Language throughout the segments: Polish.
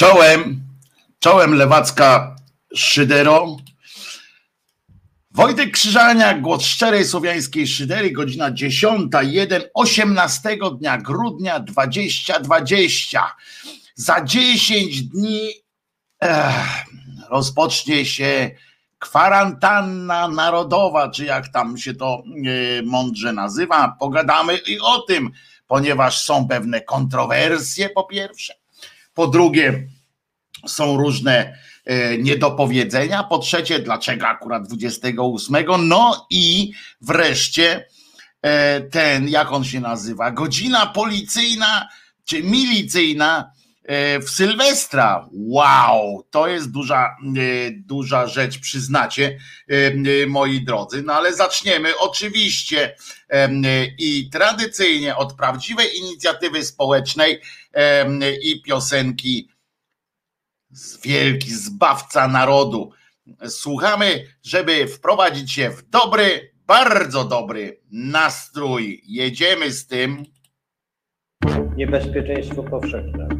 Czołem, czołem lewacka Szydero. Wojtek Krzyżaniak, głos szczerej słowiańskiej szydery, godzina 10.01, 18 dnia grudnia 2020. Za 10 dni ech, rozpocznie się kwarantanna narodowa, czy jak tam się to e, mądrze nazywa. Pogadamy i o tym, ponieważ są pewne kontrowersje po pierwsze, po drugie są różne e, niedopowiedzenia, po trzecie dlaczego akurat 28, no i wreszcie e, ten, jak on się nazywa, godzina policyjna czy milicyjna w Sylwestra. Wow, to jest duża, e, duża rzecz, przyznacie, e, moi drodzy. No ale zaczniemy oczywiście i tradycyjnie od prawdziwej inicjatywy społecznej i piosenki wielki zbawca narodu. Słuchamy, żeby wprowadzić się w dobry, bardzo dobry nastrój. Jedziemy z tym. Niebezpieczeństwo powszechne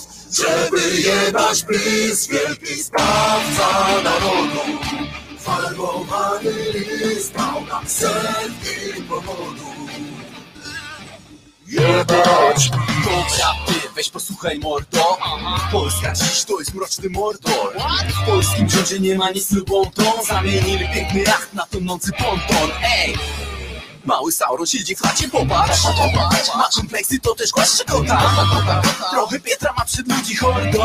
żeby jebać bliz wielki sprawca narodu. Farbowany list dał nam setki powodów. Jebać Dobra, ty weź posłuchaj mordo Polska dziś to jest mroczny mordor W polskim rządzie nie ma nic lubątą Zamienili piękny jacht na tonący ponton Ej! Mały Sauron siedzi w chacie, popatrz. Ma kompleksy, to też głaszcze kota Trochę Pietra ma przed ludzi hordą.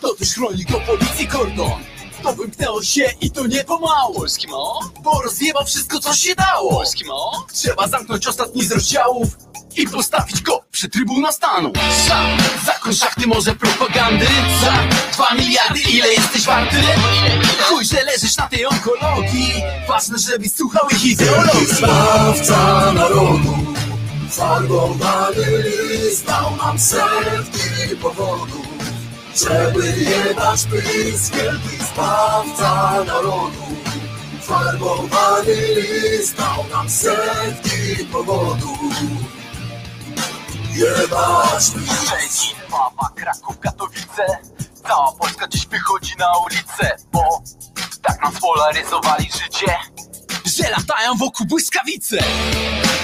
To też chroni go policji kordon to wymknęło się i to nie pomału. Polski mo? Bo rozjebał wszystko co się dało. Polski mo? Trzeba zamknąć ostatni z rozdziałów i postawić go przy Trybuna Stanu. Za zakon szachty może propagandy? Za dwa miliardy ile jesteś warty? Chuj, że leżysz na tej onkologii. Ważne, żebyś słuchał ich ideologii. Zbawca narodu Farbowany list dał nam setki powodów Żeby jebać pys, wielki zbawca narodu. Farbowany list dał nam setki powodów. Jebać Szczecin, Wawa, Kraków, Katowice. Cała Polska dziś wychodzi na ulicę Bo tak nam spolaryzowali życie że latają wokół błyskawice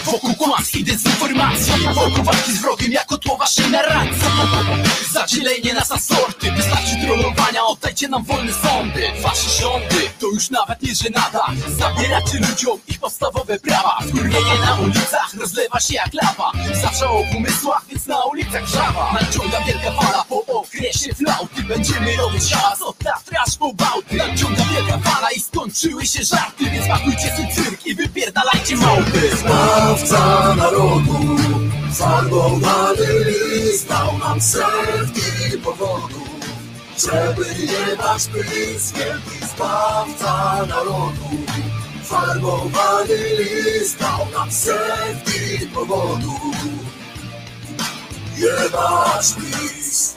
Wokół kłamstw i dezinformacji Wokół walki z wrogiem jako tło waszej narracji Zadzielenie nas na sorty Wystarczy trollowania, oddajcie nam wolne sądy. Wasze rządy to już nawet nie żenada. Zabieracie ludziom ich podstawowe prawa. Wkurwienie na ulicach rozlewa się jak lawa. Zawsze o pomysłach, więc na ulicach żawa. Nadciąga wielka fala po okresie flauty. Będziemy robić hałas od Tatry aż po Bałty. Nadciąga wielka fala i skończyły się żarty Więc pakujcie swój cyrk i wypierdalajcie małpy. Zbawca narodu Farbowany list dał nam setki powodów Żeby jebać pys, wielki zbawca narodu Farbowany list dał nam setki powodów Jebać pis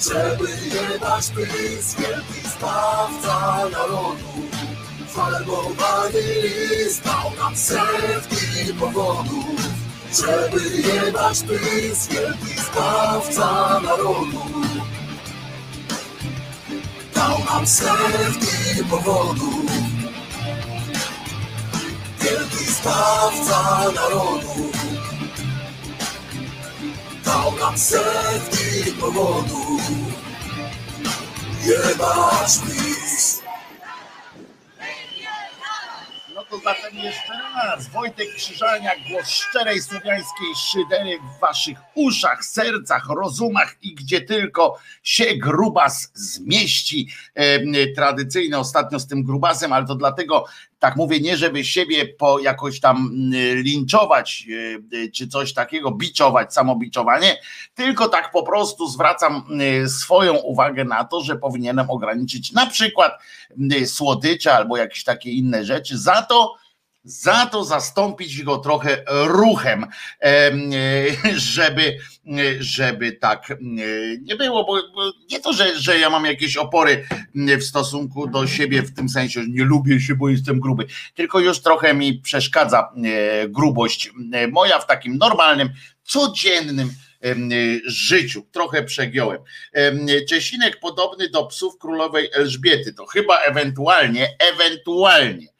Żeby jebać pys, wielki zbawca narodu. Farbowany list dał nam setki powodów. Żeby jebać pys, wielki zbawca narodu. Dał nam setki powodów. Wielki zbawca narodu dał nam setki powodów. Jebać PiS. No to zatem jeszcze raz. Wojtek Krzyżaniak, głos szczerej słowiańskiej szydery w waszych uszach, sercach, rozumach i gdzie tylko się grubas zmieści. E, tradycyjne ostatnio z tym grubasem, ale to dlatego tak mówię, nie żeby siebie po jakoś tam mm, linczować e, czy coś takiego, biczować, samobiczowanie, tylko tak po prostu zwracam swoją uwagę na to, że powinienem ograniczyć na przykład słodycze albo jakieś takie inne rzeczy, za to, za to zastąpić go trochę ruchem, żeby, żeby tak nie było, bo nie to, że, że ja mam jakieś opory w stosunku do siebie w tym sensie, że nie lubię się, bo jestem gruby, tylko już trochę mi przeszkadza grubość moja w takim normalnym, codziennym życiu. Trochę przegiąłem. Czesinek podobny do psów królowej Elżbiety. To chyba ewentualnie, ewentualnie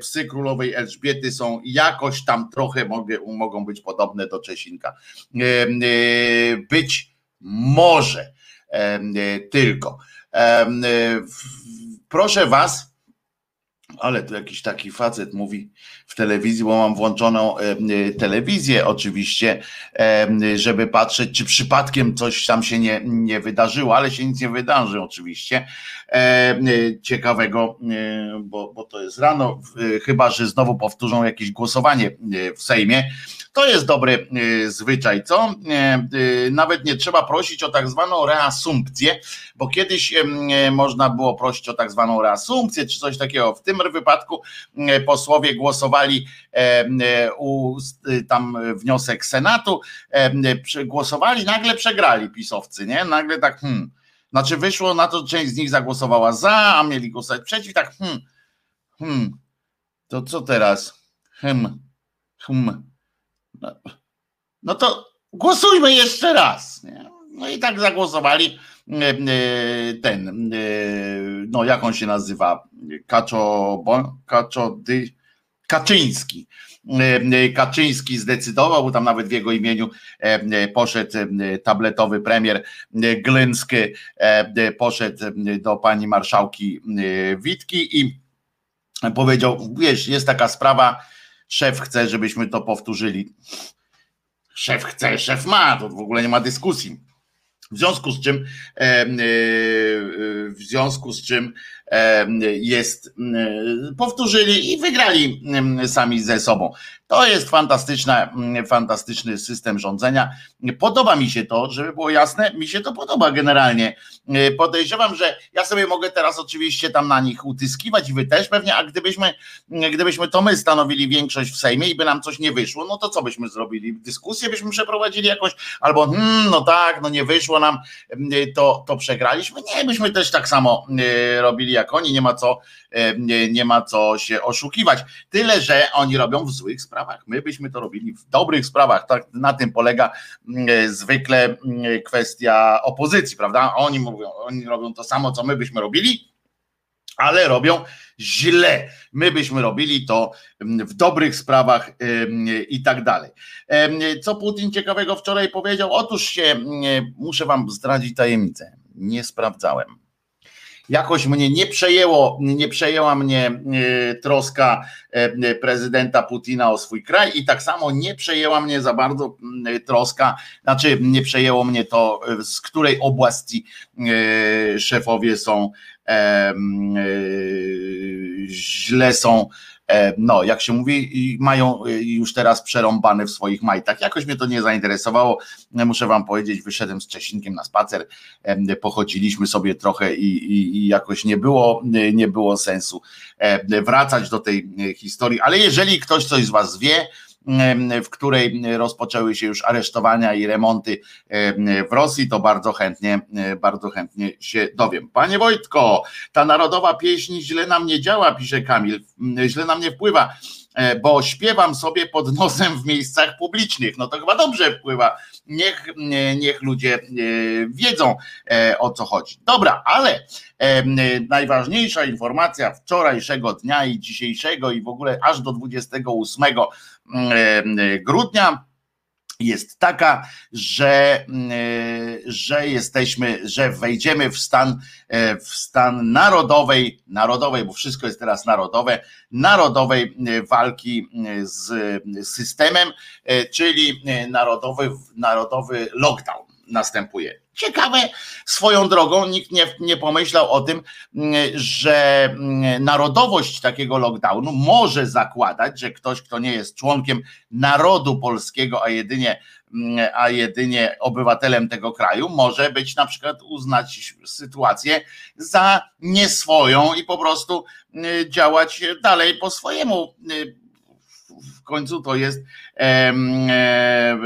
psy królowej Elżbiety są jakoś tam trochę mogę, mogą być podobne do Czesinka. E, e, być może tylko. Proszę Was, ale tu jakiś taki facet mówi w telewizji, bo mam włączoną telewizję oczywiście, żeby patrzeć, czy przypadkiem coś tam się nie, nie wydarzyło, ale się nic nie wydarzy oczywiście. Ciekawego, bo, bo to jest rano, chyba że znowu powtórzą jakieś głosowanie w Sejmie. To jest dobry zwyczaj, co? Nawet nie trzeba prosić o tak zwaną reasumpcję, bo kiedyś można było prosić o tak zwaną reasumpcję, czy coś takiego. W tym wypadku posłowie głosowali u tam wniosek Senatu, głosowali, nagle przegrali pisowcy, nie? Nagle tak, hmm, znaczy wyszło na to, że część z nich zagłosowała za, a mieli głosować przeciw, tak hmm, hmm, to co teraz? Hmm, hmm. No, no to głosujmy jeszcze raz. Nie? No i tak zagłosowali e, e, ten, e, no jak on się nazywa? Kaczo, Kaczo, Kaczyński. Kaczyński zdecydował, bo tam nawet w jego imieniu poszedł tabletowy premier Glyński, poszedł do pani marszałki Witki i powiedział, wiesz, jest taka sprawa, szef chce, żebyśmy to powtórzyli. Szef chce, szef ma, to w ogóle nie ma dyskusji. W związku z czym, w związku z czym jest, powtórzyli i wygrali sami ze sobą. To jest fantastyczna, fantastyczny system rządzenia. Podoba mi się to, żeby było jasne, mi się to podoba generalnie. Podejrzewam, że ja sobie mogę teraz oczywiście tam na nich utyskiwać i wy też pewnie, a gdybyśmy, gdybyśmy to my stanowili większość w Sejmie i by nam coś nie wyszło, no to co byśmy zrobili? Dyskusję byśmy przeprowadzili jakoś, albo hmm, no tak, no nie wyszło nam, to, to przegraliśmy. Nie, byśmy też tak samo robili jak oni, nie ma co, nie, nie ma co się oszukiwać. Tyle, że oni robią w złych sprawach. My byśmy to robili w dobrych sprawach. Tak, na tym polega zwykle kwestia opozycji, prawda? Oni mówią, oni robią to samo, co my byśmy robili, ale robią źle. My byśmy robili to w dobrych sprawach i tak dalej. Co Putin ciekawego wczoraj powiedział? Otóż się, muszę wam zdradzić tajemnicę. Nie sprawdzałem jakoś mnie nie przejęło, nie przejęła mnie e, troska e, prezydenta Putina o swój kraj i tak samo nie przejęła mnie za bardzo troska, znaczy nie przejęło mnie to, e, z której oblasti szefowie są źle są E, no, jak się mówi, mają y, już teraz przerąbane w swoich majtach. Jakoś mnie to nie zainteresowało. Muszę wam powiedzieć, wyszedłem z Czesinkiem na spacer, pochodziliśmy sobie trochę i, i, i jakoś nie było, nie było sensu wracać do tej e, historii. Ale jeżeli ktoś coś z was wie, w której rozpoczęły się już aresztowania i remonty w Rosji, to bardzo chętnie, bardzo chętnie się dowiem. Panie Wojtko, ta narodowa pieśń źle nam nie działa, pisze Kamil, źle nam nie wpływa e, bo śpiewam sobie pod nosem w miejscach publicznych. No to chyba dobrze wpływa niech, niech ludzie wiedzą o co chodzi. Dobra, ale najważniejsza informacja wczorajszego dnia i dzisiejszego i w ogóle aż do 28 grudnia jest taka, że, że jesteśmy, że wejdziemy w stan, w stan narodowej, narodowej, bo wszystko jest teraz narodowe, narodowej walki z systemem, czyli narodowy, narodowy lockdown następuje. Ciekawe swoją drogą, nikt nie, nie pomyślał o tym, że narodowość takiego lockdownu może zakładać, że ktoś, kto nie jest członkiem narodu polskiego, a jedynie, a jedynie obywatelem tego kraju, może być na przykład uznać sytuację za nieswoją i po prostu działać dalej po swojemu. W końcu to jest. E, e,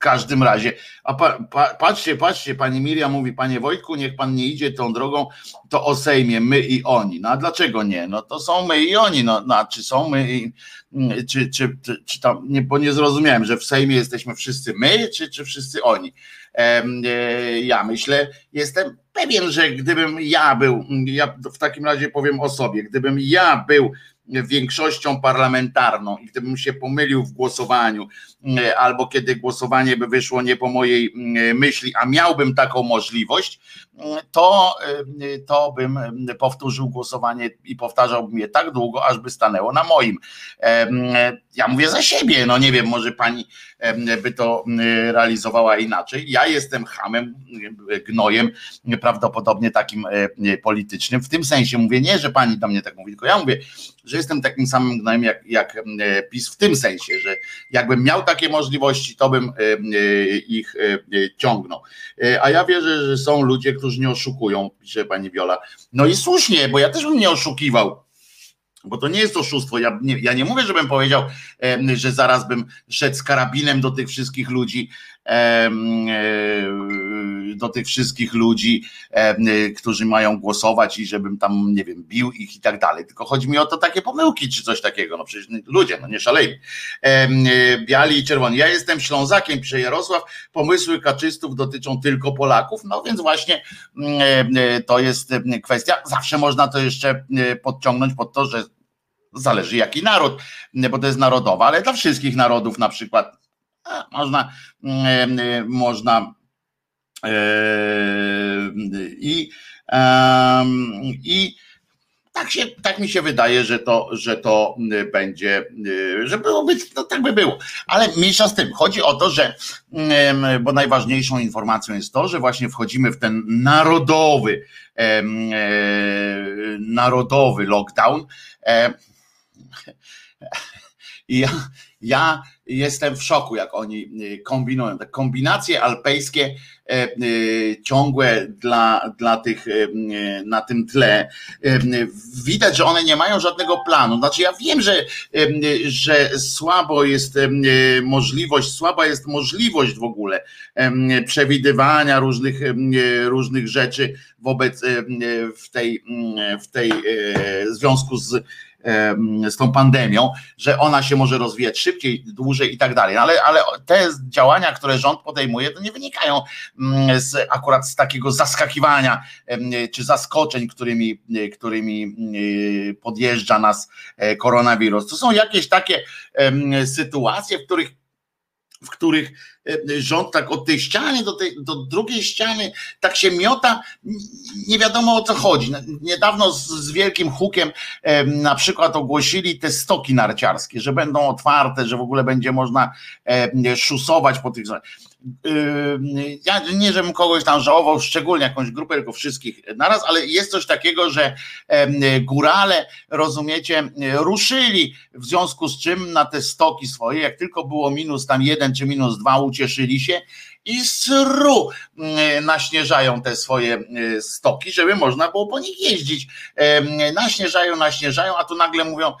każdym razie. A pa, pa, patrzcie, patrzcie, pani Miriam mówi, panie Wojtku, niech pan nie idzie tą drogą, to o Sejmie, my i oni. No a dlaczego nie? No to są my i oni, no, no czy są my i, czy, czy, czy, czy tam, nie, bo nie zrozumiałem, że w Sejmie jesteśmy wszyscy my, czy, czy wszyscy oni. E, ja myślę, jestem pewien, że gdybym ja był, ja w takim razie powiem o sobie, gdybym ja był większością parlamentarną i gdybym się pomylił w głosowaniu, e, albo kiedy głosowanie by wyszło nie po mojej myśli, a miałbym taką możliwość, to, e, to bym powtórzył głosowanie i powtarzałbym je tak długo, aż by stanęło na moim. E, ja mówię za siebie, no nie wiem, może pani by to realizowała inaczej. Ja jestem hamem, gnojem, prawdopodobnie takim politycznym. W tym sensie mówię nie, że pani do mnie tak mówi, tylko ja mówię, że jestem takim samym gnojem jak, jak PiS w tym sensie, że jakbym miał takie możliwości, to bym e, e, ich e, ciągnął. A ja wierzę, że są ludzie, którzy nie oszukują, pisze pani Wiola. No i słusznie, bo ja też bym nie oszukiwał. Bo to nie jest oszustwo. Ja nie, ja nie mówię, żebym powiedział, że zaraz bym szedł z karabinem do tych wszystkich ludzi do tych wszystkich ludzi, którzy mają głosować i żebym tam, nie wiem, bił ich i tak dalej. Tylko chodzi mi o to takie pomyłki czy coś takiego. No przecież ludzie, no nie szalejmy. Biali i czerwoni. Ja jestem Ślązakiem, pisze Jarosław. Pomysły kaczystów dotyczą tylko Polaków. No więc właśnie to jest kwestia. Zawsze można to jeszcze podciągnąć pod to, że zależy jaki naród, bo to jest narodowa, ale dla wszystkich narodów na przykład można, można i, i tak, się, tak mi się wydaje, że to, że to będzie, że byłoby, no tak by było. Ale mniejsza z tym. Chodzi o to, że, bo najważniejszą informacją jest to, że właśnie wchodzimy w ten narodowy, narodowy lockdown. I ja, ja jestem w szoku, jak oni y, kombinują. Te kombinacje alpejskie e, y, ciągłe dla, dla tych e, na tym tle. Widać, że one nie mają żadnego planu. Znaczy, ja wiem, że, że słabo jest możliwość, słaba jest możliwość w ogóle przewidywania różnych, różnych rzeczy wobec w tej, w tej w związku z z tą pandemią, że ona się może rozwijać szybciej, dłużej i tak dalej. No ale, ale te działania, które rząd podejmuje, to nie wynikają mm, z, akurat z takiego zaskakiwania czy zaskoczeń, którymi, którymi podjeżdża nas e, koronawirus. To są jakieś takie sytuacje, w których w których e, rząd tak od tej ściany do, tej, do drugiej ściany tak się miota, nie wiadomo o co chodzi. Niedawno z, z wielkim hukiem na przykład ogłosili te stoki narciarskie, że będą otwarte, że w ogóle będzie można szusować po tych ja nie, żebym kogoś tam żałował, szczególnie jakąś grupę, tylko wszystkich naraz, ale jest coś takiego, że górale, rozumiecie, ruszyli w związku z czym na te stoki swoje, jak tylko było minus tam jeden czy minus dwa, ucieszyli się i sru naśnieżają te swoje stoki, żeby można było po nich jeździć. Naśnieżają, naśnieżają, a tu nagle mówią,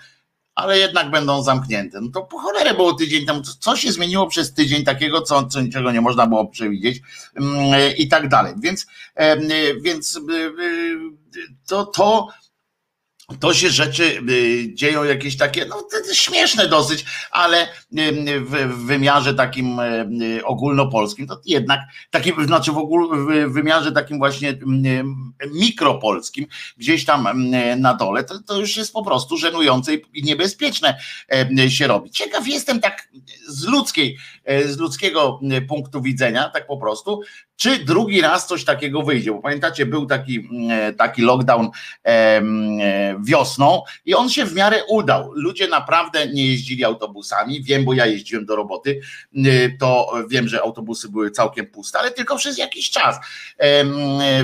ale jednak będą zamknięte. No to po cholerę było tydzień temu, co się zmieniło przez tydzień takiego, co, co niczego nie można było przewidzieć mm, i tak dalej. Więc, więc y, y, to, to to się rzeczy y, dzieją jakieś takie, no śmieszne dosyć, ale w wymiarze takim ogólnopolskim, to jednak takim, znaczy w, ogóle, w wymiarze takim właśnie mikropolskim, gdzieś tam na dole, to, to już jest po prostu żenujące i niebezpieczne się robi. Ciekaw jestem tak z ludzkiej, z ludzkiego punktu widzenia, tak po prostu, czy drugi raz coś takiego wyjdzie, bo pamiętacie, był taki, taki lockdown wiosną i on się w miarę udał. Ludzie naprawdę nie jeździli autobusami. Wiem, bo ja jeździłem do roboty, y, to wiem, że autobusy były całkiem puste, ale tylko przez jakiś czas.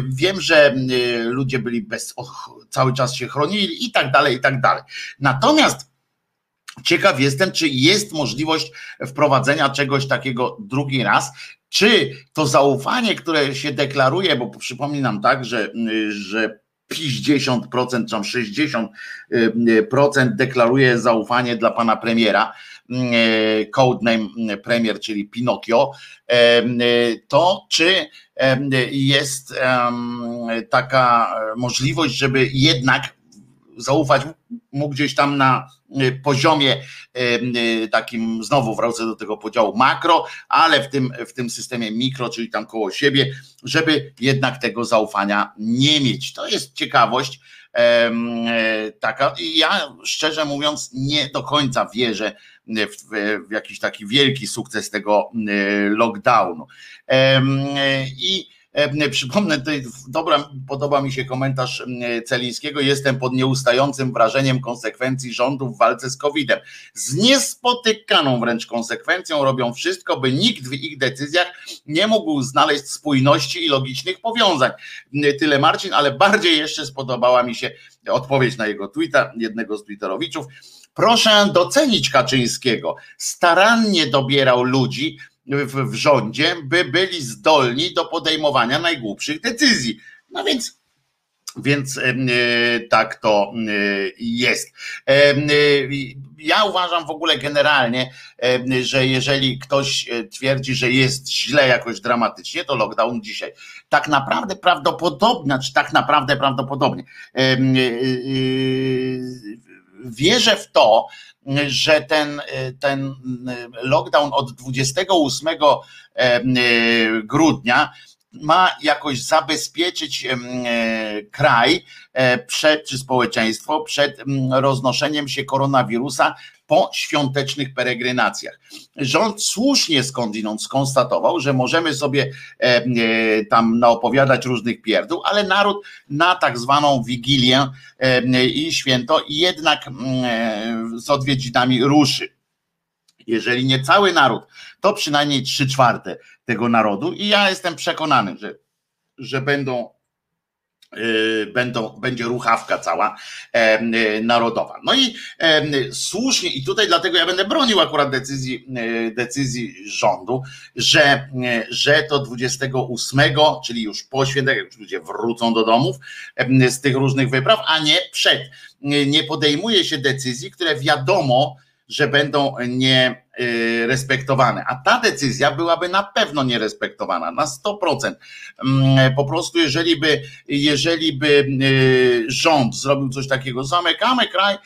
Wiem, że ludzie byli bez, cały czas się chronili i tak dalej, i tak dalej. Natomiast Ciekaw jestem, czy jest możliwość wprowadzenia czegoś takiego drugi raz, czy to zaufanie, które się deklaruje, bo przypominam tak, że, że 50% czy 60% deklaruje zaufanie dla pana premiera, codename premier, czyli Pinokio, to czy jest taka możliwość, żeby jednak zaufać mu gdzieś tam na y, poziomie y, y, takim, znowu wrócę do tego podziału makro, ale w tym, w tym systemie mikro, czyli tam koło siebie, żeby jednak tego zaufania nie mieć. To jest ciekawość e, taka. Ja szczerze mówiąc nie do końca wierzę w, w jakiś taki wielki sukces tego lockdownu. I E, przypomnę, tutaj dobra, podoba mi się komentarz Celińskiego. Jestem pod nieustającym wrażeniem konsekwencji rządu w walce z COVID-em. Z niespotykaną wręcz konsekwencją robią wszystko, by nikt w ich decyzjach nie mógł znaleźć spójności i logicznych powiązań. Tyle Marcin, ale bardziej jeszcze spodobała mi się odpowiedź na jego tweeta, jednego z twitterowiczów. Proszę docenić Kaczyńskiego. Starannie dobierał ludzi, w, w rządzie, by byli zdolni do podejmowania najgłupszych decyzji. No więc więc e, tak to e, jest. E, ja uważam w ogóle generalnie, że jeżeli ktoś twierdzi, że jest źle jakoś dramatycznie, to lockdown dzisiaj. Tak naprawdę prawdopodobnie, czy znaczy tak naprawdę prawdopodobnie wierzę w to, że ten, ten lockdown od 28 e, grudnia ma jakoś zabezpieczyć e, kraj e, przed, czy społeczeństwo przed roznoszeniem się koronawirusa po świątecznych peregrinacjach. Rząd słusznie skądinąd skonstatował, że możemy sobie e, tam naopowiadać różnych pierdół, ale naród na tak zwaną wigilię i święto jednak z odwiedzinami ruszy. Jeżeli nie cały naród, to przynajmniej trzy czwarte tego narodu i ja jestem przekonany, że, że będą Y, będą, będzie ruchawka cała y, narodowa. No i słusznie, i tutaj dlatego ja będę bronił akurat decyzji, decyzji rządu, że, że to 28, czyli już po świętach, ludzie wrócą do domów z tych różnych wypraw, a nie przed. Nie podejmuje się decyzji, które wiadomo, że będą nie y. A ta decyzja byłaby na pewno nierespektowana, na 100%. Mm, po prostu, jeżeli by, jeżeli by y, rząd zrobił coś takiego, zamykamy kraj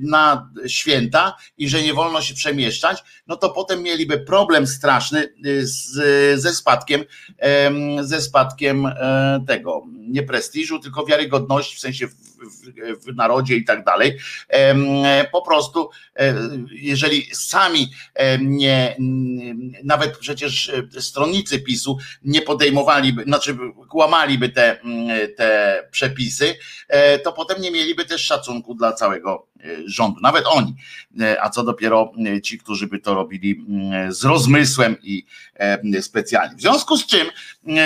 na święta i że nie wolno się przemieszczać, no to potem mieliby problem straszny y, z, ze spadkiem, ze spadkiem e, tego, nie prestiżu, tylko wiarygodności, w sensie w, w, w narodzie i tak dalej. Po prostu, e, jeżeli sami nie, nawet przecież e, stronnicy PiSu nie podejmowaliby, znaczy kłamaliby te, te przepisy, e, to potem nie mieliby też szacunku dla całego rządu, nawet oni, a co dopiero ci, którzy by to robili z rozmysłem i specjalnie. W związku z czym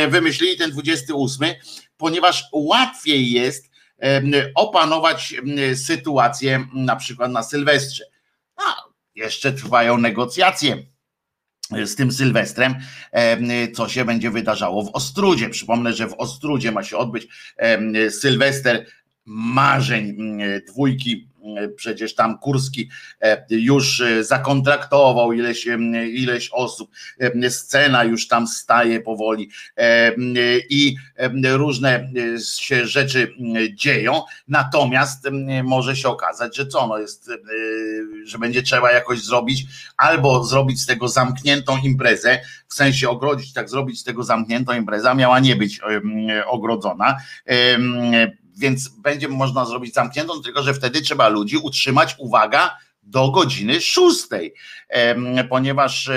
wymyślili ten 28, ponieważ łatwiej jest opanować sytuację na przykład na Sylwestrze. A jeszcze trwają negocjacje z tym Sylwestrem, co się będzie wydarzało w Ostrudzie. Przypomnę, że w Ostrudzie ma się odbyć Sylwester marzeń dwójki przecież tam Kurski już zakontraktował ileś, ileś osób, scena już tam staje powoli. I różne się rzeczy dzieją, natomiast może się okazać, że co, no jest, że będzie trzeba jakoś zrobić, albo zrobić z tego zamkniętą imprezę, w sensie ogrodzić, tak zrobić z tego zamkniętą imprezę, miała nie być ogrodzona, więc będzie można zrobić zamkniętą, tylko że wtedy trzeba ludzi utrzymać, uwaga, do godziny szóstej, ponieważ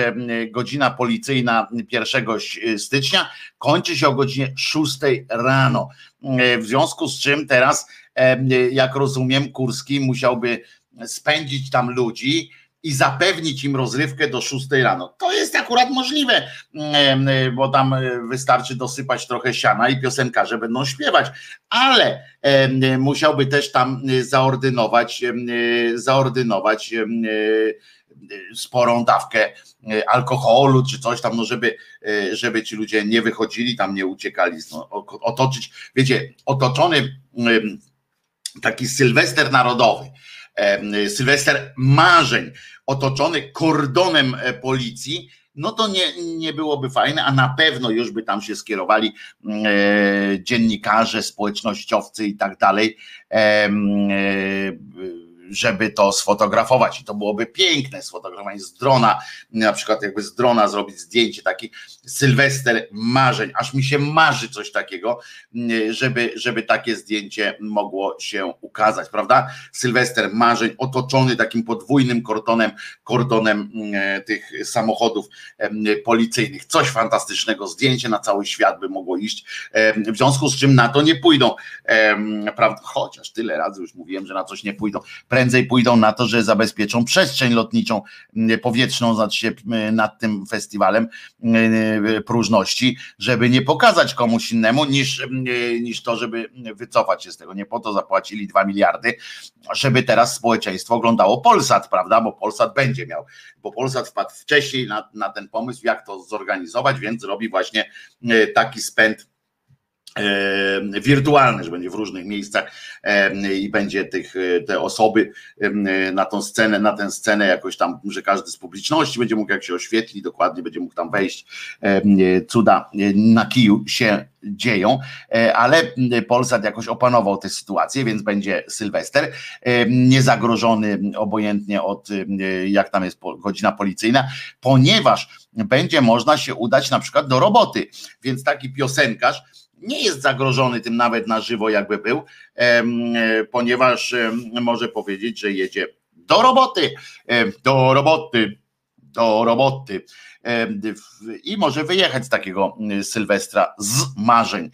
godzina policyjna 1 stycznia kończy się o godzinie szóstej rano. W związku z czym teraz, jak rozumiem, Kurski musiałby spędzić tam ludzi, i zapewnić im rozrywkę do 6 rano. To jest akurat możliwe, mm, bo tam e, wystarczy dosypać trochę siana i piosenkarze będą śpiewać, ale musiałby też tam e, zaordynować, e, zaordynować sporą dawkę alkoholu czy coś tam, no żeby, żeby ci ludzie nie wychodzili, tam nie uciekali, no, otoczyć, wiecie, otoczony taki sylwester narodowy, sylwester marzeń, otoczony kordonem e, policji, no to nie, nie byłoby fajne, a na pewno już by tam się skierowali mm, e, dziennikarze, społecznościowcy i tak dalej. E, e, żeby to sfotografować. I to byłoby piękne sfotografowanie z drona, na przykład jakby z drona zrobić zdjęcie, taki sylwester marzeń, aż mi się marzy coś takiego, żeby, żeby takie zdjęcie mogło się ukazać, prawda? Sylwester marzeń otoczony takim podwójnym kordonem, kordonem tych samochodów policyjnych. Coś fantastycznego, zdjęcie na cały świat by mogło iść, w związku z czym na to nie pójdą, prawda? Chociaż tyle razy już mówiłem, że na coś nie pójdą prędzej pójdą na to, że zabezpieczą przestrzeń lotniczą mm, powietrzną znaczy się mm, nad tym festiwalem mm, próżności, żeby nie pokazać komuś innemu niż, niż to, żeby wycofać się z tego. Nie po to zapłacili dwa miliardy, żeby teraz społeczeństwo oglądało Polsat, prawda? Bo Polsat będzie miał, bo Polsat wpadł wcześniej na, na ten pomysł, jak to zorganizować, więc robi właśnie taki spęd wirtualne, że będzie w różnych miejscach i będzie tych, e, te osoby na tą scenę, na tę scenę jakoś tam, że każdy z publiczności będzie mógł, jak się oświetli, dokładnie będzie mógł tam wejść. Cuda na kiju się dzieją, e, ale Polsat jakoś opanował tę sytuację, więc będzie Sylwester, niezagrożony obojętnie od jak tam jest godzina policyjna, ponieważ będzie można się udać na przykład do roboty, więc taki piosenkarz nie jest zagrożony tym nawet na żywo, jakby był, ponieważ może powiedzieć, że jedzie do roboty, do roboty, do roboty i może wyjechać z takiego Sylwestra z marzeń.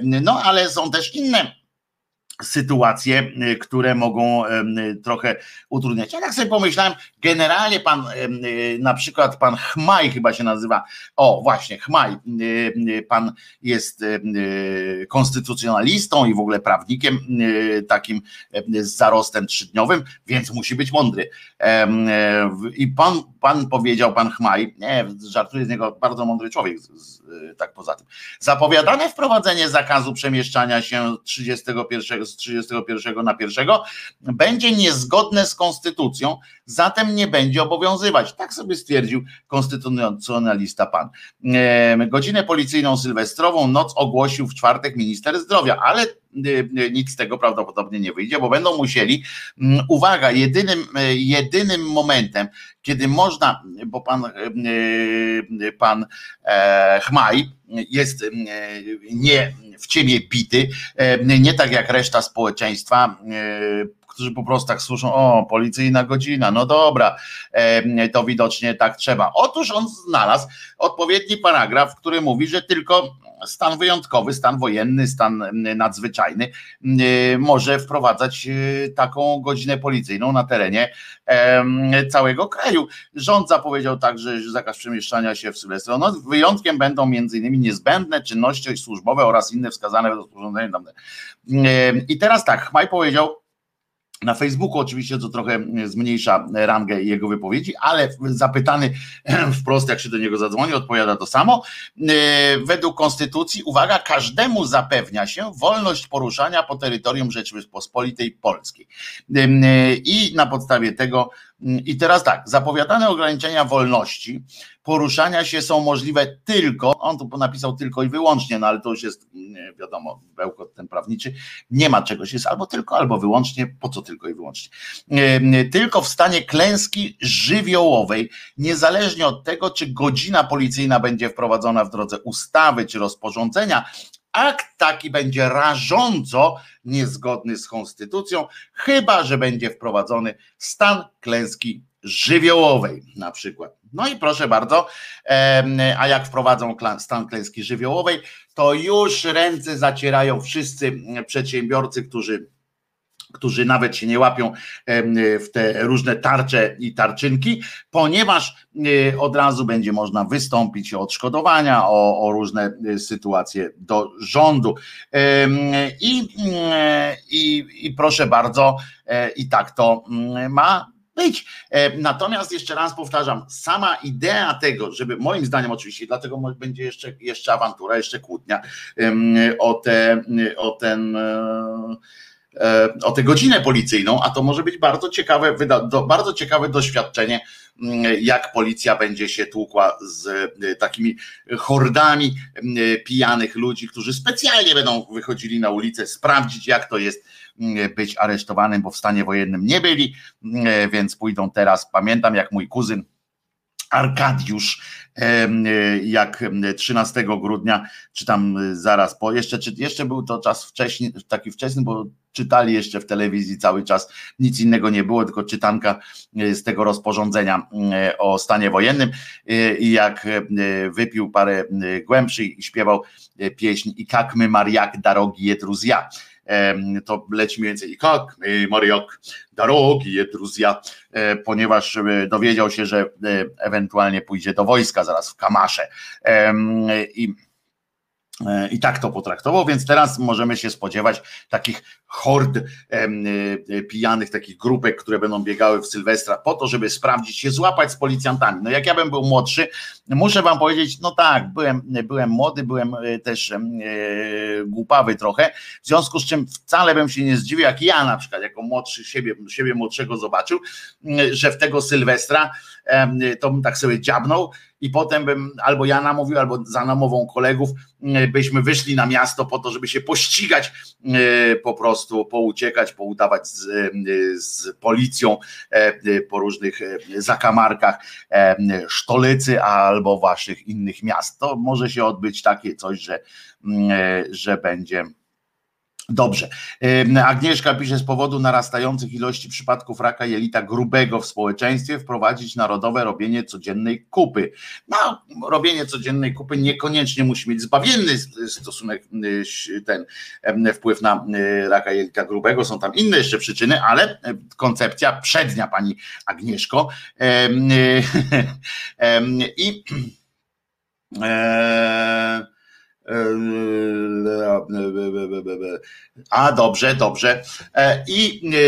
No ale są też inne sytuacje, y, które mogą trochę utrudniać. Ja tak sobie pomyślałem, generalnie pan, y, na przykład pan Chmaj chyba się nazywa, o właśnie, Chmaj, y, pan jest konstytucjonalistą i w ogóle prawnikiem takim z zarostem trzydniowym, więc musi być mądry. I pan, pan powiedział, pan Chmaj, nie, żartuję z niego, bardzo mądry człowiek, tak poza tym. Zapowiadane wprowadzenie zakazu przemieszczania się 31 z 31 na 1 będzie niezgodne z konstytucją, zatem nie będzie obowiązywać. Tak sobie stwierdził konstytucjonalista pan. Godzinę policyjną sylwestrową noc ogłosił w czwartek minister zdrowia, ale nic z tego prawdopodobnie nie wyjdzie, bo będą musieli, mm, uwaga, jedynym, jedynym momentem, kiedy można, bo pan, pan e, Chmaj jest nie w ciemię bity, nie tak jak reszta społeczeństwa, którzy po prostu tak słyszą, o, policyjna godzina, no dobra, to widocznie tak trzeba. Otóż on znalazł odpowiedni paragraf, który mówi, że tylko stan wyjątkowy, stan wojenny, stan nadzwyczajny może wprowadzać e, taką godzinę policyjną na terenie całego kraju. Rząd zapowiedział także że zakaz przemieszczania się w Sylwestra. No, wyjątkiem będą innymi niezbędne czynności służbowe oraz inne wskazane w rozporządzeniu. I teraz tak, Chmaj powiedział, na Facebooku oczywiście, co trochę zmniejsza rangę jego wypowiedzi, ale zapytany wprost, jak się do niego zadzwoni, odpowiada to samo. E, według konstytucji, uwaga, każdemu zapewnia się wolność poruszania po terytorium Rzeczypospolitej Polskiej. E, I na podstawie tego i teraz tak, zapowiadane ograniczenia wolności poruszania się są możliwe tylko, on tu napisał tylko i wyłącznie, no ale to już jest wiadomo, bełkot ten prawniczy, nie ma czegoś, jest albo tylko, albo wyłącznie, po co tylko i wyłącznie. Tylko w stanie klęski żywiołowej, niezależnie od tego, czy godzina policyjna będzie wprowadzona w drodze ustawy czy rozporządzenia, akt taki będzie rażąco niezgodny z konstytucją, chyba że będzie wprowadzony stan klęski żywiołowej na przykład. No i proszę bardzo, a jak wprowadzą stan klęski żywiołowej, to już ręce zacierają wszyscy przedsiębiorcy, którzy którzy nawet się nie łapią w te różne tarcze i tarczynki, ponieważ e, od razu będzie można wystąpić o odszkodowania, o, o różne e, sytuacje do rządu. I, e, i, I proszę bardzo, i tak to mm, ma być. Natomiast jeszcze raz powtarzam, sama idea tego, żeby moim zdaniem oczywiście, dlatego będzie jeszcze, jeszcze awantura, jeszcze kłótnia o, te, o ten o tę godzinę policyjną, a to może być bardzo ciekawe, bardzo ciekawe doświadczenie, mm, jak policja będzie się tłukła z e, takimi hordami mm, pijanych ludzi, którzy specjalnie będą wychodzili na ulicę, sprawdzić, jak to jest mm, być aresztowanym, bo w stanie wojennym nie byli, e, więc pójdą teraz. Pamiętam, jak mój kuzyn Arkadiusz, jak 13 grudnia, czy tam zaraz po, jeszcze, czy jeszcze był to czas wcześniej, taki wczesny, bo czytali jeszcze w telewizji cały czas, nic innego nie było, tylko czytanka e, z tego rozporządzenia e, o stanie wojennym. E, i jak wypił parę głębszy i śpiewał pieśń i jak my Mariak darogi jedruzja to leci mniej więcej i jak Mariak darogi jedruzja, ponieważ dowiedział się, że ewentualnie pójdzie do wojska zaraz w Kamasze. I I tak to potraktował, więc teraz możemy się spodziewać takich hord e, e, pijanych, takich grupek, które będą biegały w Sylwestra po to, żeby sprawdzić się, złapać z policjantami. No jak ja bym był młodszy, muszę wam powiedzieć, no tak, byłem, byłem młody, byłem też głupawy trochę, w związku z czym wcale bym się nie zdziwił, jak ja na przykład jako młodszy siebie, siebie młodszego zobaczył, że w tego Sylwestra to bym tak sobie dziabnął i potem bym albo ja namówił, albo za namową kolegów byśmy wyszli na miasto po to, żeby się pościgać, e, po prostu pouciekać, poudawać z, e, z policją e, po różnych zakamarkach Sztolecy albo waszych innych miast. To może się odbyć takie coś, że, że będzie Dobrze. Agnieszka pisze z powodu narastających ilości przypadków raka jelita grubego w społeczeństwie wprowadzić narodowe robienie codziennej kupy. No, robienie codziennej kupy niekoniecznie musi mieć zbawienny stosunek, ten wpływ na raka jelita grubego. Są tam inne jeszcze przyczyny, ale koncepcja przednia pani Agnieszko. I e, a dobrze, dobrze. E, I e,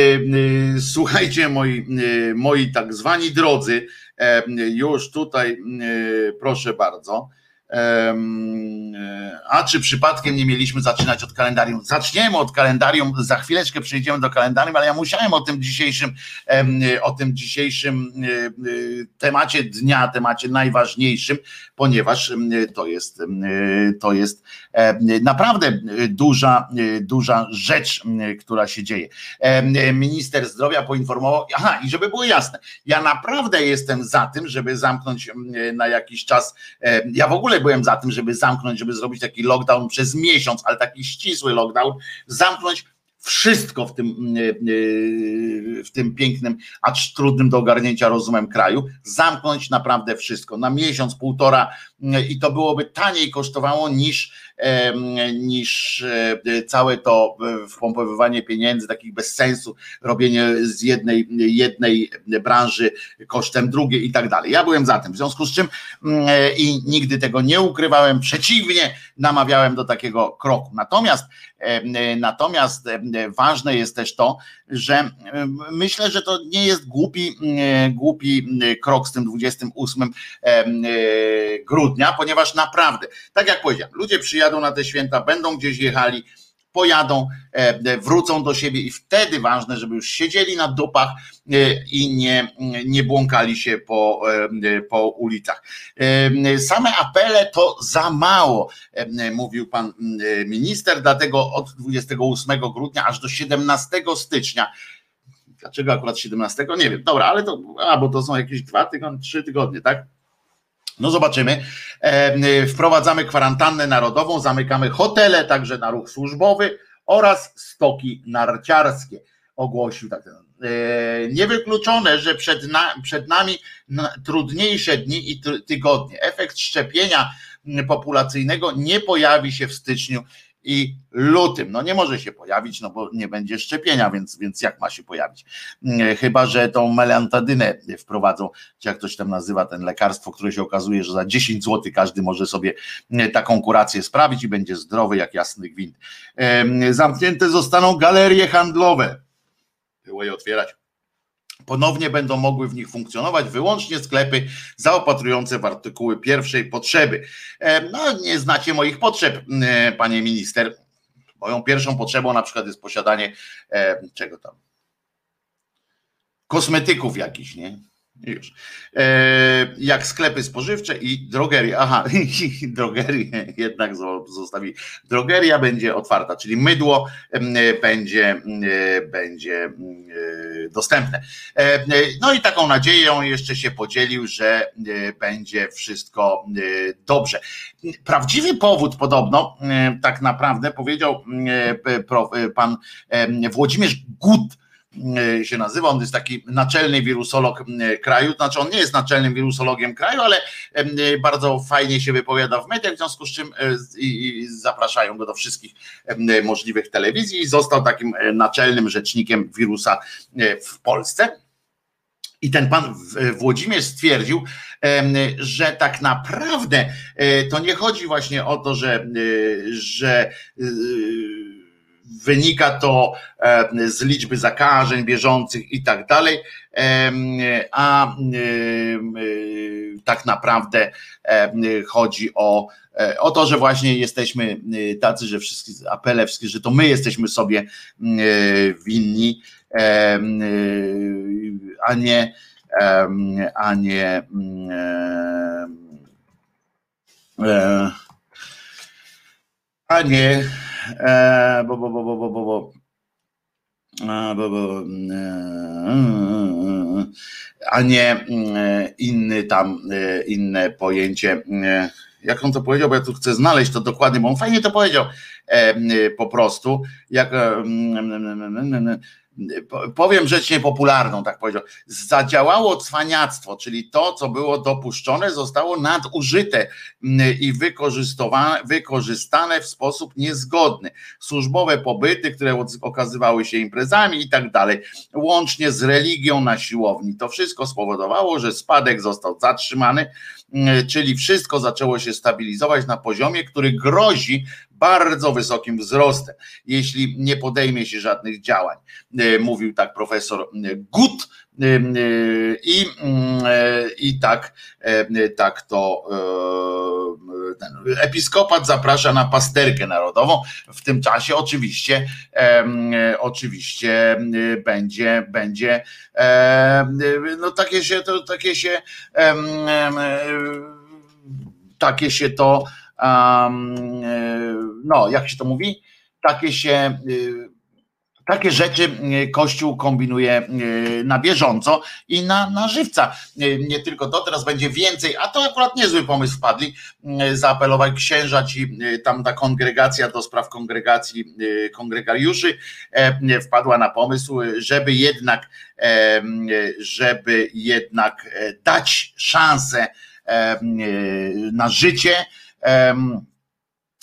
e, słuchajcie, moi, moi tak zwani drodzy, już tutaj proszę bardzo. A czy przypadkiem nie mieliśmy zaczynać od kalendarium? Zaczniemy od kalendarium, za chwileczkę przejdziemy do kalendarium, ale ja musiałem o tym dzisiejszym, o tym dzisiejszym temacie dnia, temacie najważniejszym, ponieważ to jest, to jest naprawdę duża, duża rzecz, która się dzieje. Minister zdrowia poinformował, aha, i żeby było jasne, ja naprawdę jestem za tym, żeby zamknąć na jakiś czas, ja w ogóle byłem za tym, żeby zamknąć, żeby zrobić taki lockdown przez miesiąc, ale taki ścisły lockdown, zamknąć wszystko w tym, e, e, w tym pięknym, acz trudnym do ogarnięcia rozumem kraju, zamknąć naprawdę wszystko. Na miesiąc, półtora i to byłoby taniej kosztowało niż niż e, całe to e, wpompowywanie pieniędzy, takich bez sensu, robienie z jednej, jednej branży kosztem drugiej i tak dalej. Ja byłem za tym, w związku z czym mm, e, i nigdy tego nie ukrywałem, przeciwnie, namawiałem do takiego kroku. Natomiast Natomiast ważne jest też to, że myślę, że to nie jest głupi, głupi krok z tym 28 grudnia, ponieważ naprawdę, tak jak powiedziałem, ludzie przyjadą na te święta, będą gdzieś jechali, pojadą, e, wrócą do siebie i wtedy ważne, żeby już siedzieli na dupach e, i nie, nie błąkali się po, e, po ulicach. Same apele to za mało, mówił pan minister, dlatego od 28 grudnia aż do 17 stycznia Dlaczego akurat 17? Nie wiem. Dobra, ale to, a bo to są jakieś dwa tygodnie, trzy tygodnie, tak? No zobaczymy. E, wprowadzamy kwarantannę narodową, zamykamy hotele, także na ruch służbowy oraz stoki narciarskie. Ogłosił tak. E, niewykluczone, że przed, na, przed nami trudniejsze dni i tygodnie. Efekt szczepienia populacyjnego nie pojawi się w styczniu i lutym. No nie może się pojawić, no bo nie będzie szczepienia, więc, więc jak ma się pojawić? Mm, chyba, że tą melantadynę wprowadzą, czy jak ktoś tam nazywa ten lekarstwo, które się okazuje, że za 10 zł każdy może sobie mm, taką kurację sprawić i będzie zdrowy jak jasny gwint. Zamknięte zostaną galerie handlowe. Było je otwierać ponownie będą mogły w nich funkcjonować wyłącznie sklepy zaopatrujące w artykuły pierwszej potrzeby. E, no, nie znacie moich potrzeb, panie minister. Moją pierwszą potrzebą na przykład jest posiadanie e, czego tam? Kosmetyków jakichś, nie? Już. E, jak sklepy spożywcze i drogerie. Aha, drogerie jednak zostawi. Drogeria będzie otwarta, czyli mydło będzie, będzie dostępne. E, no i taką nadzieją jeszcze się podzielił, że e, będzie wszystko dobrze. Prawdziwy powód podobno, tak naprawdę powiedział pan Włodzimierz Gut, E, się nazywa. On jest taki naczelny wirusolog e, kraju. Znaczy, on nie jest naczelnym wirusologiem kraju, ale e, bardzo fajnie się wypowiada w mediach, w związku z czym zapraszają go do wszystkich możliwych telewizji i został takim naczelnym rzecznikiem wirusa w Polsce. I ten pan Włodzimierz stwierdził, że tak naprawdę to nie chodzi właśnie o to, że, że wynika to z liczby zakażeń bieżących i tak dalej, a tak naprawdę chodzi o, e, o to, że właśnie jesteśmy e, tacy, że wszystkie apele, wszystkie, że to my jesteśmy sobie e, winni, a nie a nie a nie E, bo, bo, bo, bo, bo, bo, bo. A, bo, bo, e, a nie e, inny tam, inne pojęcie. Jak on to powiedział, bo ja tu chcę znaleźć to dokładnie, bo on fajnie to powiedział po prostu. Jak powiem rzecz niepopularną, tak powiedział, zadziałało cwaniactwo, czyli to, co było dopuszczone, zostało nadużyte mm, i wykorzystane w sposób niezgodny. Służbowe pobyty, które okazywały się imprezami i tak dalej, łącznie z religią na siłowni. To wszystko spowodowało, że spadek został zatrzymany, czyli wszystko zaczęło się stabilizować na poziomie, który grozi bardzo wysokim wzrostem, jeśli nie podejmie się żadnych działań. E, mówił tak profesor Gut e, e, i, i tak, tak to ten episkopat zaprasza na pasterkę narodową. W tym czasie oczywiście oczywiście będzie będzie no takie się to takie się takie się to no, jak się to mówi, takie się y, takie rzeczy y, Kościół kombinuje y, na bieżąco i na, na żywca. Nie tylko to, teraz będzie więcej, a to akurat niezły pomysł wpadli, zaapelować księża ci, tam ta kongregacja do spraw kongregacji kongregariuszy e, wpadła na pomysł, żeby jednak e, żeby jednak e, dać szansę na życie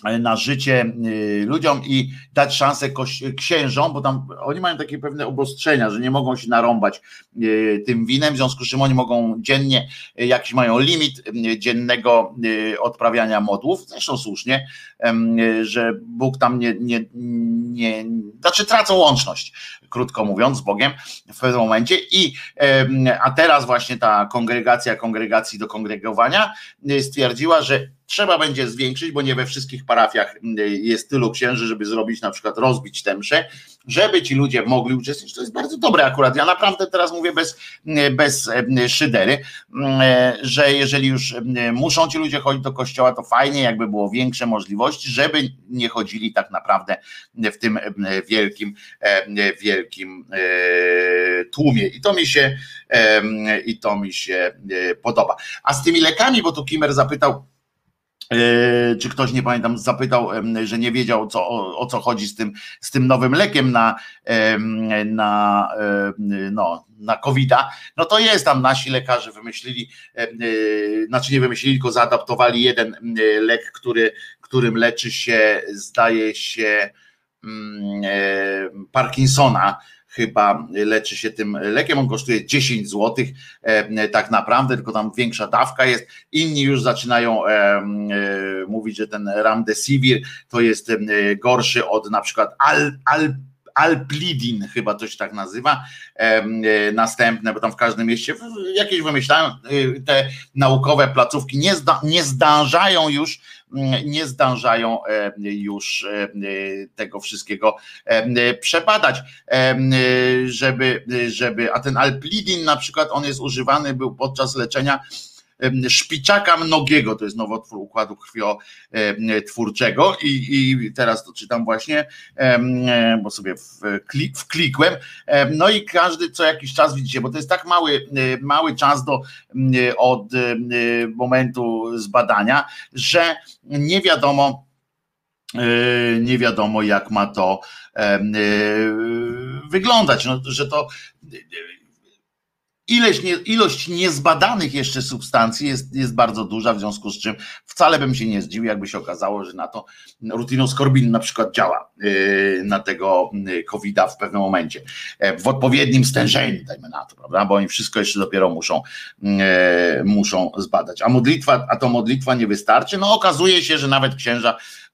na życie y, ludziom i dać szansę księżom, bo tam oni mają takie pewne obostrzenia, że nie mogą się narąbać y, tym winem, w związku z czym oni mogą dziennie, jakiś mają limit dziennego odprawiania modłów, zresztą słusznie, że Bóg tam nie, nie, nie znaczy tracą łączność, krótko mówiąc, z Bogiem w pewnym momencie. I a teraz właśnie ta kongregacja kongregacji do kongregowania stwierdziła, że trzeba będzie zwiększyć, bo nie we wszystkich parafiach mm, jest tylu księży, żeby zrobić na przykład rozbić tę mszę, żeby ci ludzie mogli uczestniczyć. To jest bardzo dobre akurat. Ja naprawdę teraz mówię bez, mm, bez mm, szydery, że jeżeli już muszą ci ludzie chodzić do kościoła, to fajnie, jakby było większe możliwości, żeby nie chodzili tak naprawdę w tym wielkim, wielkim e, tłumie. I to mi się i to mi się e, podoba. A z tymi lekami, bo tu Kimer zapytał, E, czy ktoś nie pamiętam, zapytał, że nie wiedział co, o, o co chodzi z tym, z tym nowym lekiem na, na, no, na COVID-a, no to jest tam nasi lekarze wymyślili, e, znaczy nie wymyślili, tylko zaadaptowali jeden lek, który, którym leczy się, zdaje się, mm, e, Parkinsona chyba leczy się tym lekiem. On kosztuje 10 zł e, tak naprawdę, tylko tam większa dawka jest. Inni już zaczynają e, e, mówić, że ten Ramdesivir to jest gorszy od na przykład Al, Al Alplidin, chyba to się tak nazywa, następne, bo tam w każdym mieście jakieś wymyślają, te naukowe placówki nie, zda, nie zdążają już nie zdążają już tego wszystkiego przebadać, żeby, żeby, a ten alplidin na przykład, on jest używany był podczas leczenia szpiczaka mnogiego, to jest nowotwór układu krwiotwórczego. I, i teraz to czytam właśnie, bo sobie wklikłem, no i każdy co jakiś czas widzicie, bo to jest tak mały, mały czas do, od momentu zbadania, że nie wiadomo, nie wiadomo jak ma to wyglądać, no, że to Ileś nie, ilość niezbadanych jeszcze substancji jest, jest bardzo duża, w związku z czym wcale bym się nie zdziwił, jakby się okazało, że na to rutinoskorbin na przykład działa yy, na tego yy, COVID-a w pewnym momencie, yy, w odpowiednim stężeniu, dajmy na to, prawda? Bo oni wszystko jeszcze dopiero muszą, muszą zbadać. A modlitwa, a to modlitwa nie wystarczy. No okazuje się, że nawet księża E,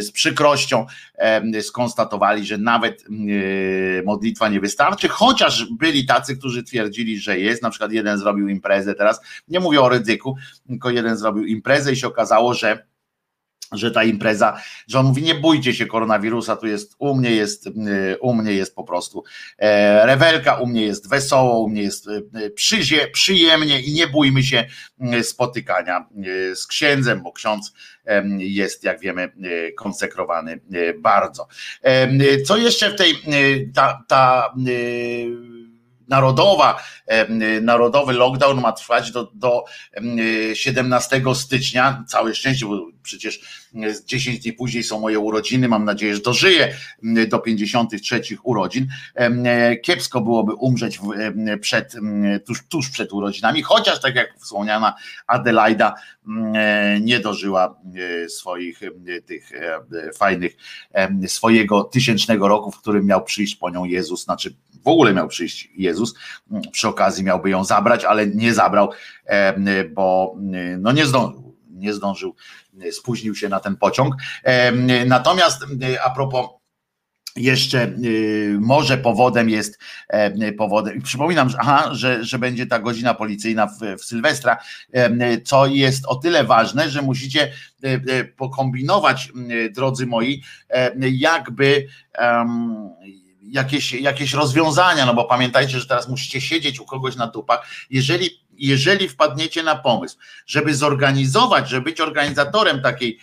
z przykrością e, skonstatowali, że nawet e, modlitwa nie wystarczy, chociaż byli tacy, którzy twierdzili, że jest, na przykład jeden zrobił imprezę teraz, nie mówię o ryzyku, tylko jeden zrobił imprezę i się okazało, że że ta impreza, że on mówi, nie bójcie się koronawirusa, tu jest, u mnie jest, y, u mnie jest po prostu e, rewelka, u mnie jest wesoło, u mnie jest y, przyzie, przyjemnie i nie bójmy się y, spotykania z księdzem, bo ksiądz jest, jak wiemy, konsekrowany bardzo. Co jeszcze w tej, ta, ta narodowa, narodowy lockdown ma trwać do, do 17 stycznia. Całe szczęście, bo przecież 10 dni później są moje urodziny. Mam nadzieję, że dożyję do 53 urodzin. Kiepsko byłoby umrzeć przed, tuż, tuż przed urodzinami, chociaż tak jak wspomniana Adelaida nie dożyła swoich tych fajnych, swojego tysięcznego roku, w którym miał przyjść po nią Jezus, znaczy w ogóle miał przyjść Jezus, przy okazji miałby ją zabrać, ale nie zabrał, bo no nie zdążył, nie zdążył, spóźnił się na ten pociąg. Natomiast a propos jeszcze może powodem jest powodem. Przypominam, że, aha, że, że będzie ta godzina policyjna w, w Sylwestra, co jest o tyle ważne, że musicie pokombinować, drodzy moi, jakby jakieś, jakieś rozwiązania, no bo pamiętajcie, że teraz musicie siedzieć u kogoś na dupach. Jeżeli, jeżeli wpadniecie na pomysł, żeby zorganizować, żeby być organizatorem takiej,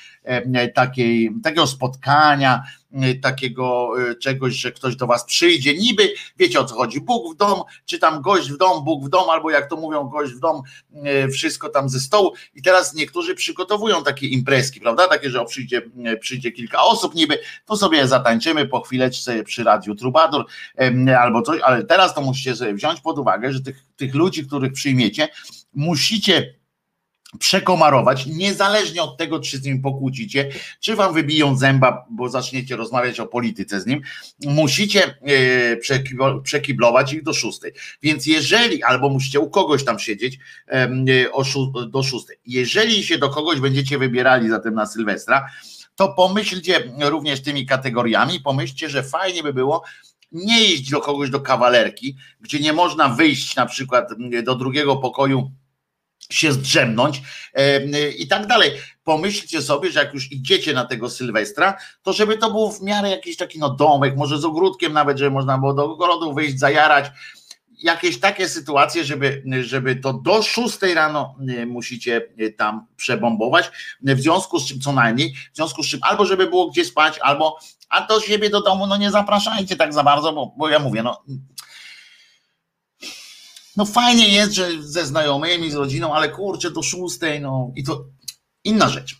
takiej, takiego spotkania, takiego e, czegoś, że ktoś do was przyjdzie, niby wiecie o co chodzi, Bóg w dom, czy tam gość w dom, Bóg w dom, albo jak to mówią, gość w dom, e, wszystko tam ze stołu. I teraz niektórzy przygotowują takie imprezki, prawda, takie, że przyjdzie, przyjdzie kilka osób niby, to sobie zatańczymy po chwileczce przy radiu Trubadur albo coś, ale teraz to musicie sobie wziąć pod uwagę, że tych, tych ludzi, których przyjmiecie, musicie przekomarować, niezależnie od tego, czy z nim pokłócicie, czy wam wybiją zęba, bo zaczniecie rozmawiać o polityce z nim, musicie e, przekiblować ich do szóstej. Więc jeżeli, albo musicie u kogoś tam siedzieć e, do szóstej, jeżeli się do kogoś będziecie wybierali zatem na Sylwestra, to pomyślcie również tymi kategoriami, pomyślcie, że fajnie by było, nie iść do kogoś do kawalerki, gdzie nie można wyjść na przykład do drugiego pokoju się zdrzemnąć i tak dalej. Pomyślcie sobie, że jak już idziecie na tego Sylwestra, to żeby to był w miarę jakiś taki no domek, może z ogródkiem nawet, żeby można było do ogrodu wyjść, zajarać, jakieś takie sytuacje, żeby, żeby to do 6 rano e, musicie e, tam przebombować, w związku z czym co najmniej, w związku z czym albo żeby było gdzie spać, albo a do siebie do domu no nie zapraszajcie tak za bardzo, bo, bo ja mówię, no no fajnie jest, że ze znajomymi, z rodziną, ale kurczę, do szóstej, no i to inna rzecz.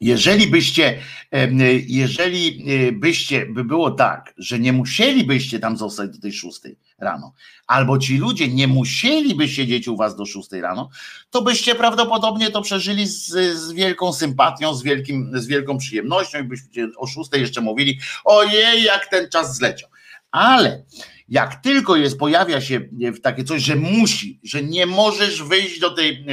Jeżeli byście, jeżeli e, byście, by było tak, że nie musielibyście tam zostać do tej szóstej rano, albo ci ludzie nie musieliby siedzieć u was do szóstej rano, to byście prawdopodobnie to przeżyli z, z wielką sympatią, z, wielkim, z wielką przyjemnością i byście o szóstej jeszcze mówili, ojej, jak ten czas zleciał. Ale jak tylko jest, pojawia się e, takie coś, że musi, że nie możesz wyjść do tej,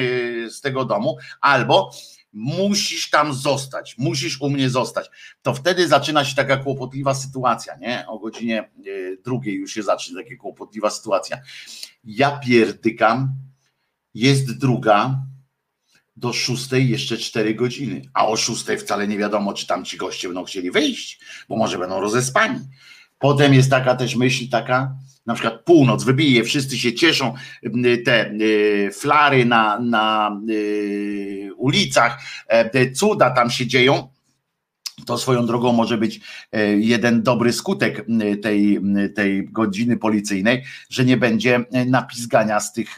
e, z tego domu, albo musisz tam zostać, musisz u mnie zostać, to wtedy zaczyna się taka kłopotliwa sytuacja, nie? O godzinie e, drugiej już się zacznie taka kłopotliwa sytuacja. Ja pierdykam, jest druga, do szóstej jeszcze cztery godziny, a o szóstej wcale nie wiadomo, czy tam ci goście będą chcieli wyjść, bo może będą rozespani. Potem jest taka też myśl taka, na przykład północ wybije, wszyscy się cieszą, te y, flary na, na y, ulicach, e, te cuda tam się dzieją, to swoją drogą może być e, jeden dobry skutek tej, tej godziny policyjnej, że nie będzie napisgania z tych,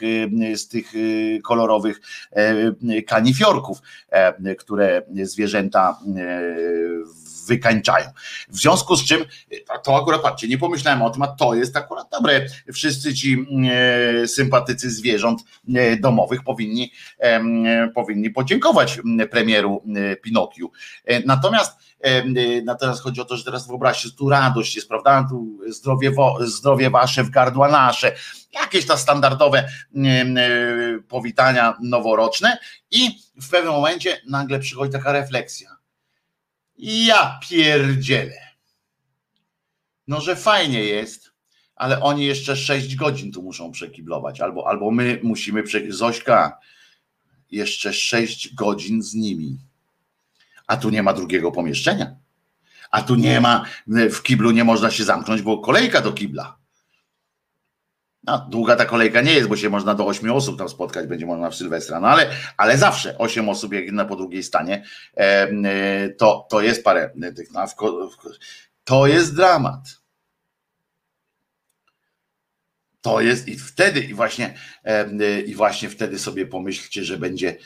z tych kolorowych e, kanifiorków, które zwierzęta wykańczają. W związku z czym, to akurat patrzcie, nie pomyślałem o tym, a to jest akurat dobre. Wszyscy ci e, sympatycy zwierząt e, domowych powinni, e, powinni podziękować premieru Pinokiu. Natomiast Natomiast chodzi o to, że teraz wyobraźcie, tu radość jest, prawda? Tu zdrowie, zdrowie wasze w gardła nasze, jakieś ta standardowe powitania noworoczne i w pewnym momencie nagle przychodzi taka refleksja. Ja pierdzielę. No, że fajnie jest, ale oni jeszcze 6 godzin tu muszą przekiblować, albo, albo my musimy przekiblować. Zośka, jeszcze 6 godzin z nimi. A tu nie ma drugiego pomieszczenia. A tu nie ma, w kiblu nie można się zamknąć, bo kolejka do kibla. No, długa ta kolejka nie jest, bo się można do ośmiu osób tam spotkać, będzie można w Sylwestra, no ale, ale zawsze osiem osób, jak jedna po drugiej stanie, e, to, to jest parę tych, no, to jest dramat. To jest i wtedy, i właśnie, i właśnie wtedy sobie pomyślcie, że będzie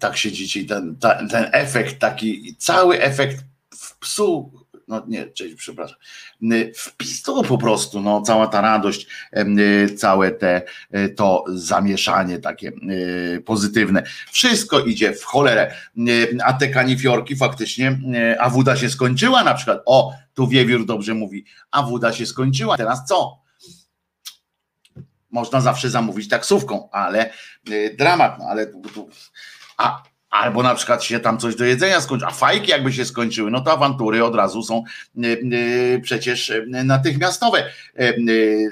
tak siedzicie i ten, ten efekt taki, cały efekt psu no nie, cześć, przepraszam, wpis to po prostu, no cała ta radość, całe te, e, to zamieszanie takie pozytywne, wszystko idzie w cholerę, a te kanifiorki faktycznie, a woda się skończyła na przykład, o, tu Wiewiór dobrze mówi, a woda się skończyła, teraz co? Można zawsze zamówić taksówką, ale dramat, no ale tu, tu, a Albo na przykład się tam coś do jedzenia skończy, a fajki jakby się skończyły, no to awantury od razu są y, y, przecież y, natychmiastowe.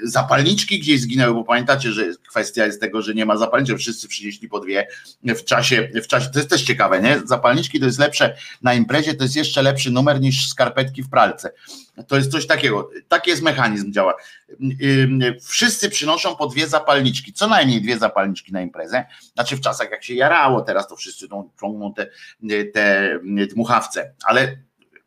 Zapalniczki gdzieś zginęły, bo pamiętacie, że kwestia jest tego, że nie ma zapalniczek, wszyscy przynieśli po dwie w czasie, w czasie, to jest też ciekawe, nie? Zapalniczki to jest lepsze na imprezie, to jest jeszcze lepszy numer niż skarpetki w pralce. To jest coś takiego, taki jest mechanizm działa. Wszyscy przynoszą po dwie zapalniczki, co najmniej dwie zapalniczki na imprezę. Znaczy w czasach jak się jarało, teraz to wszyscy ciągną te, te dmuchawce, ale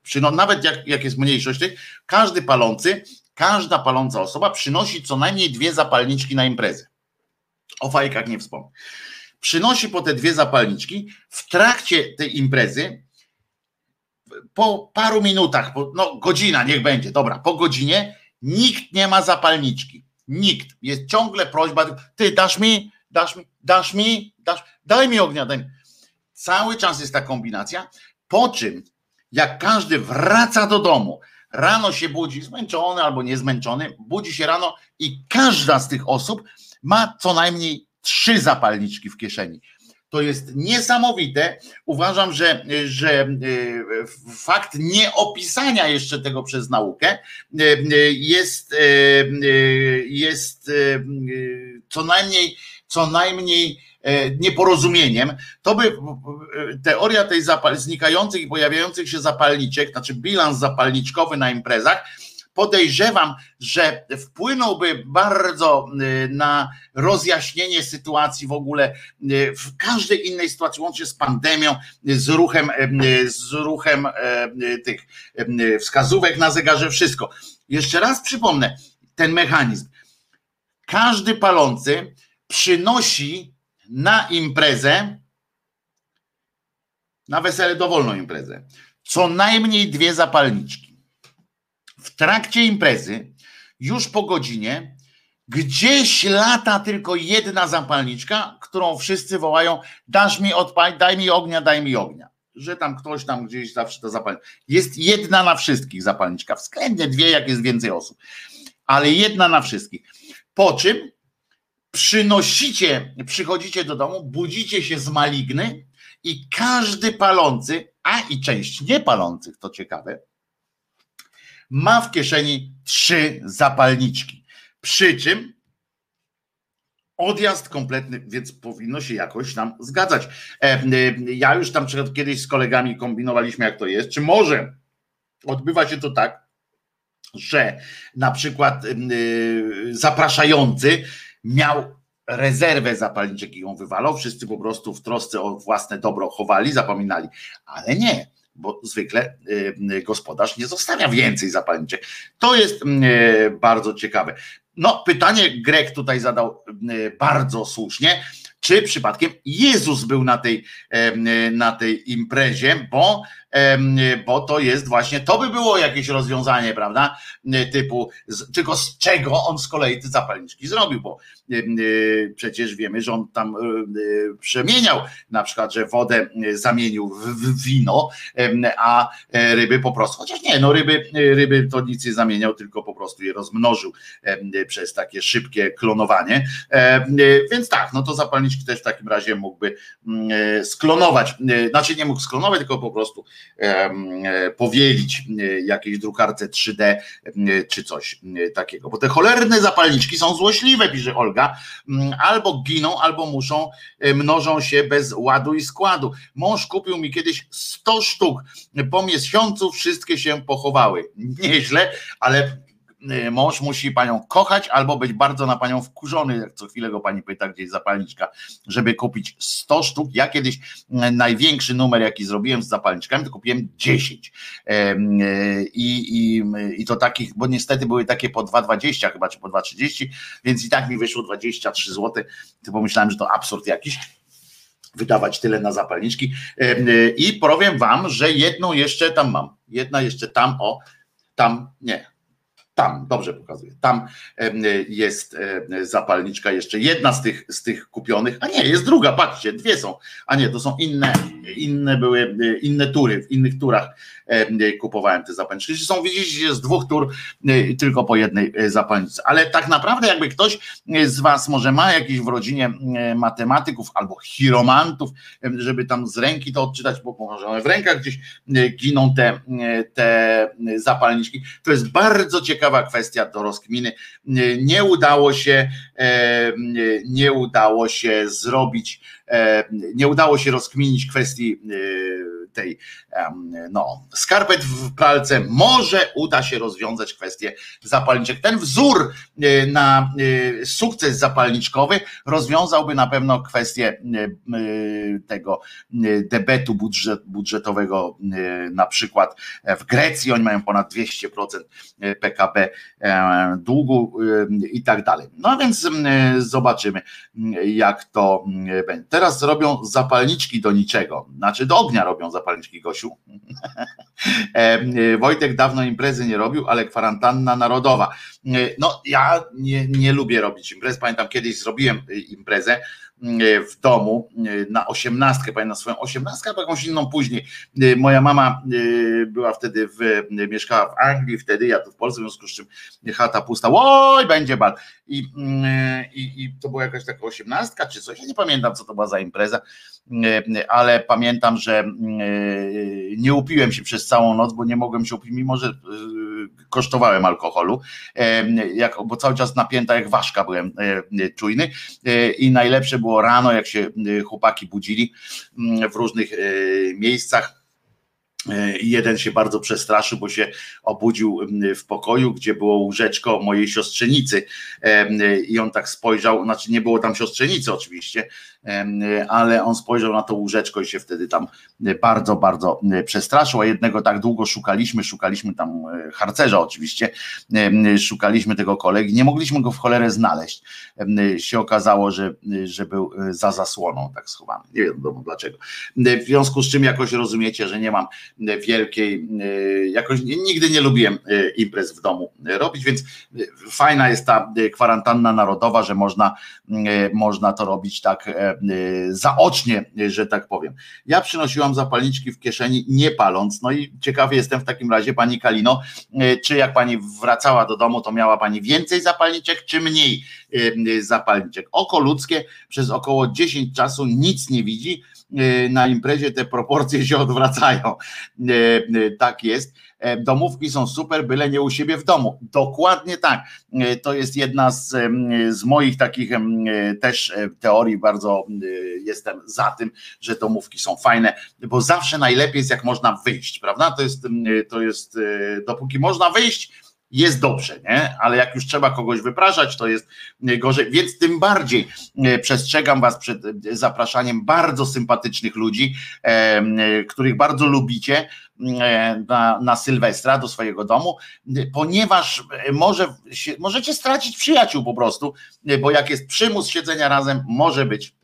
przyno, nawet jak, jak jest mniejszość tych, każdy palący, każda paląca osoba przynosi co najmniej dwie zapalniczki na imprezę. O fajkach nie wspomnę. Przynosi po te dwie zapalniczki w trakcie tej imprezy po paru minutach, no godzina niech będzie, dobra, po godzinie nikt nie ma zapalniczki. Nikt. Jest ciągle prośba, ty dasz mi, dasz mi, dasz mi, dasz, daj mi ognia, daj mi. Cały czas jest ta kombinacja, po czym jak każdy wraca do domu, rano się budzi zmęczony albo niezmęczony, budzi się rano i każda z tych osób ma co najmniej trzy zapalniczki w kieszeni. To jest niesamowite. Uważam, że, że e, fakt nieopisania jeszcze tego przez naukę e, jest, e, jest co najmniej, co najmniej nieporozumieniem. To by teoria tej znikających i pojawiających się zapalniczek, znaczy bilans zapalniczkowy na imprezach, podejrzewam, że wpłynąłby bardzo y, na rozjaśnienie sytuacji w ogóle y, w każdej innej sytuacji, łącznie z pandemią, z ruchem, y, z ruchem tych wskazówek na zegarze, wszystko. Jeszcze raz przypomnę ten mechanizm. Każdy palący przynosi na imprezę, na wesele dowolną imprezę, co najmniej dwie zapalniczki w trakcie imprezy, już po godzinie, gdzieś lata tylko jedna zapalniczka, którą wszyscy wołają: Dasz mi odpalić, daj mi ognia, daj mi ognia. Że tam ktoś tam gdzieś zawsze to zapali. Jest jedna na wszystkich zapalniczka, względnie dwie, jak jest więcej osób, ale jedna na wszystkich. Po czym przynosicie, przychodzicie do domu, budzicie się z maligny i każdy palący, a i część niepalących, to ciekawe, ma w kieszeni trzy zapalniczki. Przy czym odjazd kompletny, więc powinno się jakoś nam zgadzać. E, e, ja już tam kiedyś z kolegami kombinowaliśmy, jak to jest. Czy może odbywa się to tak, że na przykład e, zapraszający miał rezerwę zapalniczek i ją wywalał, wszyscy po prostu w trosce o własne dobro chowali, zapominali, ale nie bo zwykle y, gospodarz nie zostawia więcej zapalniczek. To jest y, bardzo ciekawe. No, pytanie Grek tutaj zadał y, bardzo słusznie. Czy przypadkiem Jezus był na tej, na tej imprezie, bo bo to jest właśnie, to by było jakieś rozwiązanie, prawda? Typu, tylko z czego on z kolei te zapalniczki zrobił, bo przecież wiemy, że on tam przemieniał, na przykład, że wodę zamienił w wino, a ryby po prostu, chociaż nie, no ryby, ryby to nic nie zamieniał, tylko po prostu je rozmnożył przez takie szybkie klonowanie. Więc tak, no to zapalniczki też w takim razie mógłby sklonować, znaczy nie mógł sklonować, tylko po prostu E, powielić e, jakiejś drukarce 3D e, czy coś takiego. Bo te cholerne zapalniczki są złośliwe, pisze Olga, mm, albo giną, albo muszą, mnożą się bez ładu i składu. Mąż kupił mi kiedyś 100 sztuk, po miesiącu wszystkie się pochowały. Nieźle, ale mąż musi panią kochać albo być bardzo na panią wkurzony, jak co chwilę go pani pyta gdzieś zapalniczka, żeby kupić 100 sztuk. Ja kiedyś y, największy numer, jaki zrobiłem z zapalniczkami, to kupiłem 10. Y, I, i, i to takich, bo niestety były takie po 2,20 chyba, czy po 2,30, więc i tak mi wyszło 23 zł. To pomyślałem, że to absurd jakiś wydawać tyle na zapalniczki. I powiem wam, że jedną jeszcze tam mam. Jedna jeszcze tam, o, tam, nie, tam, dobrze pokazuję, tam jest zapalniczka jeszcze jedna z tych, z tych kupionych, a nie, jest druga, patrzcie, dwie są, a nie, to są inne, inne były, e, inne tury, w innych turach kupowałem te zapalniczki. Są, widzicie, z dwóch tur e, tylko po jednej e, zapalniczce, ale tak naprawdę jakby ktoś z was może ma jakiś w rodzinie matematyków albo chiromantów, żeby tam z ręki to odczytać, bo może w rękach gdzieś giną te, te zapalniczki, to jest bardzo ciekawe ciekawa kwestia do rozkminy. Nie udało się, e, nie udało się zrobić, e, nie udało się rozkminić kwestii e, tej no, skarpet w pralce, może uda się rozwiązać kwestię zapalniczek. Ten wzór e, na e, sukces zapalniczkowy rozwiązałby na pewno kwestię e, tego debetu budżet, budżetowego na przykład w Grecji, oni mają ponad 200% PKB długu i tak dalej. No więc zobaczymy jak to będzie. Teraz robią zapalniczki do niczego, znaczy do ognia robią zapalniczki zapalniczki Gosiu. E, Wojtek dawno imprezy nie robił, ale kwarantanna narodowa. E, no ja nie, nie lubię robić imprez. Pamiętam kiedyś zrobiłem imprezę w domu na osiemnastkę, pamiętam swoją osiemnastkę, albo jakąś inną później. Moja mama była wtedy w, mieszkała w Anglii wtedy, ja tu w Polsce, w związku z czym chata pusta, oj, będzie bal. I, i, i to była jakaś taka osiemnastka czy coś, ja nie pamiętam, co to była za impreza, ale pamiętam, że nie upiłem się przez całą noc, bo nie mogłem się upić, mimo że kosztowałem alkoholu, bo cały czas napięta jak ważka byłem czujny i najlepsze było rano, jak się chłopaki budzili w różnych miejscach, Jeden się bardzo przestraszył, bo się obudził w pokoju, gdzie było łóżeczko mojej siostrzenicy. I on tak spojrzał, znaczy nie było tam siostrzenicy oczywiście, ale on spojrzał na to łóżeczko i się wtedy tam bardzo, bardzo przestraszył, a jednego tak długo szukaliśmy, szukaliśmy tam e, harcerza oczywiście, szukaliśmy tego kolegi, nie mogliśmy go w cholerę znaleźć. Się okazało, że, że był e, za zasłoną tak schowany, nie wiem dlaczego. W związku z czym jakoś rozumiecie, że nie mam wielkiej, jakoś nigdy nie lubiłem e, imprez w domu robić, więc fajna jest ta kwarantanna narodowa, że można, można to robić tak zaocznie, że tak powiem. Ja przynosiłam zapalniczki w kieszeni, nie paląc. No i ciekawy jestem w takim razie, pani Kalino, y, czy jak pani wracała do domu, to miała pani więcej zapalniczek, czy mniej y, zapalniczek? Oko ludzkie przez około 10 czasu nic nie widzi. Na imprezie te proporcje się odwracają. Tak jest. E, domówki są super, byle nie u siebie w domu. Dokładnie tak. E, to jest jedna z, z moich takich też e, teorii, bardzo jestem za tym, że domówki są fajne, bo zawsze najlepiej jest jak można wyjść, prawda? To jest, to jest dopóki można wyjść, jest dobrze, nie? Ale jak już trzeba kogoś wypraszać, to jest gorzej. Więc tym bardziej przestrzegam Was przed zapraszaniem bardzo sympatycznych ludzi, których bardzo lubicie, E, na, na Sylwestra do swojego domu, ponieważ może, możecie stracić przyjaciół po prostu, bo jak jest przymus siedzenia razem, może być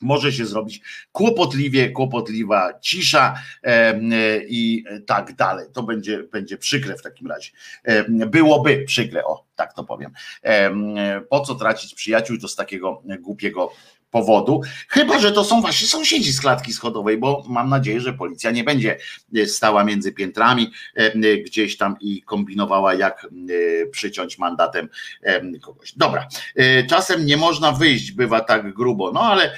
może się zrobić kłopotliwie, kłopotliwa cisza e, i tak dalej. To będzie, będzie przykre w takim razie. Byłoby przykre, o tak to powiem. Po co tracić przyjaciół to z takiego głupiego powodu, chyba że to są wasi sąsiedzi z klatki schodowej, bo mam nadzieję, że policja nie będzie e, stała między piętrami e, e, gdzieś tam i kombinowała, jak przyciąć mandatem kogoś. Dobra, czasem nie można wyjść, bywa tak grubo, no ale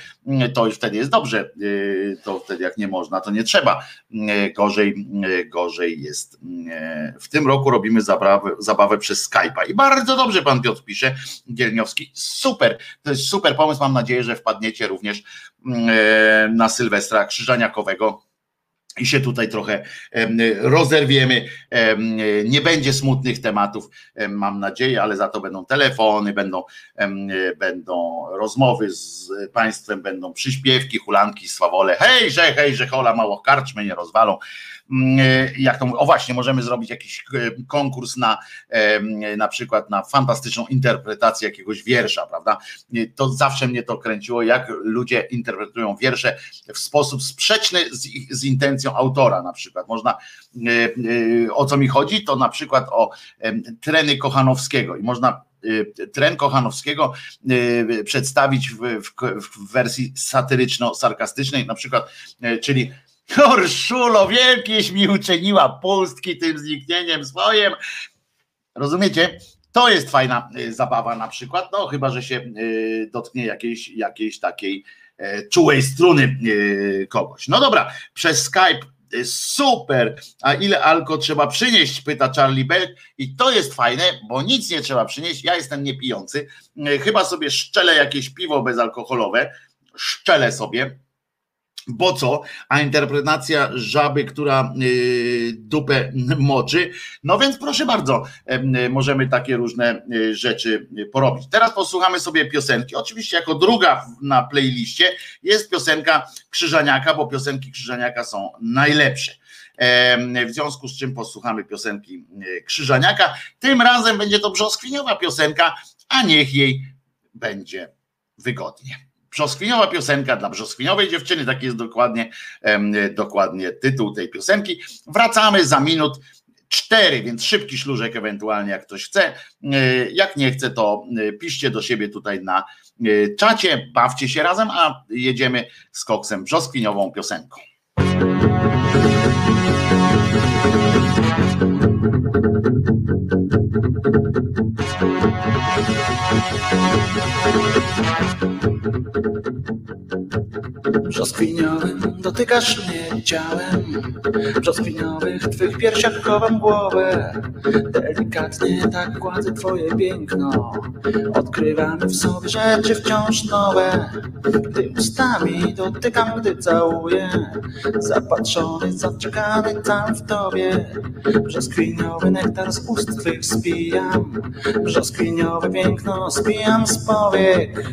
to już wtedy jest dobrze. To wtedy jak nie można, to nie trzeba. Gorzej, gorzej jest. W tym roku robimy zabawę, zabawę przez Skype'a i bardzo dobrze pan Piotr pisze, Gielniowski. Super, to jest super pomysł. Mam nadzieję, że wpadniecie również na Sylwestra Krzyżaniakowego i się tutaj trochę rozerwiemy. Nie będzie smutnych tematów, mam nadzieję, ale za to będą telefony, będą, będą rozmowy z państwem, będą przyśpiewki, hulanki, swawole. Hejże, hejże, hola, mało karczmy nie rozwalą. Mm, jak to o właśnie, możemy zrobić jakiś e, konkurs na na przykład na fantastyczną interpretację jakiegoś wiersza, prawda? To zawsze mnie to kręciło, jak ludzie interpretują wiersze w sposób sprzeczny z, z intencją autora na przykład. Można, e, e, o co mi chodzi, to na przykład o treny Kochanowskiego i można tren Kochanowskiego przedstawić w, w, w wersji satyryczno-sarkastycznej, na przykład, czyli Urszulo, wielkieś mi uczyniła pustki tym zniknieniem swoim. Rozumiecie? To jest fajna y, zabawa na przykład, no chyba, że się y, dotknie jakiejś, jakiejś takiej e, czułej struny y, kogoś. No dobra, przez Skype super, a ile alko trzeba przynieść, pyta Charlie Bell. I to jest fajne, bo nic nie trzeba przynieść, ja jestem niepijący, chyba sobie szczelę jakieś piwo bezalkoholowe, szczelę sobie, bo co? A interpretacja żaby, która y, dupę moczy. No więc proszę bardzo, możemy takie różne y, rzeczy porobić. Teraz posłuchamy sobie piosenki. Oczywiście jako druga na playliście jest piosenka Krzyżaniaka, bo piosenki Krzyżaniaka są najlepsze. W związku z czym posłuchamy piosenki y, Krzyżaniaka. Tym razem będzie to brzoskwiniowa piosenka, a niech jej będzie wygodnie. Brzoskwiniowa piosenka dla brzoskwiniowej dziewczyny, taki jest dokładnie, dokładnie tytuł tej piosenki. Wracamy za minut cztery, więc szybki szlużek ewentualnie jak ktoś chce. Jak nie chce, to piszcie do siebie tutaj na czacie, bawcie się razem, a jedziemy z koksem brzoskwiniową piosenką. thank you Brzoskwiniowym dotykasz mnie ciałem. Brzoskwiniowych twych piersiach chowam głowę. Delikatnie tak gładzę twoje piękno. Odkrywamy w sobie rzeczy wciąż nowe. Gdy ustami dotykam, gdy całuję. Zapatrzony, zaczekany tam w tobie. Brzoskwiniowy nektar z ust twych spijam. Brzoskwiniowe piękno spijam z powiek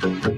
Thank you.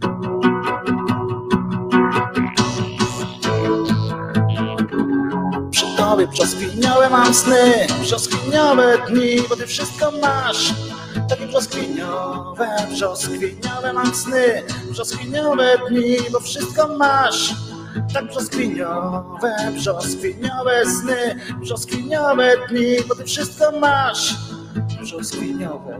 Przy tobie mam sny, brzoskwiniowe dni, bo ty wszystko masz. Takie brzoskwiniowe, brzoskwiniowe mam sny, brzoskwiniowe dni, bo wszystko masz. Tak brzoskwiniowe, brzoskwiniowe sny, brzoskwiniowe dni, bo ty wszystko masz. Brzoskwiniowe.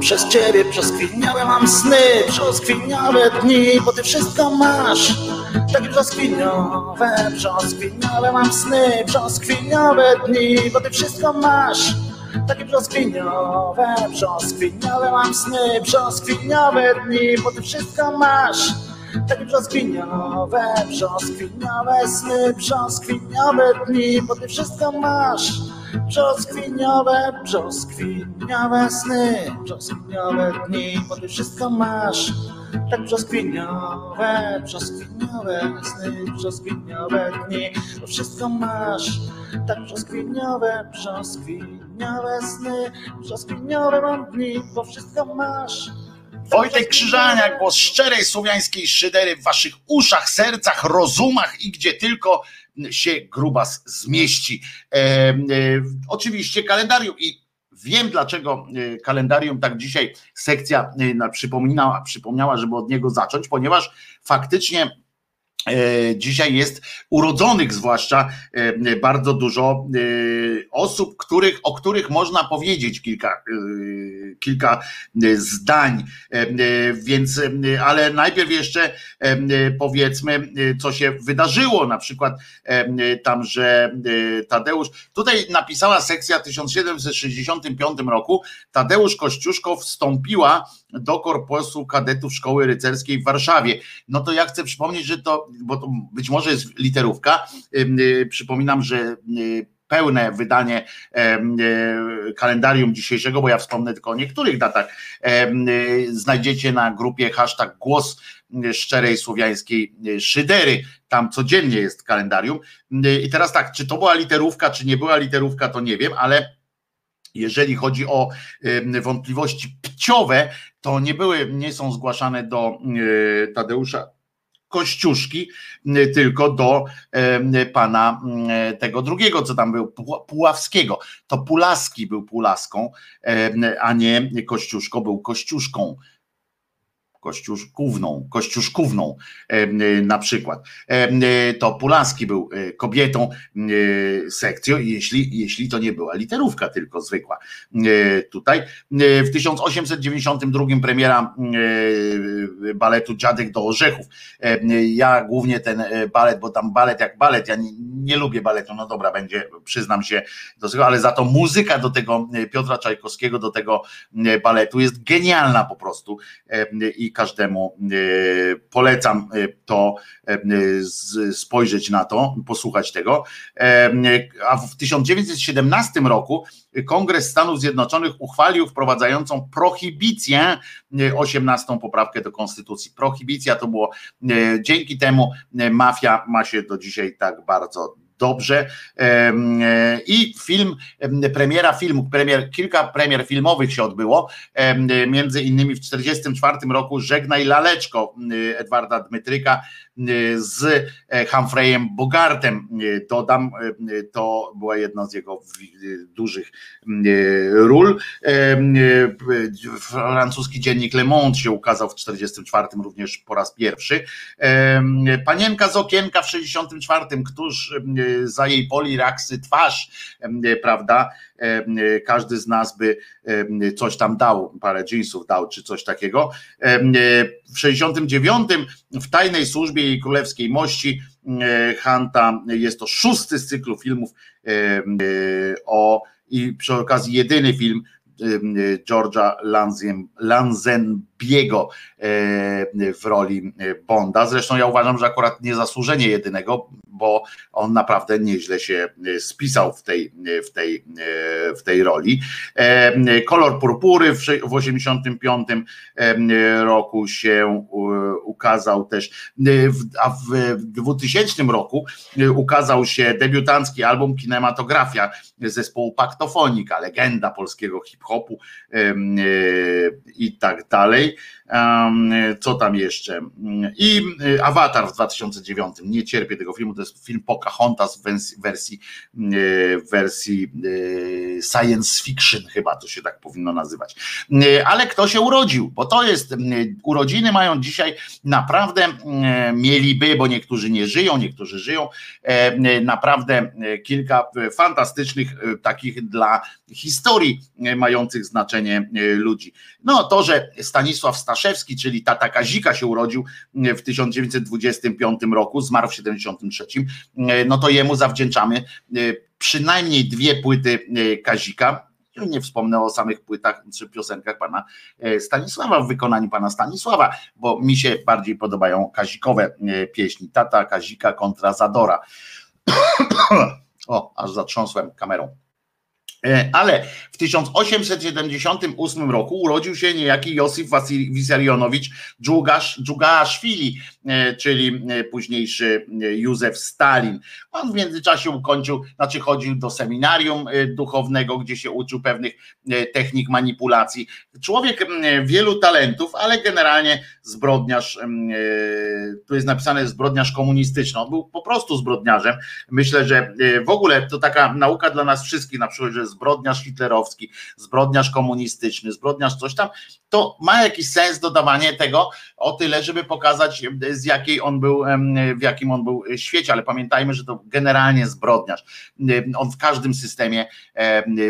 Przez ciebie brzoskwiniowe mam sny, brzoskwiniowe dni, bo ty wszystko masz. Takie brzoskwiniowe, brzoskwiniowe mam sny, brzoskwiniowe dni, bo ty wszystko masz. Takie brzoskwiniowe, brzoskwiniowe mam sny, brzoskwiniowe dni, bo ty wszystko masz. Takie brzoskwiniowe, brzoskwiniowe sny, brzoskwiniowe dni, bo ty wszystko masz. Brzoskwiniowe, brzoskwiniowe sny, brzoskwiniowe dni, bo ty wszystko masz. Tak brzoskwiniowe, brzoskwiniowe sny, brzoskwiniowe dni, bo wszystko masz. Tak brzoskwiniowe, brzoskwiniowe sny, brzoskwiniowe mam dni, bo wszystko masz. Wojtek Krzyżania, głos szczerej słowiańskiej szydery w waszych uszach, sercach, rozumach i gdzie tylko się grubas zmieści. E, e, oczywiście kalendarium i wiem dlaczego e, kalendarium tak dzisiaj sekcja e, przypomniała, żeby od niego zacząć, ponieważ faktycznie dzisiaj jest urodzonych zwłaszcza e, bardzo dużo e, osób, których, o których można powiedzieć kilka, kilka zdań, więc ale najpierw jeszcze powiedzmy, co się wydarzyło, na przykład tam, że Tadeusz, tutaj napisała sekcja w 1765 roku, Tadeusz Kościuszko wstąpiła do korpusu kadetów Szkoły Rycerskiej w Warszawie. No to ja chcę przypomnieć, że to, bo to być może jest literówka, przypominam, że pełne wydanie kalendarium dzisiejszego, bo ja wspomnę tylko o niektórych datach, znajdziecie na grupie hashtag głos szczerej słowiańskiej szydery. Tam codziennie jest kalendarium. I teraz tak, czy to była literówka, czy nie była literówka, to nie wiem, ale jeżeli chodzi o wątpliwości pciowe, to nie były, nie są zgłaszane do Tadeusza Kościuszki, tylko do pana tego drugiego, co tam był, Puławskiego. To Pulaski był Pulaską, a nie Kościuszko był Kościuszką kościuszkówną, kościuszkówną na przykład. To Pulaski był e, kobietą sekcją, jeśli, jeśli to nie była literówka, tylko zwykła. Tutaj w 1892 premiera baletu Dziadek do Orzechów. Ja głównie ten balet, bo tam balet jak balet, ja nie, nie lubię baletu, no dobra, będzie, przyznam się do tego, ale za to muzyka do tego Piotra Czajkowskiego, do tego baletu jest genialna po prostu i każdemu e, polecam e, to e, spojrzeć na to, posłuchać tego. A w 1917 roku Kongres Stanów Zjednoczonych uchwalił wprowadzającą prohibicję, 18 poprawkę do konstytucji. Prohibicja to było dzięki temu mafia ma się do dzisiaj tak bardzo dobrze. E, I film, premiera filmu, premier, kilka premier filmowych się odbyło, między innymi w 1944 roku Żegnaj Laleczko Edwarda Dmytryka z e, Humphreyem Bogartem. Dodam, to była jedna z jego dużych ról. Francuski dziennik Le Monde się ukazał w 1944 również po raz pierwszy. Panienka z okienka w 1964, któż za jej poliraksy twarz, prawda? Każdy z nas by coś tam dał, parę jeansów dał, czy coś takiego. W 69 w tajnej służbie jej królewskiej mości Hanta jest to szósty z cyklu filmów o i przy okazji jedyny film George'a Lanzenbiego w roli Bonda. Zresztą ja uważam, że akurat nie zasłużenie jedynego, bo on naprawdę nieźle się e, spisał w tej, e, w tej, e, w tej roli. Kolor purpury w 1985 roku się ukazał też, a w 2000 roku ukazał się debiutancki album Kinematografia zespołu Paktofonika, legenda polskiego hip-hopu i tak dalej. Co tam jeszcze? I Avatar w 2009. Nie cierpię tego filmu, to jest film Pocahontas w wersji, w wersji science fiction, chyba to się tak powinno nazywać. Ale kto się urodził? Bo to jest, urodziny mają dzisiaj naprawdę, mieliby, bo niektórzy nie żyją, niektórzy żyją, naprawdę kilka fantastycznych, takich dla historii mających znaczenie ludzi. No to, że Stanisław Staszewski, czyli tata Kazika się urodził w 1925 roku, zmarł w 1973, no to jemu zawdzięczamy e, przynajmniej dwie płyty e, Kazika, nie wspomnę o samych płytach czy piosenkach pana e, Stanisława w wykonaniu pana Stanisława, bo mi się bardziej podobają kazikowe pieśni. Tata Kazika kontra Zadora. o, aż zatrząsłem kamerą. E, ale w 1878 roku urodził się niejaki Josif Wisarionowicz Dżugaszwili, e, czyli e, późniejszy Józef Stalin. On w międzyczasie ukończył, znaczy chodził do seminarium duchownego, gdzie się uczył pewnych technik manipulacji. Człowiek wielu talentów, ale generalnie zbrodniarz, tu jest napisane zbrodniarz komunistyczny. On był po prostu zbrodniarzem. Myślę, że w ogóle to taka nauka dla nas wszystkich, na przykład, że zbrodniarz hitlerowski, zbrodniarz komunistyczny, zbrodniarz coś tam, to ma jakiś sens dodawanie tego o tyle, żeby pokazać z jakiej on był, w jakim on był świecie, ale pamiętajmy, że to generalnie zbrodniarz. On w każdym systemie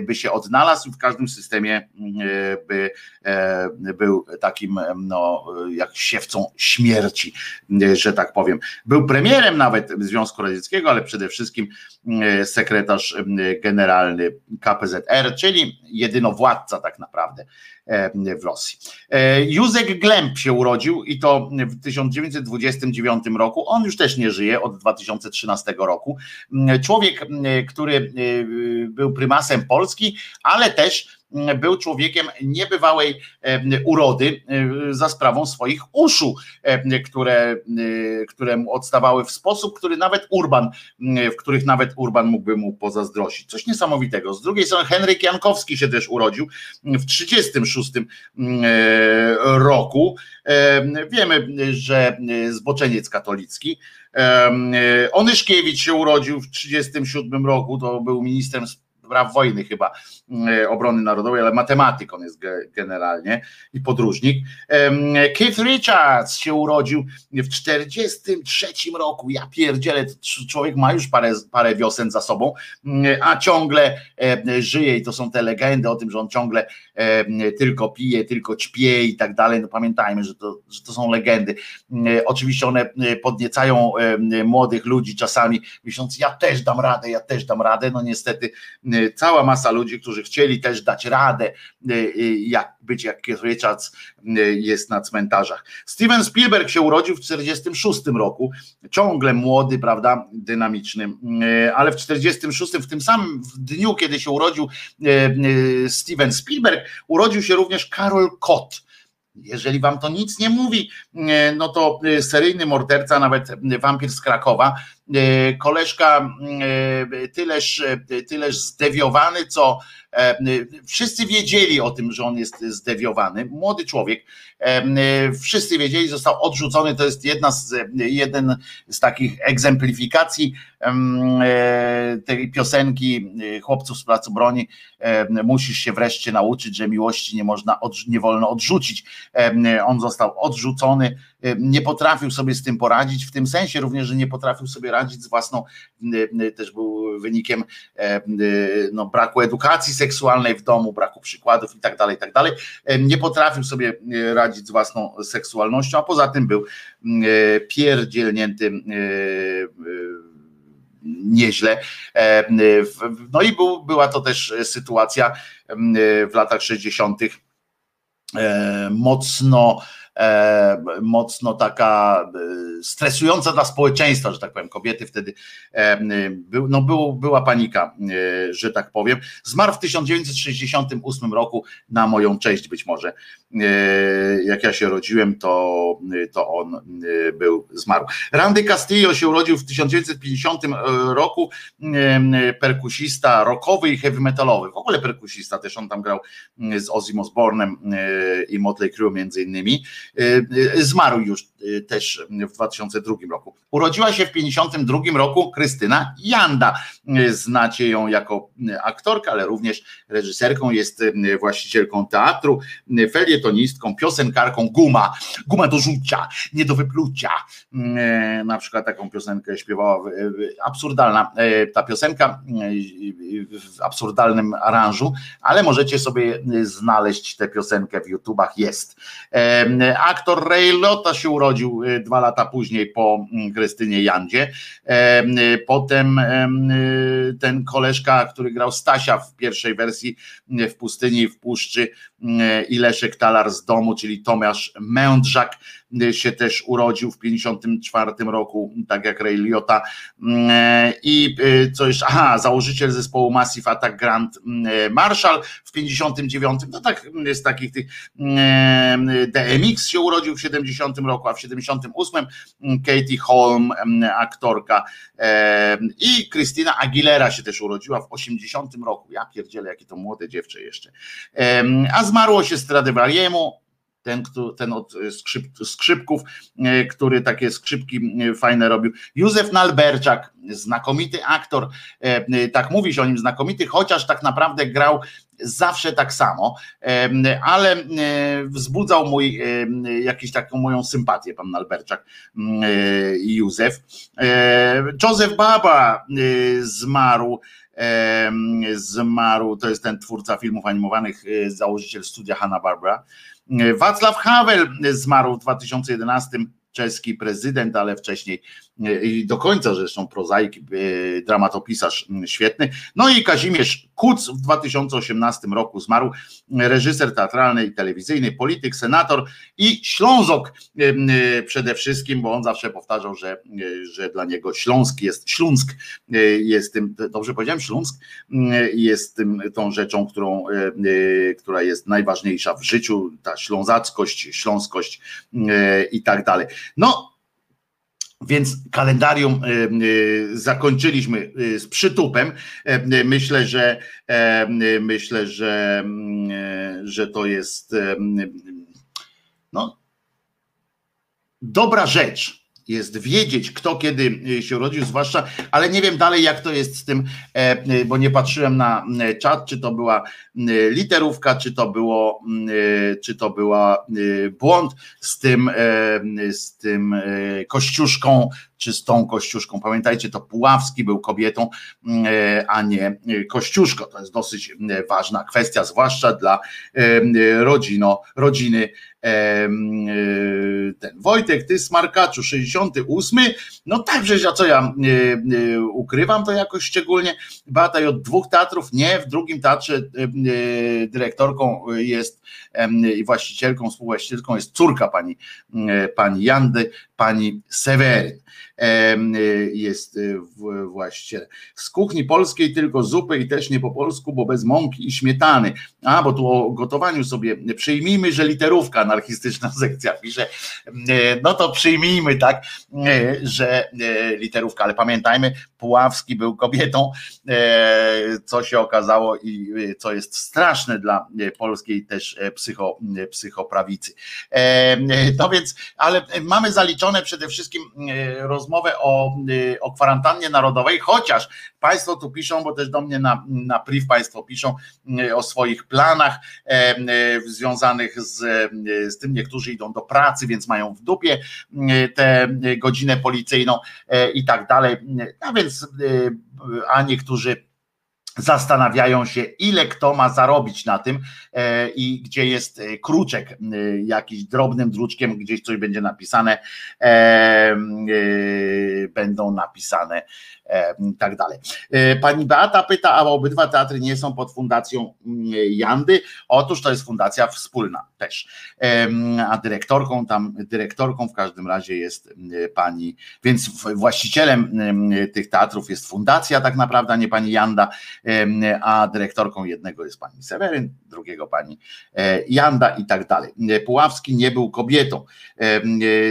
by się odnalazł, w każdym systemie by był takim no, jak siewcą śmierci, że tak powiem. Był premierem nawet Związku Radzieckiego, ale przede wszystkim sekretarz generalny KPZR, czyli jedynowładca tak naprawdę w Rosji. Józek Glemp się urodził i to w 1929 roku. On już też nie żyje od 2013 roku. Człowiek, który był prymasem Polski, ale też był człowiekiem niebywałej urody za sprawą swoich uszu, które, które mu odstawały w sposób, który nawet Urban, w których nawet Urban mógłby mu pozazdrościć. Coś niesamowitego. Z drugiej strony Henryk Jankowski się też urodził w 1936 roku. Wiemy, że zboczeniec katolicki. Onyszkiewicz się urodził w 1937 roku, to był ministrem wojny chyba, e, obrony narodowej, ale matematyk on jest generalnie i podróżnik. Keith Richards się urodził w 43 roku, ja pierdzielę, człowiek ma już parę, parę wiosen za sobą, a ciągle żyje i to są te legendy o tym, że on ciągle tylko pije, tylko ćpie i tak dalej, no pamiętajmy, że to, że to są legendy. Oczywiście one podniecają młodych ludzi czasami, myśląc, ja też dam radę, ja też dam radę, no niestety cała masa ludzi, którzy chcieli też dać radę, y, y, jak być jak Richards y, jest na cmentarzach. Steven Spielberg się urodził w 46 roku, ciągle młody, prawda, dynamiczny, ale w 46, w tym samym dniu, kiedy się urodził Steven Spielberg, urodził się również Karol Kott. Jeżeli wam to nic nie mówi, no to seryjny morderca, nawet wampir z Krakowa, koleżka e, tyleż, e, tyleż zdewiowany, co wszyscy wiedzieli o tym, że on jest zdewiowany, młody człowiek, wszyscy wiedzieli, został odrzucony, to jest jedna z, jeden z takich egzemplifikacji tej piosenki chłopców z Placu Broni, musisz się wreszcie nauczyć, że miłości nie można, nie wolno odrzucić. On został odrzucony, nie potrafił sobie z tym poradzić, w tym sensie również, że nie potrafił sobie radzić z własną, też był wynikiem no, braku edukacji seksualnej w domu, braku przykładów i tak dalej, tak dalej. Nie potrafił sobie radzić z własną seksualnością, a poza tym był pierdzielnięty nieźle. No i był, była to też sytuacja w latach 60. mocno E, mocno taka e, stresująca dla społeczeństwa, że tak powiem. Kobiety wtedy, e, no było, była panika, że tak powiem. Zmarł w 1968 roku na moją cześć być może. Jak ja się rodziłem, to, to on był, zmarł. Randy Castillo się urodził w 1950 roku, perkusista rockowy i heavy metalowy. W ogóle perkusista, też on tam grał z Ozzy Osbourne'em i Motley Crue między innymi. Y, y, zmarł już y, też w 2002 roku. Urodziła się w 1952 roku Krystyna Janda. Znacie ją jako aktorkę, ale również reżyserką, jest właścicielką teatru, felietonistką, piosenkarką Guma. Guma do rzucia, nie do wyplucia. Na przykład taką piosenkę śpiewała, absurdalna ta piosenka w absurdalnym aranżu, ale możecie sobie znaleźć tę piosenkę w YouTubach, jest. Aktor Ray Lota się urodził y, dwa lata później po mm, Krystynie Jandzie. Y, potem y, ten koleżka, który grał Stasia w pierwszej wersji w pustyni w puszczy i Leszek Talar z domu, czyli Tomasz Mędrzak się też urodził w 54 roku, tak jak Ray Liotta. I co jeszcze, aha, założyciel zespołu Massive Attack Grand Marshall w 59, no tak z takich tych DMX się urodził w 70 roku, a w 78 Katie Holm, aktorka. I Christina Aguilera się też urodziła w 80 roku, ja pierdzielę, jakie to młode dziewczę jeszcze, a zmarło się Stradivariemu, ten, ten od skrzyp, skrzypków, e, który takie skrzypki e, fajne robił. Józef Nalberczak, znakomity aktor, e, tak mówi się o nim znakomity, chociaż tak naprawdę grał zawsze tak samo, ale wzbudzał mój jakiś taką moją sympatię pan Nalberczak i Józef. Józef Baba zmarł zmarł, to jest ten twórca filmów animowanych, założyciel studia Hanna Barbara. Wacław Havel zmarł w 2011 czeski prezydent, ale wcześniej i do końca zresztą prozaik, dramatopisarz świetny. No i Kazimierz Kuc w 2018 roku zmarł, reżyser teatralny i telewizyjny, polityk, senator i Ślązok przede wszystkim, bo on zawsze powtarzał, że, że dla niego Śląsk jest, Śląsk jest tym, dobrze powiedziałem, Śląsk jest tym, tą rzeczą, którą, która jest najważniejsza w życiu, ta ślązackość, śląskość i tak dalej. No, więc kalendarium zakończyliśmy z przytupem. Myślę, że myślę, że, że to jest no, dobra rzecz jest wiedzieć, kto kiedy się urodził, zwłaszcza, ale nie wiem dalej, jak to jest z tym, bo nie patrzyłem na czat, czy to była literówka, czy to było, czy to była błąd z tym, z tym kościuszką, czy z tą kościuszką. Pamiętajcie, to Puławski był kobietą, a nie kościuszko. To jest dosyć ważna kwestia, zwłaszcza dla rodzino, rodziny ten Wojtek, ty smarkaczu 68, no tak, przecież a co ja ukrywam to jakoś szczególnie, Bataj od dwóch teatrów, nie, w drugim teatrze dyrektorką jest i właścicielką, współwłaścicielką jest córka pani, pani Jandy, pani Seweryn jest właściciel. Z kuchni polskiej tylko zupy i też nie po polsku, bo bez mąki i śmietany. A, bo tu o gotowaniu sobie przyjmijmy, że literówka anarchistyczna sekcja pisze, no to przyjmijmy tak, że literówka, ale pamiętajmy, Puławski był kobietą, co się okazało i co jest straszne dla polskiej też psycho, psychoprawicy. No więc, ale mamy zaliczone przede wszystkim rozmowę o, o kwarantannie narodowej, chociaż Państwo tu piszą, bo też do mnie na, na priv Państwo piszą o swoich planach związanych z, z tym, niektórzy idą do pracy, więc mają w dupie tę godzinę policyjną i tak dalej. A więc, a niektórzy zastanawiają się, ile kto ma zarobić na tym e, i gdzie jest e, kruczek, e, jakiś drobnym druczkiem, gdzieś coś będzie napisane, będą napisane tak dalej. Pani Beata pyta, a obydwa teatry nie są pod fundacją mm, Jandy? Otóż to jest fundacja wspólna też. A dyrektorką tam, dyrektorką w każdym razie jest pani, więc właścicielem tych teatrów jest fundacja tak naprawdę, nie pani Janda a dyrektorką jednego jest pani Seweryn, drugiego pani e, Janda i tak dalej. Puławski nie był kobietą.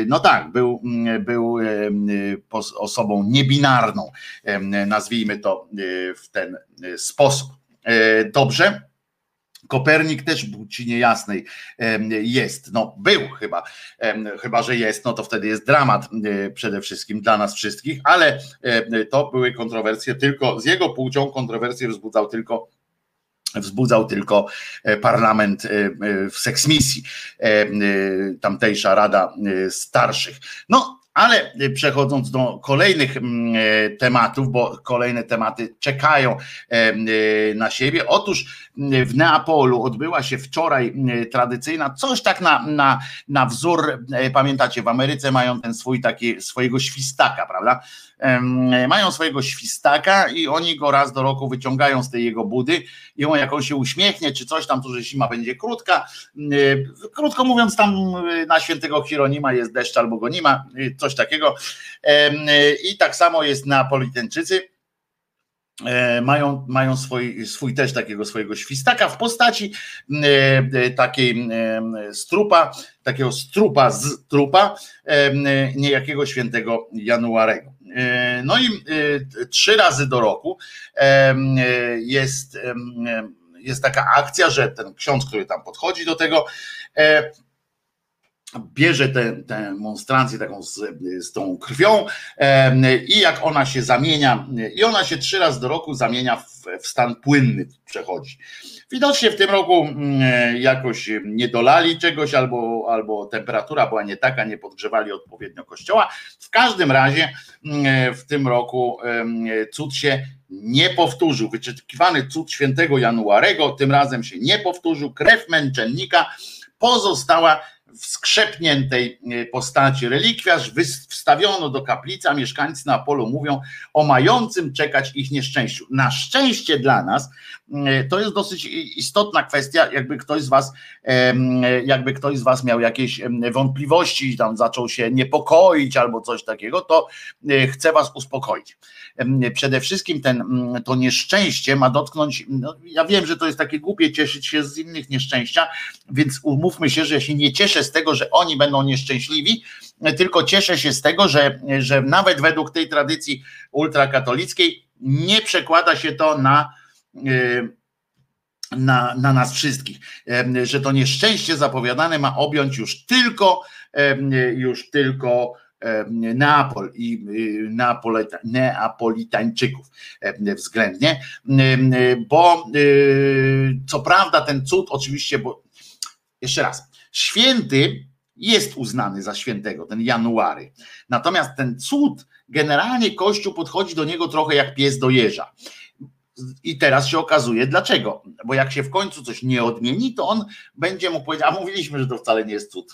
No tak, był, był osobą niebinarną, nazwijmy to e, w ten e, sposób. Dobrze? Kopernik też płci niejasnej jest, no był chyba, chyba że jest, no to wtedy jest dramat przede wszystkim dla nas wszystkich, ale to były kontrowersje tylko, z jego płcią kontrowersje wzbudzał tylko wzbudzał tylko e, parlament e, e, w seksmisji, tamtejsza Rada Starszych. No, ale przechodząc do kolejnych tematów, bo kolejne tematy czekają na siebie. Otóż w Neapolu odbyła się wczoraj tradycyjna, coś tak na, na, na wzór, pamiętacie, w Ameryce mają ten swój taki, swojego świstaka, prawda? mają swojego świstaka i oni go raz do roku wyciągają z tej jego budy i on jak on się uśmiechnie, czy coś tam, to że zima będzie krótka. Krótko mówiąc, tam na świętego Hieronima jest deszcz albo go nie ma, coś takiego. I tak samo jest na Politeńczycy e, mają, mają swój, swój też takiego swojego świstaka w postaci e, takiej strupa, takiego strupa z trupa niejakiego świętego Januarego. E, no i e, trzy razy do roku e, jest, jest taka akcja, że ten ksiądz, który tam podchodzi do tego, bierze tę, tę monstrancję taką z, z tą krwią i jak ona się zamienia, i ona się trzy razy do roku zamienia w, w stan płynny, przechodzi. Widocznie w tym roku mm, jakoś nie dolali czegoś, albo, albo temperatura była nie taka, nie podgrzewali odpowiednio kościoła. W każdym razie mm, w tym roku cud się nie powtórzył. Wyczekiwany cud świętego Januarego tym razem się nie powtórzył. Krew męczennika pozostała w skrzepniętej e, postaci relikwiarz wstawiono do kaplicy, a mieszkańcy Neapolu mówią o mającym czekać ich nieszczęściu. Na szczęście dla nas e, to jest dosyć istotna kwestia, jakby ktoś z was jakby ktoś z was miał jakieś wątpliwości, tam zaczął się niepokoić albo coś takiego, to e, chcę was uspokoić. Przede wszystkim ten, to nieszczęście ma dotknąć, no ja wiem, że to jest takie głupie cieszyć się z innych nieszczęścia, więc umówmy się, że ja się nie cieszę z tego, że oni będą nieszczęśliwi, tylko cieszę się z tego, że, że nawet według tej tradycji ultrakatolickiej nie przekłada się to na, y, na, na nas wszystkich, że to nieszczęście zapowiadane ma objąć już tylko już tylko Neapol i y, Neapolita, Neapolitańczyków względnie, bo y, co prawda ten cud oczywiście, bo jeszcze raz, święty jest uznany za świętego, ten January. Natomiast ten cud, generalnie Kościół podchodzi do niego trochę jak pies do jeża. I teraz się okazuje dlaczego. Bo jak się w końcu coś nie odmieni, to on będzie mu powiedział, a mówiliśmy, że to wcale nie jest cud.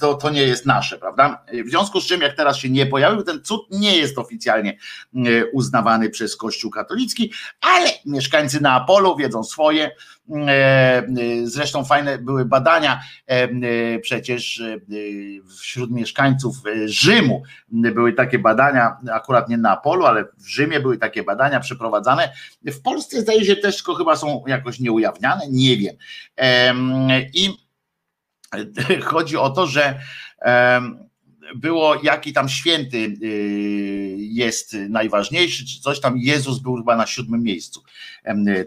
to, to nie jest nasze, prawda? W związku z czym, jak teraz się nie pojawił, ten cud nie jest oficjalnie uznawany przez Kościół katolicki, ale mieszkańcy Neapolu wiedzą swoje E, e, zresztą fajne były badania e, przecież wśród mieszkańców Rzymu. Były takie badania, akurat nie na polu, ale w Rzymie były takie badania przeprowadzane. W Polsce zdaje się też tylko chyba są jakoś nieujawniane, nie wiem. I chodzi o to, że było jaki tam święty y, jest najważniejszy, czy coś tam Jezus był chyba na siódmym miejscu,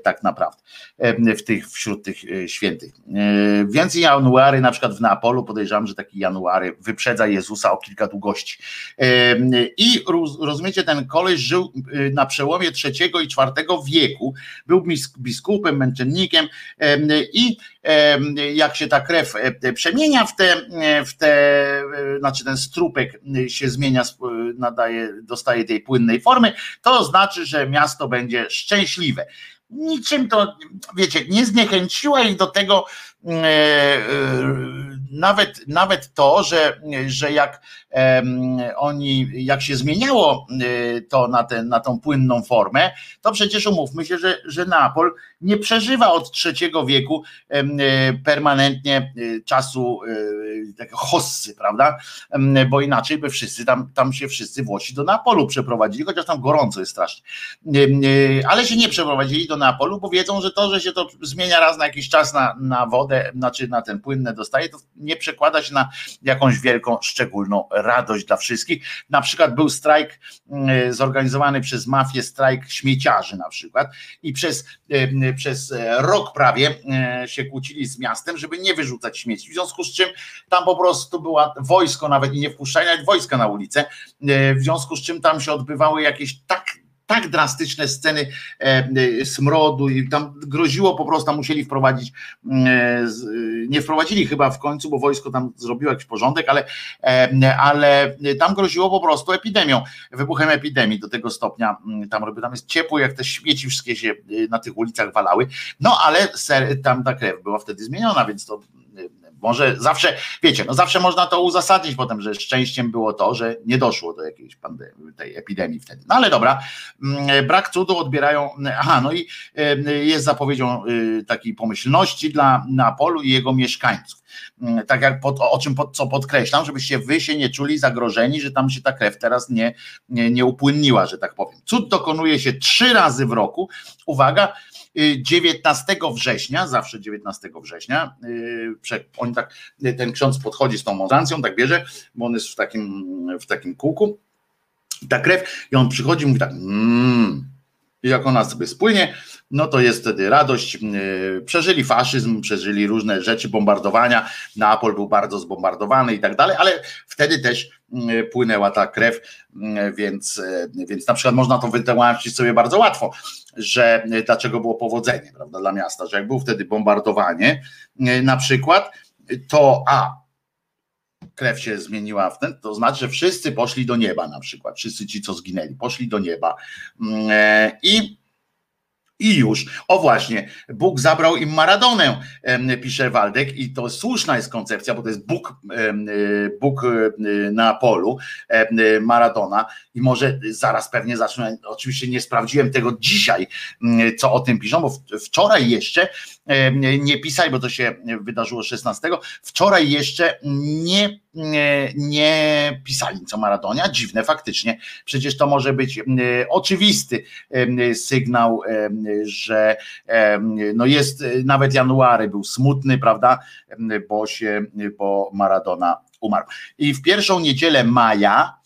tak naprawdę, w tych, wśród tych y, świętych. Y, więcej January, na przykład w Neapolu, podejrzewam, że taki January wyprzedza Jezusa o kilka długości. I rozumiecie, ten koleś żył na przełomie trzeciego i czwartego wieku, był biskupem, męczennikiem i jak się ta krew e, przemienia w te, w te e, znaczy ten strupek się zmienia, nadaje, dostaje tej płynnej formy, to znaczy, że miasto będzie szczęśliwe. Niczym to, wiecie, nie zniechęciła ich do tego e, nawet, nawet to, że, że jak oni, jak się zmieniało to na, ten, na tą płynną formę, to przecież umówmy się, że, że Neapol nie przeżywa od trzeciego wieku permanentnie e, czasu e, takiego hossy, prawda? Bo inaczej by wszyscy tam, tam się wszyscy Włosi do Neapolu przeprowadzili, chociaż tam gorąco jest strasznie. E, ale się nie przeprowadzili do Neapolu, bo wiedzą, że to, że się to zmienia raz na jakiś czas na, na wodę, znaczy na ten płynne dostaje, to nie przekłada się na jakąś wielką, szczególną radość dla wszystkich. Na przykład był strajk zorganizowany przez mafię, strajk śmieciarzy na przykład i przez przez e, rok prawie e, się kłócili z miastem, żeby nie wyrzucać śmieci. W związku z czym tam po prostu była wojsko nawet i nie wpuszczali nawet wojska na ulicę, e, w związku z czym tam się odbywały jakieś tak tak drastyczne sceny e, smrodu i tam groziło po prostu, tam musieli wprowadzić, e, nie wprowadzili chyba w końcu, bo wojsko tam zrobiło jakiś porządek, ale, e, ale tam groziło po prostu epidemią, wybuchem epidemii do tego stopnia, tam, tam jest ciepło, jak te śmieci wszystkie się na tych ulicach walały, no ale ser, tam ta krew była wtedy zmieniona, więc to może zawsze, wiecie, no zawsze można to uzasadnić potem, że szczęściem było to, że nie doszło do jakiejś pandemii, tej epidemii wtedy. No ale dobra, mm, brak cudu odbierają, aha, no i jest zapowiedzią y, takiej pomyślności dla Neapolu i jego mieszkańców. Mm, tak jak pod, o czym pod, co podkreślam, żebyście wy się nie czuli zagrożeni, że tam się ta krew teraz nie, nie, nie upłynniła, że tak powiem. Cud dokonuje się trzy razy w roku. Uwaga, 19 września, zawsze 19 września, y, on tak, ten ksiądz podchodzi z tą monzancją, tak bierze, bo on jest w takim, w takim kółku, ta krew, i on przychodzi i mówi tak, mmm, jak ona sobie spłynie, no to jest wtedy radość. Y, przeżyli faszyzm, przeżyli różne rzeczy, bombardowania. Neapol był bardzo zbombardowany i tak dalej, ale wtedy też y, płynęła ta krew, więc, więc na przykład można to wytłumaczyć sobie bardzo łatwo że dlaczego było powodzenie prawda, dla miasta, że jak było wtedy bombardowanie na przykład, to a krew się zmieniła w ten, to znaczy, że wszyscy poszli do nieba na przykład, wszyscy ci, co zginęli, poszli do nieba i I już. O właśnie, Bóg zabrał im Maradonę, pisze Waldek, i to słuszna jest koncepcja, bo to jest Bóg, y, Bóg y, na polu, Maradona. I może zaraz pewnie zacznę. Oczywiście nie sprawdziłem tego dzisiaj, mm, co o tym piszą, bo wczoraj jeszcze nie pisali, bo to się wydarzyło 16. Wczoraj jeszcze nie, nie, nie pisali co Maradonia. Dziwne faktycznie. Przecież to może być oczywisty sygnał, że no jest, nawet January był smutny, prawda, bo się, bo Maradona umarł. I w pierwszą niedzielę maja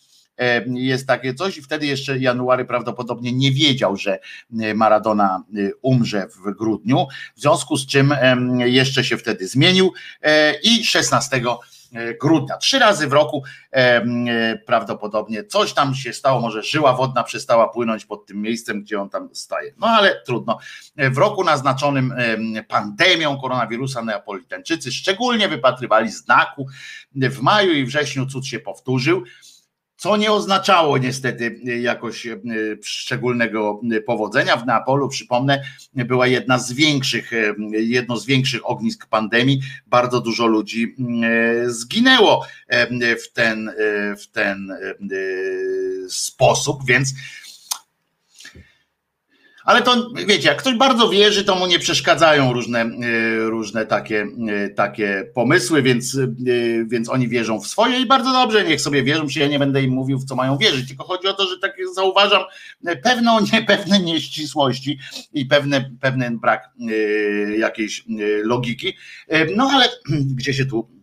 jest takie coś i wtedy jeszcze January prawdopodobnie nie wiedział, że e, Maradona e, umrze w grudniu, w związku z czym jeszcze się wtedy zmienił i 16 grudnia. Trzy razy w roku prawdopodobnie coś tam się stało, może żyła wodna przestała płynąć pod tym miejscem, gdzie on tam staje. No ale trudno. W roku naznaczonym pandemią koronawirusa Neapolitańczycy szczególnie wypatrywali znaku. W maju i wrześniu cud się powtórzył co nie oznaczało niestety jakoś e, szczególnego powodzenia. W Neapolu, przypomnę, była jedna z większych, jedno z większych ognisk pandemii. Bardzo dużo ludzi e, zginęło w ten, w ten sposób, więc ale to wiecie, jak ktoś bardzo wierzy, to mu nie przeszkadzają różne, e, różne takie, e, takie pomysły, więc, e, więc oni wierzą w swoje i bardzo dobrze, niech sobie wierzą się, ja nie będę im mówił, w co mają wierzyć, tylko chodzi o to, że tak zauważam pewną, nie, pewne nieścisłości i pewne, pewien brak jakiejś logiki, no ale gdzie się tu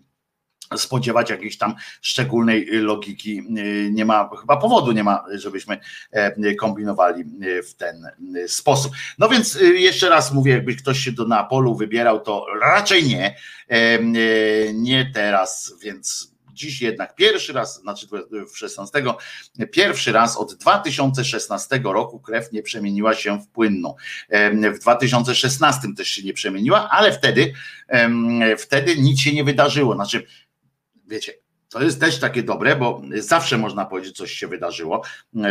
spodziewać jakiejś tam szczególnej logiki. Nie ma, chyba powodu nie ma, żebyśmy e, kombinowali e, w ten e, sposób. No więc jeszcze raz mówię, jakby ktoś się do Neapolu wybierał, to raczej nie, nie teraz, więc dziś jednak pierwszy raz, znaczy w 16, pierwszy raz od 2016 roku krew nie przemieniła się w płynną. W 2016 też się nie przemieniła, ale wtedy, wtedy nic się nie wydarzyło. Znaczy, wiecie, to jest też takie dobre, bo zawsze można powiedzieć, coś się wydarzyło,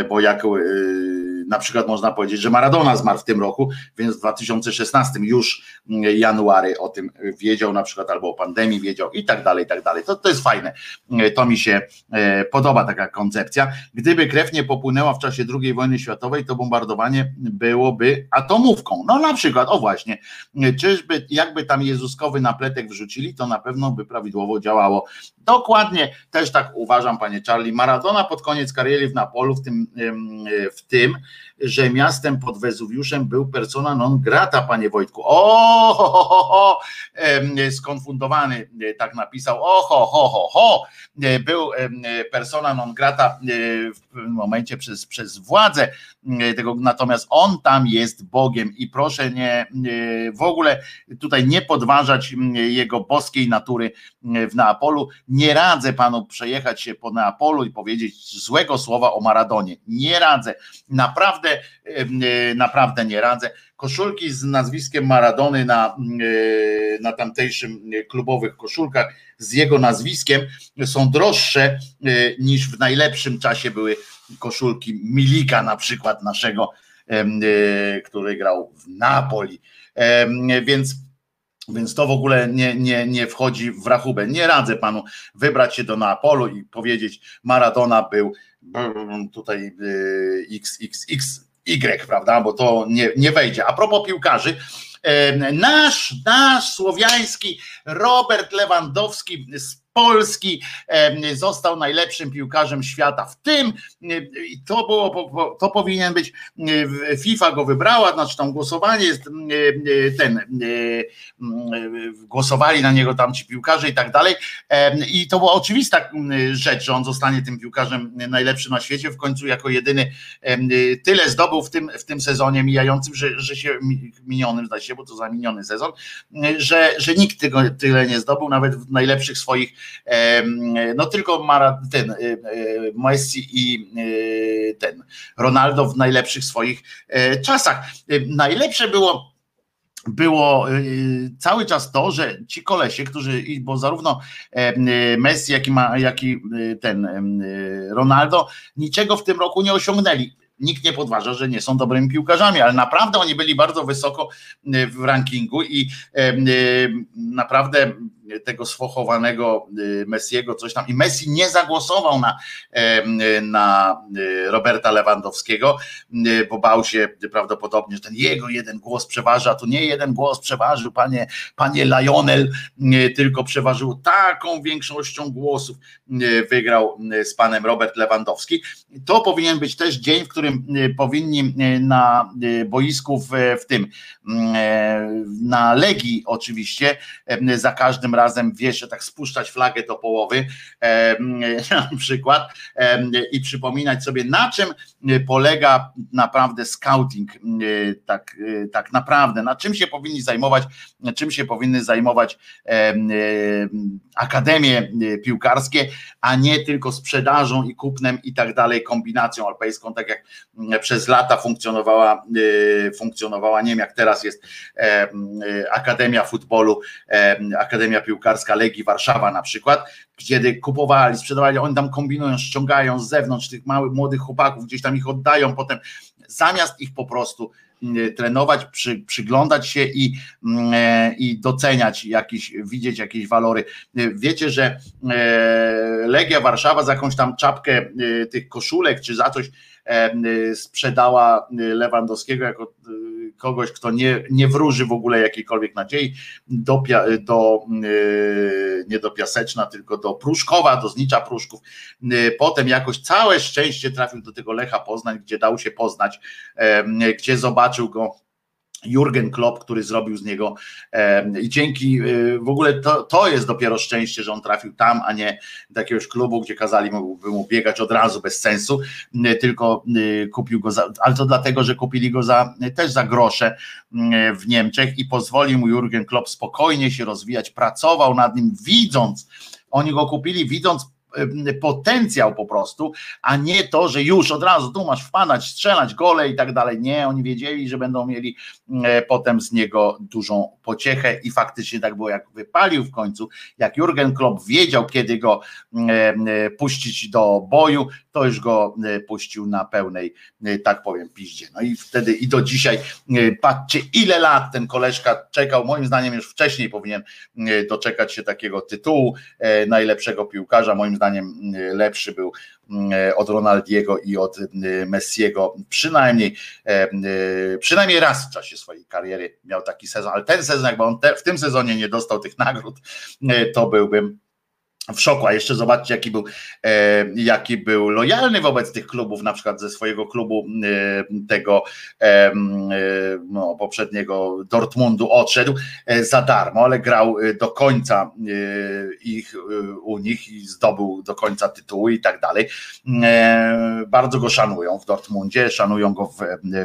bo jak yy, na przykład można powiedzieć, że Maradona zmarł w tym roku, więc w 2016 już January o tym wiedział, na przykład albo o pandemii wiedział i tak dalej, i tak dalej. To, to jest fajne. To mi się e, podoba taka koncepcja. Gdyby krew nie popłynęła w czasie II wojny światowej, to bombardowanie byłoby atomówką. No na przykład, o właśnie, czyżby jakby tam Jezuskowy napletek wrzucili, to na pewno by prawidłowo działało. Dokładnie, też tak uważam, panie Charlie. Maradona pod koniec kariery w Napolu, w tym, w tym że miastem pod Wezuwiuszem był persona non grata, panie Wojtku. O, ho, ho, ho, ho. skonfundowany e, tak napisał, o, ho, ho, ho, ho. E, był persona non grata e, w momencie przez, przez władzę tego, natomiast on tam jest Bogiem i proszę nie, w ogóle tutaj nie podważać jego boskiej natury w Neapolu. Nie radzę panu przejechać się po Neapolu i powiedzieć złego słowa o Maradonie. Nie radzę. Naprawdę naprawdę, e, naprawdę nie radzę. Koszulki z nazwiskiem Maradony na, e, na tamtejszym klubowych koszulkach z jego nazwiskiem są droższe e, niż w najlepszym czasie były koszulki Milika na przykład naszego, który grał w Napoli. Więc więc to w ogóle nie, nie, nie wchodzi w rachubę. Nie radzę panu wybrać się do Neapolu i powiedzieć, Maradona był tutaj XXX Y, prawda? Bo to nie, nie wejdzie. A propos piłkarzy, nasz, nasz słowiański Robert Lewandowski z Polski został najlepszym piłkarzem świata. W tym to było, to powinien być FIFA go wybrała, znaczy tam głosowanie jest ten głosowali na niego tam ci piłkarze i tak dalej. I to była oczywista rzecz, że on zostanie tym piłkarzem najlepszym na świecie. W końcu jako jedyny tyle zdobył w tym, w tym sezonie mijającym, że, że się minionym, zdaje się, bo to za miniony sezon, że, że nikt tego tyle nie zdobył, nawet w najlepszych swoich no tylko Mara, ten e, e, Messi i e, ten Ronaldo w najlepszych swoich czasach. Najlepsze było było cały czas to, że ci kolesie, którzy, bo zarówno Messi, jak i, ma, jak i ten Ronaldo niczego w tym roku nie osiągnęli nikt nie podważa, że nie są dobrymi piłkarzami, ale naprawdę oni byli bardzo wysoko w rankingu i naprawdę tego sfochowanego y, Messiego, coś tam. I Messi nie zagłosował na, na y, Roberta Lewandowskiego, y, bo bał się prawdopodobnie, że ten jego jeden głos przeważa. Tu nie jeden głos przeważył, panie, panie Lionel, tylko przeważył taką większością głosów. Wygrał z panem Robert Lewandowski. To powinien być też dzień, w którym powinni na boisku w, w tym, na Legii oczywiście, za każdym razem wiesz, tak spuszczać flagę do połowy na przykład i przypominać sobie na czym polega naprawdę scouting tak, tak naprawdę, na czym się powinni zajmować, czym się powinny zajmować akademie piłkarskie, a nie tylko sprzedażą i kupnem i tak dalej, kombinacją alpejską, tak jak przez lata funkcjonowała, funkcjonowała, nie wiem jak teraz jest Akademia Futbolu, Akademia Piłkarska Legii Warszawa na przykład, kiedy kupowali, sprzedawali, oni tam kombinują, ściągają z zewnątrz tych małych, młodych chłopaków, gdzieś tam ich oddają potem, zamiast ich po prostu mm, trenować, przy, przyglądać się i, mm, e, i doceniać jakieś, widzieć jakieś walory. Wiecie, że e, Legia Warszawa za jakąś tam czapkę e, tych koszulek czy za coś sprzedała Lewandowskiego jako kogoś, kto nie, nie wróży w ogóle jakiejkolwiek nadziei, do, do, yy, nie do Piaseczna, tylko do Pruszkowa, do Znicza Pruszków. Yy, potem jakoś całe szczęście trafił do tego Lecha Poznań, gdzie dał się poznać, gdzie zobaczył go Jurgen Klopp, który zrobił z niego i dzięki e, w ogóle to, to jest dopiero szczęście, że on trafił tam, a nie do jakiegoś klubu, gdzie kazali mu, mu biegać od razu bez sensu, tylko e, kupił go za, ale to dlatego, że kupili go za, też za grosze w Niemczech i pozwolił mu Jurgen Klopp spokojnie się rozwijać, pracował nad nim, widząc, oni go kupili, widząc potencjał po prostu, a nie to, że już od razu tu masz wpadać, strzelać gole i tak dalej. Nie, oni wiedzieli, że będą mieli e, potem z niego dużą pociechę i faktycznie tak było, jak wypalił w końcu, jak Jurgen Klopp wiedział, kiedy go e, puścić do boju, to już go puścił na pełnej, tak powiem, piździe. No i wtedy i do dzisiaj, patrzcie, ile lat ten koleżka czekał, moim zdaniem już wcześniej powinien doczekać się takiego tytułu najlepszego piłkarza, moim zdaniem lepszy był od Ronaldiego i od Messiego, przynajmniej przynajmniej raz w czasie swojej kariery miał taki sezon, ale ten sezon, jakby on te, w tym sezonie nie dostał tych nagród, to byłbym w szoku, a jeszcze zobaczcie, jaki był, e, jaki był lojalny wobec tych klubów, na przykład ze swojego klubu e, tego e, no, poprzedniego Dortmundu odszedł e, za darmo, ale grał e, do końca e, ich u nich i zdobył do końca tytuły i tak dalej. Bardzo go szanują w Dortmundzie, szanują go w,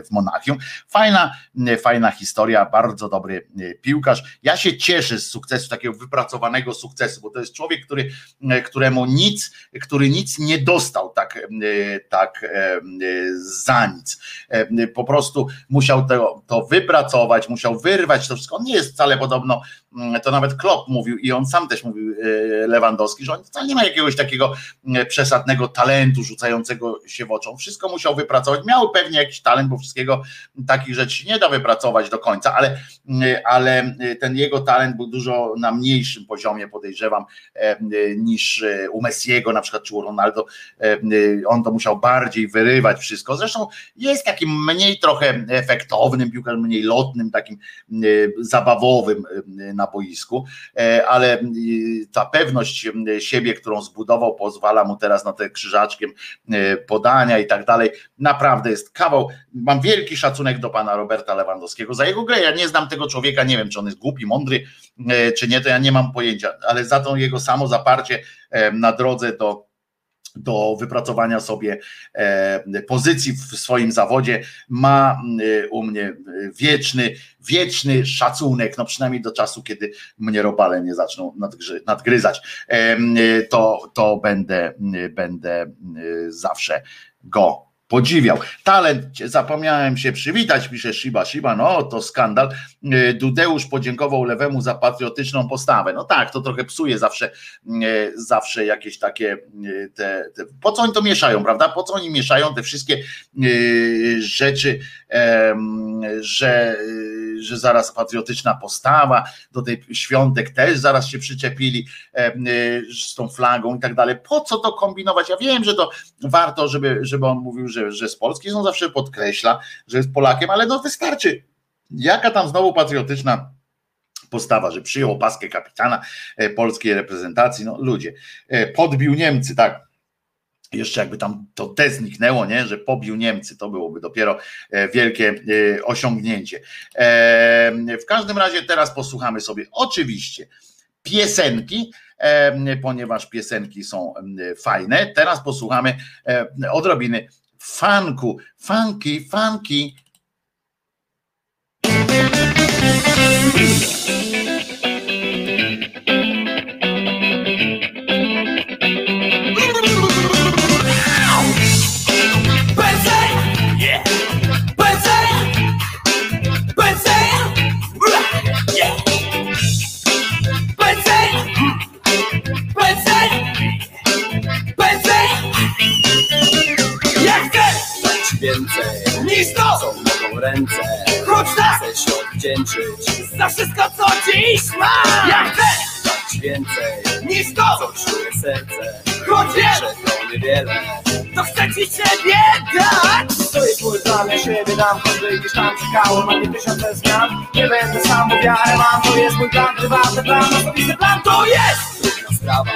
w Monachium. Fajna, fajna historia, bardzo dobry piłkarz. Ja się cieszę z sukcesu, takiego wypracowanego sukcesu, bo to jest człowiek, który E, któremu nic, który nic nie dostał tak, e, tak e, za nic. Po prostu musiał to, to wypracować, musiał wyrwać to wszystko. On nie jest wcale podobno, to nawet Klopp mówił i on sam też mówił Lewandowski, że on wcale nie ma jakiegoś takiego przesadnego talentu rzucającego się w oczą. Wszystko musiał wypracować. Miał pewnie jakiś talent, bo wszystkiego takich rzeczy nie da wypracować do końca, ale, ale ten jego talent był dużo na mniejszym poziomie, podejrzewam, niż e, u Messiego na przykład, czy u Ronaldo, e, e, on to musiał bardziej wyrywać wszystko, zresztą jest takim mniej trochę efektownym piłkarzem, mniej lotnym, takim zabawowym na boisku, ale ta pewność siebie, którą zbudował, pozwala mu teraz na te krzyżaczkiem podania i tak dalej, naprawdę jest kawał, mam wielki szacunek do pana Roberta Lewandowskiego za jego grę, ja nie znam tego człowieka, nie wiem, czy on jest głupi, mądry, czy nie, to ja nie mam pojęcia, ale za tą jego samo zaparcie na drodze do do wypracowania sobie pozycji w swoim zawodzie. Ma u mnie wieczny, wieczny szacunek, no przynajmniej do czasu, kiedy mnie robale nie zaczną nadgryzać, to, to będę, będę zawsze go podziwiał. Talent, zapomniałem się przywitać, pisze Shiba Shiba, no to skandal. E, Dudeusz podziękował lewemu za patriotyczną postawę. No tak, to trochę psuje zawsze, e, zawsze jakieś takie e, te, te po co oni to mieszają, prawda? Po co oni mieszają te wszystkie rzeczy, że, że zaraz patriotyczna postawa, do tej świątek też zaraz się przyczepili z tą flagą i tak dalej. Po co to kombinować? Ja wiem, że to warto, żeby, żeby on mówił, że, że z Polski, on zawsze podkreśla, że jest Polakiem, ale no wystarczy. Jaka tam znowu patriotyczna postawa, że przyjął opaskę kapitana e, polskiej reprezentacji, no ludzie, e, podbił Niemcy, tak, jeszcze jakby tam to te zniknęło, nie? że pobił Niemcy, to byłoby dopiero e, wielkie osiągnięcie. W każdym razie teraz posłuchamy sobie oczywiście piosenki, ponieważ piosenki są fajne. Teraz posłuchamy odrobiny funku, funky, funky. Więcej niż to, co mogą ręce. Choć tak chcę się odwdzięczyć za wszystko, co dziś mam. Ja chcę więcej. Niż to, co czuje serce. Choć wiem, że to chcę ci siebie dać. To jest mój plan, ja siebie dam, choćby gdzieś tam czekało na nie tysiące zmian. Nie będę sam, bo wiarę mam, to jest mój plan, prywatny plan, osobisty plan, to jest! Trudna sprawa.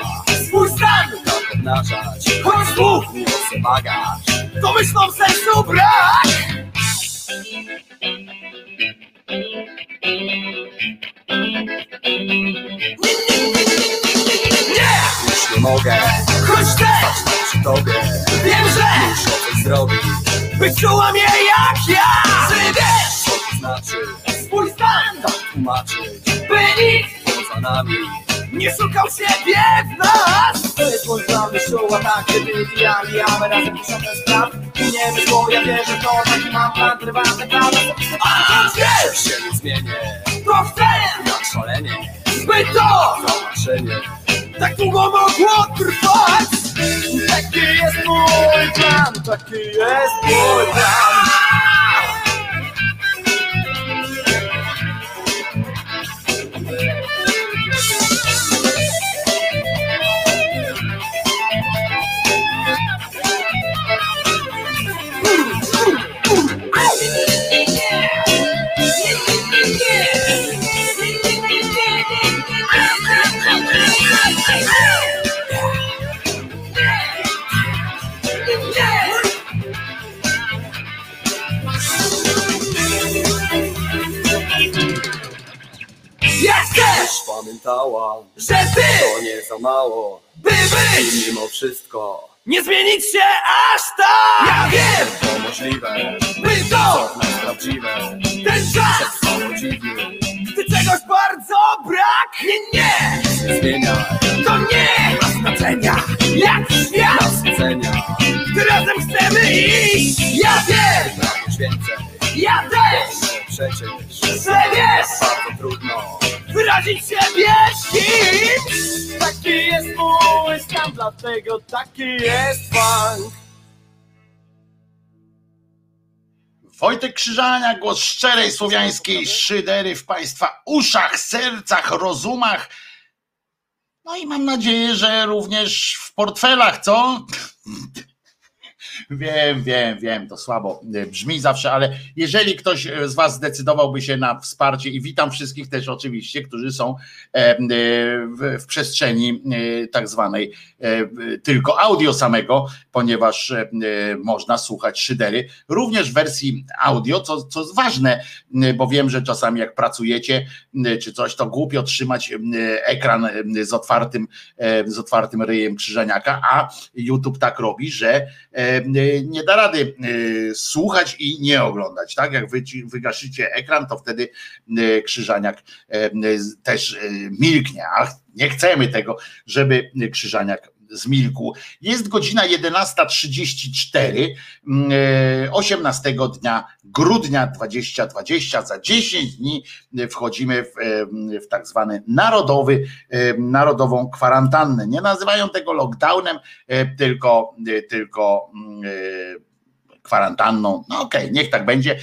Swój stan! Obnażać, choć słów! Chcę bagaż. To myślą sercu brak! Już nie mogę. Choć też przy tobie Wiem, że muszę coś zrobić. Być czuła mnie jak ja. Czy wiesz, co to znaczy. Swój stan. Tak tłumaczyć. By nikt poza nami nie szukał siebie w nas. To jest mój plan, wyszło tak, kiedy wybijali A my razem tysiące spraw. Nie wyszło, ja wierzę to Taki mam plan, prywatny plan A wiesz, się nie zmienię. To chcę, jak szalenie. Zbyt to, zobaczenie Tak długo mogło trwać. Taki jest mój plan Taki jest mój plan pamiętała, że ty to nie za mało, by być I mimo wszystko nie zmienić się aż tak. Ja wiem, to możliwe, by to co nas prawdziwe, ten czas dziwnie, gdy czegoś bardzo brak. Nie, nie, nie zmienia, to nie ma znaczenia, jak świat nas ocenia, gdy razem chcemy iść. Ja wiem, więcej, ja też, przecież, że wiesz, bardzo trudno wyrazić siebie kimś. Taki jest mój stan, dlatego taki jest funk. Wojtek Krzyżania, głos szczerej słowiańskiej szydery w Państwa uszach, sercach, rozumach. No i mam nadzieję, że również w portfelach, co? Wiem, wiem, wiem, to słabo e, brzmi zawsze, ale jeżeli ktoś e, z Was zdecydowałby się na wsparcie i witam wszystkich też oczywiście, którzy są w, w przestrzeni tak zwanej tylko audio samego, ponieważ można słuchać szydery, również w wersji audio, co, co jest ważne, bo wiem, że czasami jak pracujecie czy coś, to głupio trzymać ekran z otwartym, z otwartym ryjem krzyżeniaka, a YouTube tak robi, że nie da rady e, słuchać i nie oglądać. Tak jak wy, wygaszycie ekran, to wtedy e, krzyżaniak e, też milknie. A nie chcemy tego, żeby krzyżaniak zmilkł. Jest godzina 11.34, 18 mm, dnia grudnia 2020. Za 10 dni wchodzimy w, w tak zwany narodowy, narodową kwarantannę. Nie nazywają tego lockdownem, tylko, tylko kwarantanną. No okej, okay, niech tak będzie.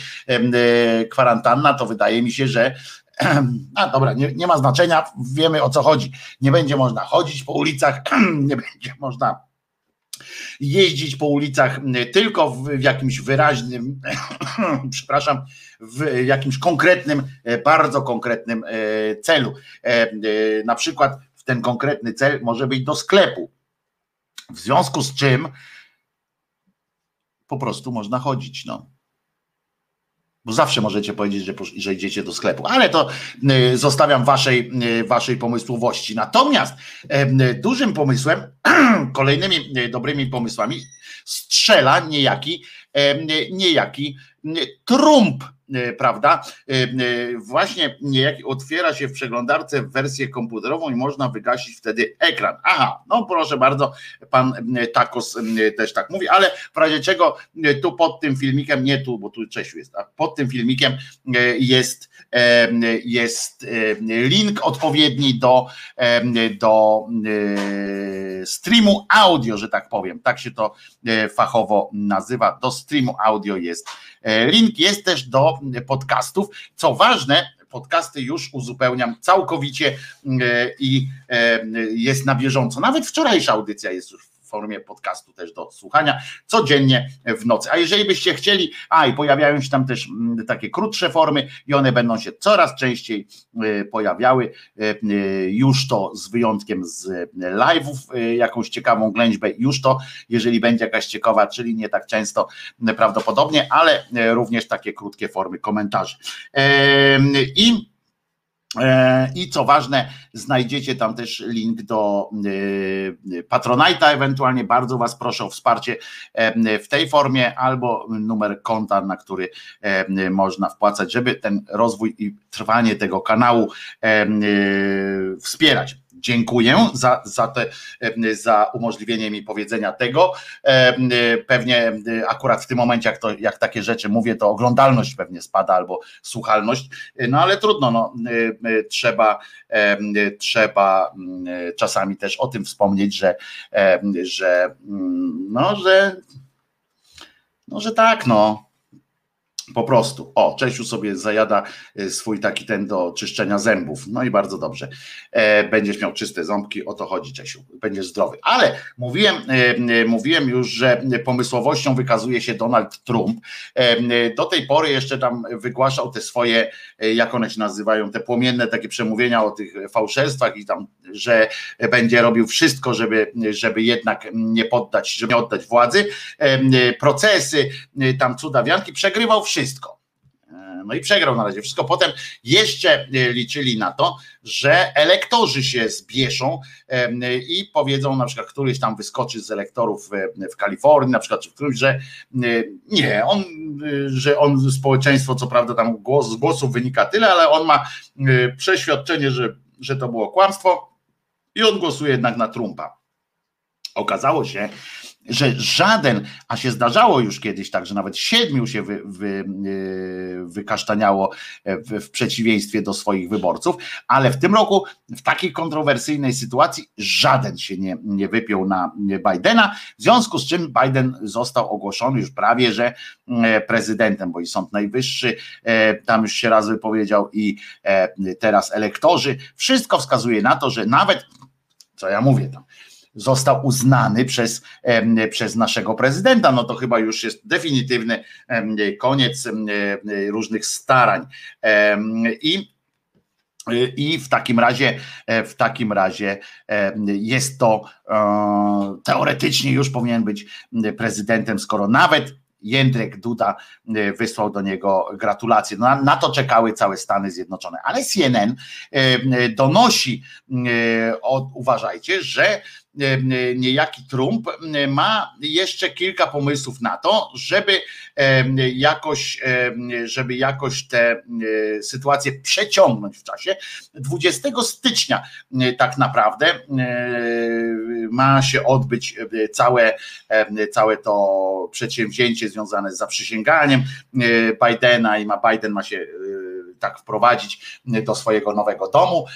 Kwarantanna to wydaje mi się, że a dobra, nie, nie ma znaczenia, wiemy o co chodzi. Nie będzie można chodzić po ulicach, nie będzie można jeździć po ulicach tylko w jakimś wyraźnym, przepraszam, w jakimś konkretnym, e, bardzo konkretnym e, celu. E, na przykład ten konkretny cel może być do sklepu. W związku z czym po prostu można chodzić. No. Bo zawsze możecie powiedzieć, że, że idziecie do sklepu, ale to y, zostawiam waszej, y, waszej pomysłowości. Natomiast dużym pomysłem, kolejnymi y, dobrymi pomysłami strzela niejaki, niejaki Trump E, prawda? E, właśnie niejaki otwiera się w przeglądarce wersję komputerową i można wygasić wtedy ekran. Aha, no proszę bardzo, pan Takos też tak mówi, ale w razie czego tu pod tym filmikiem, nie tu, bo tu Czesiu jest, a pod tym filmikiem jest, jest link odpowiedni do, do streamu audio, że tak powiem. Tak się to fachowo nazywa. Do streamu audio jest link. Jest też do podcastów. Co ważne, podcasty już uzupełniam całkowicie e, i e, jest na bieżąco. Nawet wczorajsza audycja jest już formie podcastu też do słuchania codziennie w nocy. A jeżeli byście chcieli, a i pojawiają się tam też mm, takie krótsze formy i one będą się coraz częściej e, pojawiały, e, e, już to z wyjątkiem z live'ów, jakąś ciekawą ględźbę, już to, jeżeli będzie jakaś ciekawa, czyli nie tak często prawdopodobnie, ale również takie krótkie formy komentarzy. I I co ważne, znajdziecie tam też link do e, Patronite'a, ewentualnie. Bardzo Was proszę o wsparcie e, w tej formie, albo numer konta, na który można wpłacać, żeby ten rozwój i trwanie tego kanału wspierać dziękuję za, za, te, za umożliwienie mi powiedzenia tego. Pewnie akurat w tym momencie, jak, to, jak takie rzeczy mówię, to oglądalność pewnie spada albo słuchalność, no ale trudno, no, trzeba, trzeba czasami też o tym wspomnieć, że, że, no, że, no, że tak, no po prostu. O, Czesiu sobie zajada e, swój taki ten do czyszczenia zębów. No i bardzo dobrze. E, będziesz miał czyste ząbki, o to chodzi, Czesiu. Będziesz zdrowy. Ale mówiłem, e, mówiłem już, że pomysłowością wykazuje się Donald Trump. Do tej pory jeszcze tam wygłaszał te swoje, jak one się nazywają, te płomienne takie przemówienia o tych fałszerstwach i tam, że będzie robił wszystko, żeby, żeby jednak nie poddać, żeby nie oddać władzy. Procesy, tam cudawianki, przegrywał wszystko. E, no i przegrał na razie wszystko. Potem jeszcze e, liczyli na to, że elektorzy się zbieszą e, i powiedzą, na przykład któryś tam wyskoczy z elektorów w Kalifornii, na przykład czy w którymś, że nie, on, że on społeczeństwo, co prawda tam głos, z głosów wynika tyle, ale on ma przeświadczenie, że, że to było kłamstwo i on głosuje jednak na Trumpa. Okazało się, że żaden, a się zdarzało już kiedyś tak, że nawet siedmiu się wy, wy, e, wykasztaniało w, w, przeciwieństwie do swoich wyborców, ale w tym roku w takiej kontrowersyjnej sytuacji żaden się nie, nie wypiął na Bidena, w związku z czym Biden został ogłoszony już prawie, że e, prezydentem, bo i Sąd Najwyższy e, tam już się raz wypowiedział i teraz elektorzy, wszystko wskazuje na to, że nawet, co ja mówię tam, został uznany przez, przez naszego prezydenta. No to chyba już jest definitywny koniec różnych starań. I i w takim razie, e, w takim razie jest to e, teoretycznie już powinien być prezydentem, skoro nawet Jędrek Duda e, wysłał do niego gratulacje. No, na, to czekały całe Stany Zjednoczone. Ale CNN donosi, uważajcie, że niejaki Trump ma jeszcze kilka pomysłów na to, żeby jakoś, żeby jakoś tę sytuację przeciągnąć w czasie. 20 stycznia tak naprawdę ma się odbyć całe, całe to przedsięwzięcie związane z zaprzysięganiem Bidena i ma Biden ma się tak wprowadzić do swojego nowego domu,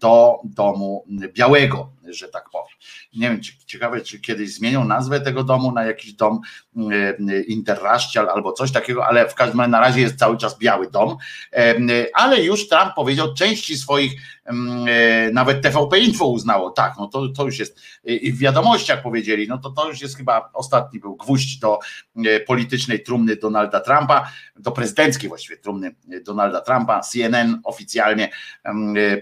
do domu białego, że tak powiem. Nie wiem, ciekawe, czy kiedyś zmienią nazwę tego domu na jakiś dom interracial albo coś takiego, ale w każdym razie na razie jest cały czas biały dom, ale już Trump powiedział części swoich, nawet TVP Info uznało, tak, no to, to już jest i w wiadomościach powiedzieli, no to to już jest chyba ostatni był gwóźdź do politycznej trumny Donalda Trumpa, do prezydenckiej właściwie trumny Donalda Trumpa. CNN oficjalnie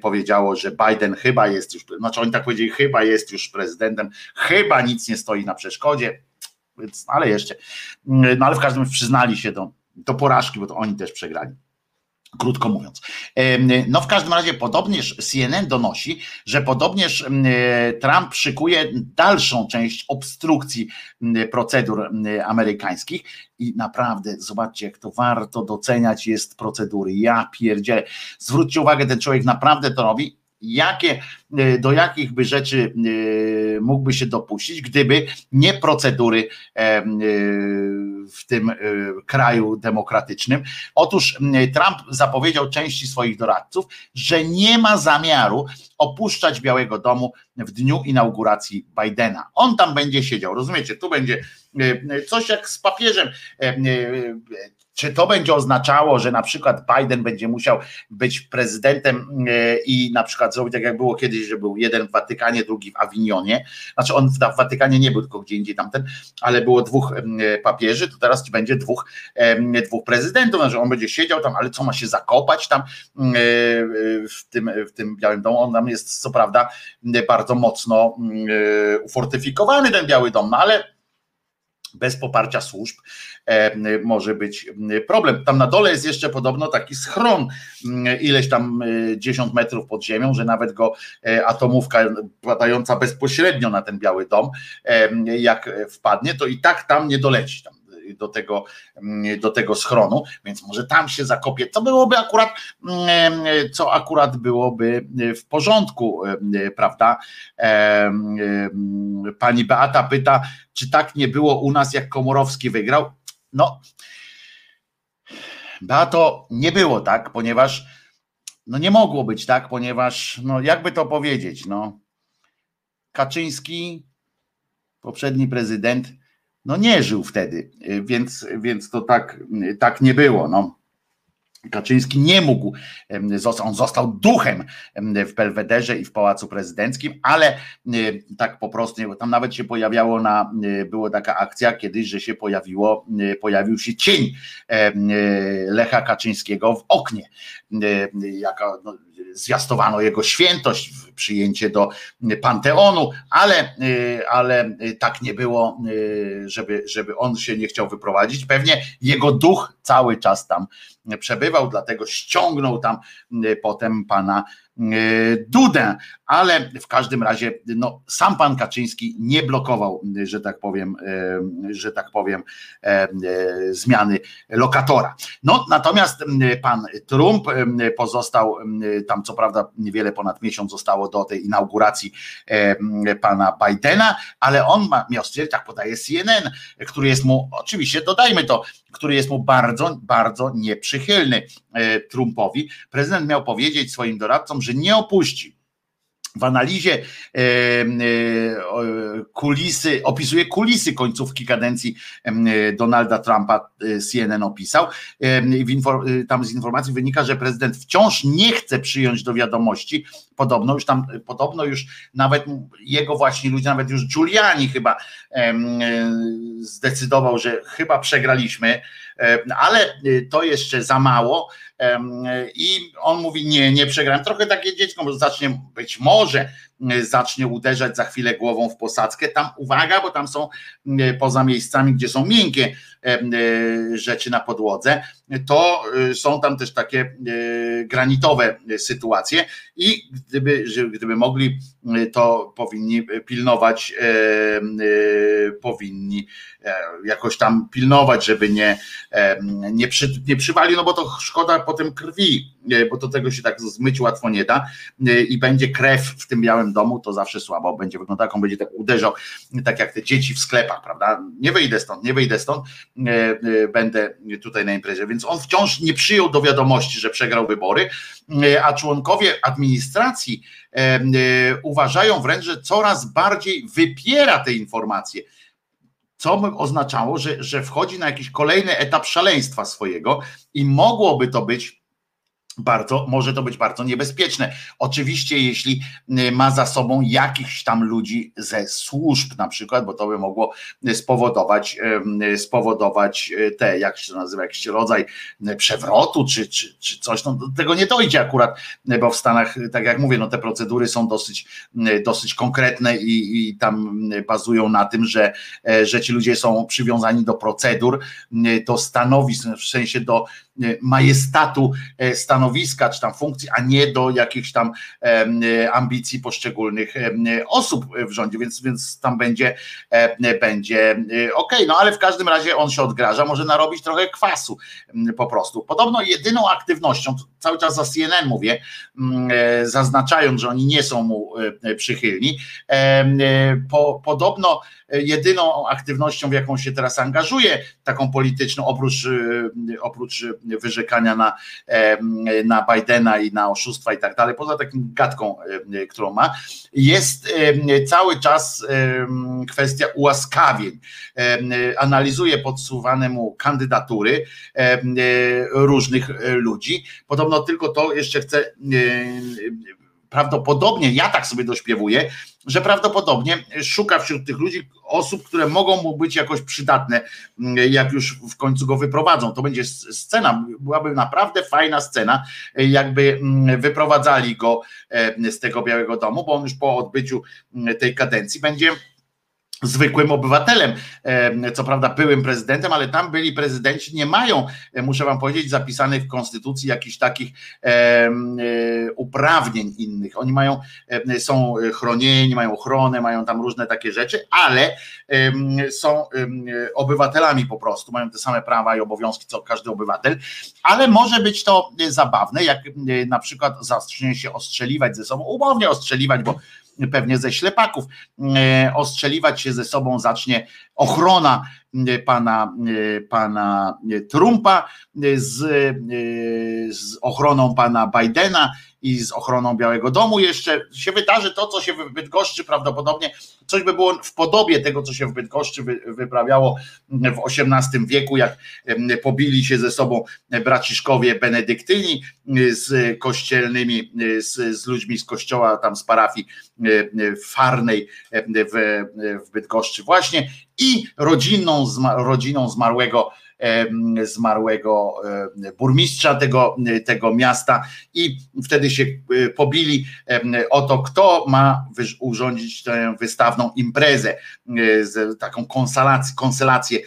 powiedziało, że Biden chyba jest już, znaczy oni tak powiedzieli, chyba jest już prezydentem, chyba nic nie stoi na przeszkodzie, więc, ale jeszcze, no ale w każdym razie przyznali się do, do porażki, bo to oni też przegrali krótko mówiąc. No w każdym razie podobnież CNN donosi, że podobnież Trump szykuje dalszą część obstrukcji procedur amerykańskich i naprawdę zobaczcie jak to warto doceniać jest procedury. Ja pierdzielę. Zwróćcie uwagę, ten człowiek naprawdę to robi jakie, e, do jakich by rzeczy e, mógłby się dopuścić, gdyby nie procedury e, w tym kraju demokratycznym. Otóż Trump zapowiedział części swoich doradców, że nie ma zamiaru opuszczać Białego Domu w dniu inauguracji Bidena. On tam będzie siedział, rozumiecie? Tu będzie coś jak z papieżem czy to będzie oznaczało, że na przykład Biden będzie musiał być prezydentem e, i na przykład zrobić tak jak było kiedyś, że był jeden w Watykanie, drugi w Awinionie. Znaczy on w Watykanie nie był, tylko gdzie indziej tamten, ale było dwóch e, papieży, to teraz będzie dwóch, e, dwóch prezydentów. Znaczy on będzie siedział tam, ale co ma się zakopać tam w tym, w tym Białym Domu? On tam jest co prawda bardzo mocno ufortyfikowany ten Biały Dom, no ale bez poparcia służb e, może być problem. Tam na dole jest jeszcze podobno taki schron, ileś tam 10 e, metrów pod ziemią, że nawet go e, atomówka padająca bezpośrednio na ten biały dom, jak wpadnie, to i tak tam nie doleci. Tam do tego, mm, do tego schronu, więc może tam się zakopie. Co byłoby akurat, mm, co akurat byłoby w porządku, prawda? Pani Beata pyta, czy tak nie było u nas, jak Komorowski wygrał? No, Beato, nie było tak, ponieważ no nie mogło być tak, ponieważ, no jakby to powiedzieć, no Kaczyński, poprzedni prezydent, no nie żył wtedy, y, więc, więc to tak, tak nie było. No. Kaczyński nie mógł, on został duchem w Belwederze i w Pałacu Prezydenckim, ale y, tak po prostu, tam nawet się pojawiało na, y, była taka akcja kiedyś, że się pojawiło, pojawił się cień Lecha Kaczyńskiego w oknie, jaka, no, zwiastowano jego świętość, przyjęcie do Panteonu, ale, y, ale tak nie było, y, żeby, żeby on się nie chciał wyprowadzić. Pewnie jego duch cały czas tam przebywał, dlatego ściągnął tam y, potem pana Dudę, ale w każdym razie no, sam pan Kaczyński nie blokował, że tak powiem, że tak powiem, zmiany lokatora. No natomiast pan Trump pozostał tam co prawda niewiele ponad miesiąc zostało do tej inauguracji pana Bidena, ale on ma, miał stwierdzić, tak podaje CNN, który jest mu, oczywiście dodajmy to, który jest mu bardzo, bardzo nieprzychylny e, Trumpowi. Prezydent miał powiedzieć swoim doradcom, że nie opuści w analizie e, e, kulisy, opisuje kulisy końcówki kadencji Donalda Trumpa, CNN opisał. Tam z informacji wynika, że prezydent wciąż nie chce przyjąć do wiadomości, podobno już tam, podobno już nawet jego właśnie ludzie, nawet już Giuliani chyba zdecydował, że chyba przegraliśmy ale to jeszcze za mało i on mówi nie, nie przegrałem. Trochę takie dziecko, bo zacznie być może zacznie uderzać za chwilę głową w posadzkę. Tam uwaga, bo tam są poza miejscami, gdzie są miękkie rzeczy na podłodze, to są tam też takie granitowe sytuacje i gdyby, gdyby mogli, to powinni pilnować, powinni jakoś tam pilnować, żeby nie, nie, przy, nie przywalił, no bo to szkoda potem krwi, bo do tego się tak zmyć łatwo nie da i będzie krew w tym białym domu, to zawsze słabo będzie wyglądał, on będzie tak uderzał, tak jak te dzieci w sklepach, prawda? Nie wyjdę stąd, nie wyjdę stąd, będę tutaj na imprezie, więc on wciąż nie przyjął do wiadomości, że przegrał wybory, a członkowie administracji uważają wręcz, że coraz bardziej wypiera te informacje co oznaczało, że, że wchodzi na jakiś kolejny etap szaleństwa swojego i mogłoby to być bardzo, może to być bardzo niebezpieczne. Oczywiście, jeśli y, ma za sobą jakichś tam ludzi ze służb, na przykład, bo to by mogło spowodować, spowodować y, te, jak się to nazywa, jakiś rodzaj y, przewrotu, czy, czy, czy coś, no, do tego nie dojdzie akurat, bo w Stanach, tak jak mówię, no te procedury są dosyć, dosyć konkretne i, i tam bazują na tym, że, e, że ci ludzie są przywiązani do procedur, do stanowisk, w sensie do majestatu e, stanowiska czy tam funkcji, a nie do jakichś tam e, ambicji poszczególnych osób w rządzie, więc, więc tam będzie, e, będzie ok, no ale w każdym razie on się odgraża, może narobić trochę kwasu po prostu. Podobno jedyną aktywnością, cały czas za CNN mówię, zaznaczając, że oni nie są mu przychylni, po, podobno jedyną aktywnością, w jaką się teraz angażuje, taką polityczną, oprócz, oprócz wyrzekania na, na Bidena i na oszustwa i tak dalej, poza takim gadką, którą ma, jest cały czas kwestia ułaskawień. Analizuje podsuwane mu kandydatury różnych ludzi. Podobno tylko to jeszcze chce prawdopodobnie, ja tak sobie dośpiewuję, że prawdopodobnie szuka wśród tych ludzi osób, które mogą mu być jakoś przydatne, mm, jak już w końcu go wyprowadzą. To będzie scena, byłaby naprawdę fajna scena, jakby mm, wyprowadzali go e, z tego Białego Domu, bo on już po odbyciu mm, tej kadencji będzie zwykłym obywatelem, co prawda byłym prezydentem, ale tam byli prezydenci, nie mają, e, muszę wam powiedzieć, zapisanych w konstytucji jakichś takich e, uprawnień innych. Oni mają, są chronieni, mają ochronę, mają tam różne takie rzeczy, ale są obywatelami po prostu, mają te same prawa i obowiązki co każdy obywatel, ale może być to zabawne, jak na przykład zacznie się ostrzeliwać ze sobą, umownie ostrzeliwać, bo pewnie ze ślepaków, e, ostrzeliwać się ze sobą zacznie ochrona e, pana, e, pana Trumpa z, z ochroną pana Bidena i z ochroną Białego Domu. Jeszcze się wydarzy to, co się w Bydgoszczy prawdopodobnie, coś by było w podobie tego, co się w Bydgoszczy wyprawiało w XVIII wieku, jak pobili się ze sobą braciszkowie benedyktyni z kościelnymi, z, z ludźmi z kościoła tam z parafii farnej w, w Bydgoszczy właśnie i rodzinną, rodziną zmarłego zmarłego burmistrza tego, tego miasta. I wtedy się e, pobili o to, kto ma urządzić tę wystawną imprezę, e, z taką konsalację,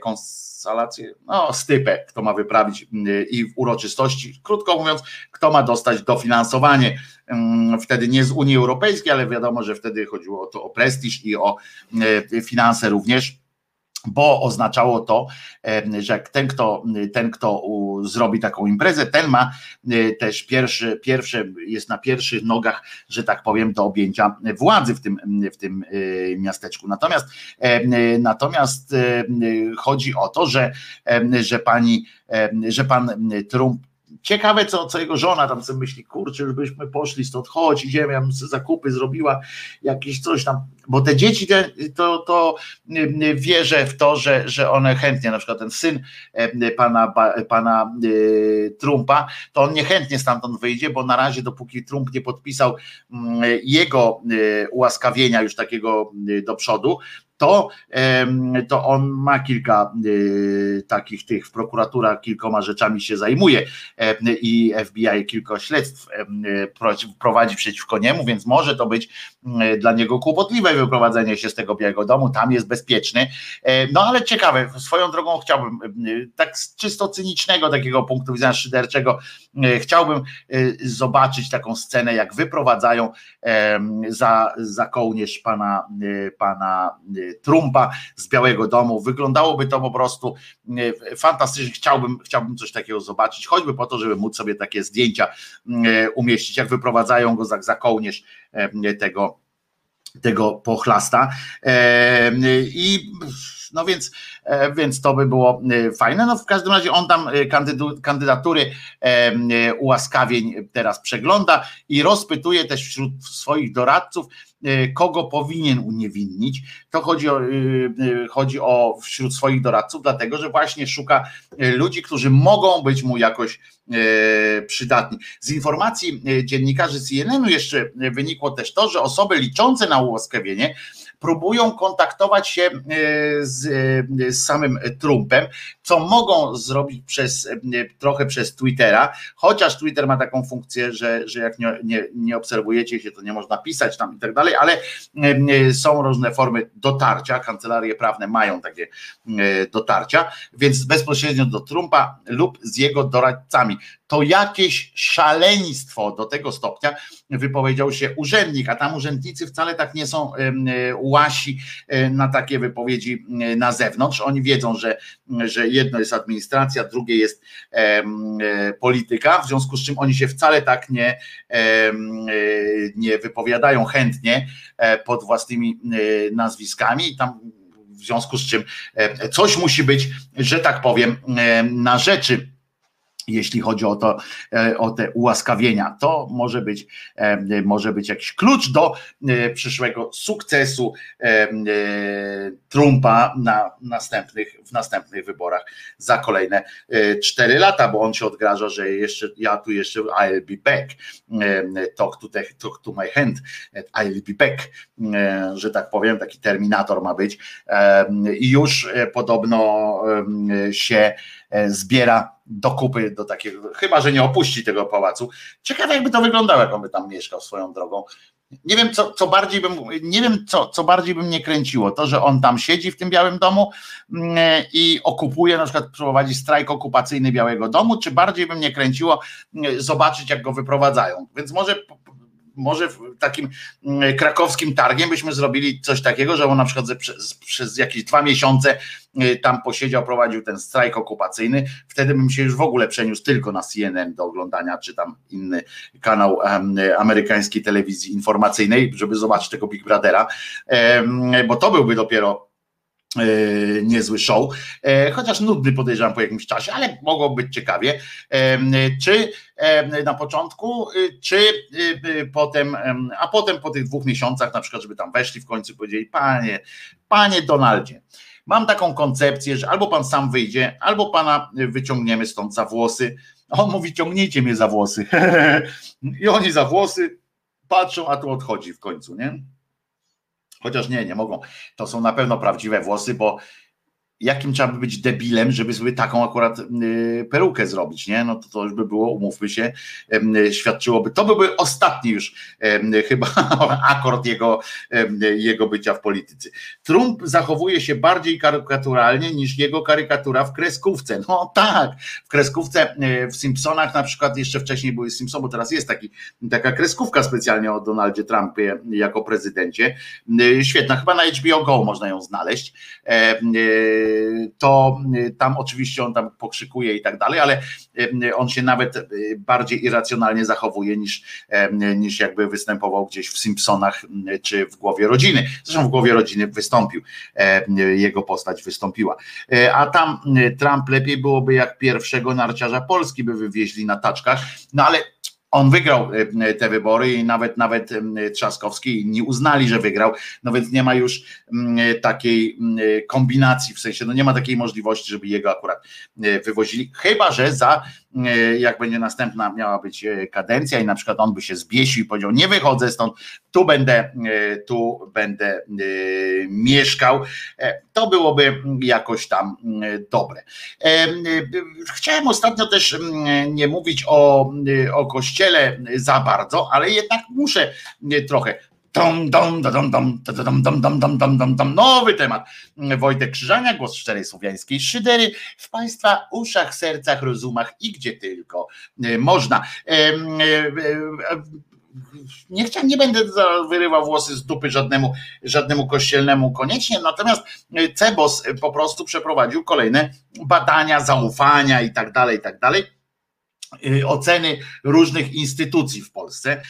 konselację, no stypę, kto ma wyprawić i w uroczystości, krótko mówiąc, kto ma dostać dofinansowanie, wtedy nie z Unii Europejskiej, ale wiadomo, że wtedy chodziło o to o prestiż i o e, finanse również bo oznaczało to, że ten kto, ten, kto zrobi taką imprezę, ten ma e, też pierwszy, pierwsze, jest na pierwszych nogach, że tak powiem, do objęcia władzy w tym, w tym e, miasteczku. Natomiast, natomiast chodzi o to, że, że pani, że pan Trump Ciekawe, co, co jego żona tam sobie myśli, kurczę, już byśmy poszli stąd, chodź, idziemy, ja zakupy zrobiła, jakieś coś tam, bo te dzieci te, to, to wierzę w to, że, że one chętnie, na przykład ten syn pana, pana Trumpa, to on niechętnie stamtąd wyjdzie, bo na razie dopóki Trump nie podpisał jego ułaskawienia już takiego do przodu, to, to on ma kilka takich tych w prokuratura kilkoma rzeczami się zajmuje i FBI kilka śledztw prowadzi przeciwko niemu, więc może to być dla niego kłopotliwe wyprowadzenie się z tego Białego Domu, tam jest bezpieczny. No ale ciekawe, swoją drogą chciałbym, tak z czysto cynicznego takiego punktu widzenia szyderczego, chciałbym zobaczyć taką scenę, jak wyprowadzają za, za kołnierz pana, pana Trumpa z Białego Domu. Wyglądałoby to po prostu fantastycznie. Chciałbym, chciałbym coś takiego zobaczyć, choćby po to, żeby móc sobie takie zdjęcia umieścić, jak wyprowadzają go za, za kołnierz tego, tego pochlasta. I no więc, więc to by było fajne. No w każdym razie on tam kandydatury ułaskawień teraz przegląda i rozpytuje też wśród swoich doradców, E, kogo powinien uniewinnić. To chodzi o, e, e, chodzi o wśród swoich doradców, dlatego że właśnie szuka ludzi, którzy mogą być mu jakoś przydatni. Z informacji dziennikarzy CNN-u jeszcze wynikło też to, że osoby liczące na ułaskawienie próbują kontaktować się e, z, e, z samym Trumpem, co mogą zrobić przez e, trochę przez Twittera, chociaż Twitter ma taką funkcję, że, że jak nie, nie, nie obserwujecie się, to nie można pisać tam i tak dalej, ale są różne formy dotarcia, kancelarie prawne mają takie dotarcia, więc bezpośrednio do Trumpa lub z jego doradcami to jakieś szaleństwo do tego stopnia wypowiedział się urzędnik, a tam urzędnicy wcale tak nie są łasi e, na takie wypowiedzi e, na zewnątrz. Oni wiedzą, że, że jedno jest administracja, drugie jest e, polityka, w związku z czym oni się wcale tak nie, nie wypowiadają chętnie pod własnymi nazwiskami. Tam w związku z czym coś musi być, że tak powiem, na rzeczy jeśli chodzi o to, e, o te ułaskawienia. To może być, e, może być jakiś klucz do e, przyszłego sukcesu Trumpa na następnych, w następnych wyborach za kolejne cztery lata, bo on się odgraża, że jeszcze ja tu jeszcze I'll be back. Talk to, the, talk to my hand, I'll be back, że tak powiem, taki terminator ma być. I już podobno się zbiera do kupy do takiego, chyba że nie opuści tego pałacu. Ciekawe, jakby to wyglądało, jak on by tam mieszkał swoją drogą. Nie wiem, co, co bardziej bym, nie wiem, co, co bardziej bym nie kręciło. To, że on tam siedzi w tym Białym Domu mm, i okupuje, na przykład prowadzi strajk okupacyjny Białego Domu, czy bardziej bym nie kręciło mm, zobaczyć, jak go wyprowadzają. Więc może może takim mm, krakowskim targiem byśmy zrobili coś takiego, że on na przykład przez, przez jakieś dwa miesiące y, tam posiedział, prowadził ten strajk okupacyjny, wtedy bym się już w ogóle przeniósł tylko na CNN do oglądania, czy tam inny kanał amerykańskiej telewizji informacyjnej, żeby zobaczyć tego Big Brothera, bo to byłby dopiero niezły show, e, chociaż nudny podejrzewam po jakimś czasie, ale mogło być ciekawie. E, czy na początku, czy potem, a potem po tych dwóch miesiącach, na przykład, żeby tam weszli w końcu powiedzieli, panie, panie Donaldzie, mam taką koncepcję, że albo pan sam wyjdzie, albo pana wyciągniemy stąd za włosy. On mówi, ciągnijcie mnie za włosy. I oni za włosy patrzą, a tu odchodzi w końcu, nie? Chociaż nie, nie mogą. To są na pewno prawdziwe włosy, bo jakim trzeba by być debilem, żeby sobie taką akurat y, perukę zrobić, nie? No to, to już by było, umówmy się, świadczyłoby, to byłby ostatni już chyba akord jego, jego bycia w polityce. Trump zachowuje się bardziej karykaturalnie niż jego karykatura w kreskówce. No tak, w kreskówce y, w Simpsonach na przykład jeszcze wcześniej były Simpson, bo teraz jest taki, taka kreskówka specjalnie o Donaldzie Trumpie jako prezydencie. Y, świetna, chyba na HBO Go można ją znaleźć to y, tam oczywiście on tam pokrzykuje i tak dalej, ale y, on się nawet y, bardziej irracjonalnie zachowuje niż, niż jakby występował gdzieś w Simpsonach czy w głowie rodziny. Zresztą w głowie rodziny wystąpił, jego postać wystąpiła. A tam Trump lepiej byłoby jak pierwszego narciarza Polski by wywieźli na taczkach, no ale on wygrał e, te wybory i nawet nawet Trzaskowski inni uznali, że wygrał, no więc nie ma już takiej kombinacji, w sensie no nie ma takiej możliwości, żeby jego akurat wywozili, chyba że za jak będzie następna miała być kadencja i na przykład on by się zbiesił i powiedział, nie wychodzę stąd, tu będę, tu będę mieszkał, to byłoby jakoś tam dobre. Chciałem ostatnio też nie mówić o, o kościele za bardzo, ale jednak muszę trochę. Dom, dom, dom, dom, dom, dom, dom, dom, dom, dom, dom. Nowy temat. Wojtek Krzyżania, głos szczerej słowiańskiej szydery w Państwa uszach, sercach, rozumach i gdzie tylko można. Nie nie będę wyrywał włosy z dupy żadnemu, żadnemu kościelnemu koniecznie, natomiast Cebos po prostu przeprowadził kolejne badania, zaufania i tak dalej, i tak dalej Y, oceny różnych instytucji w Polsce.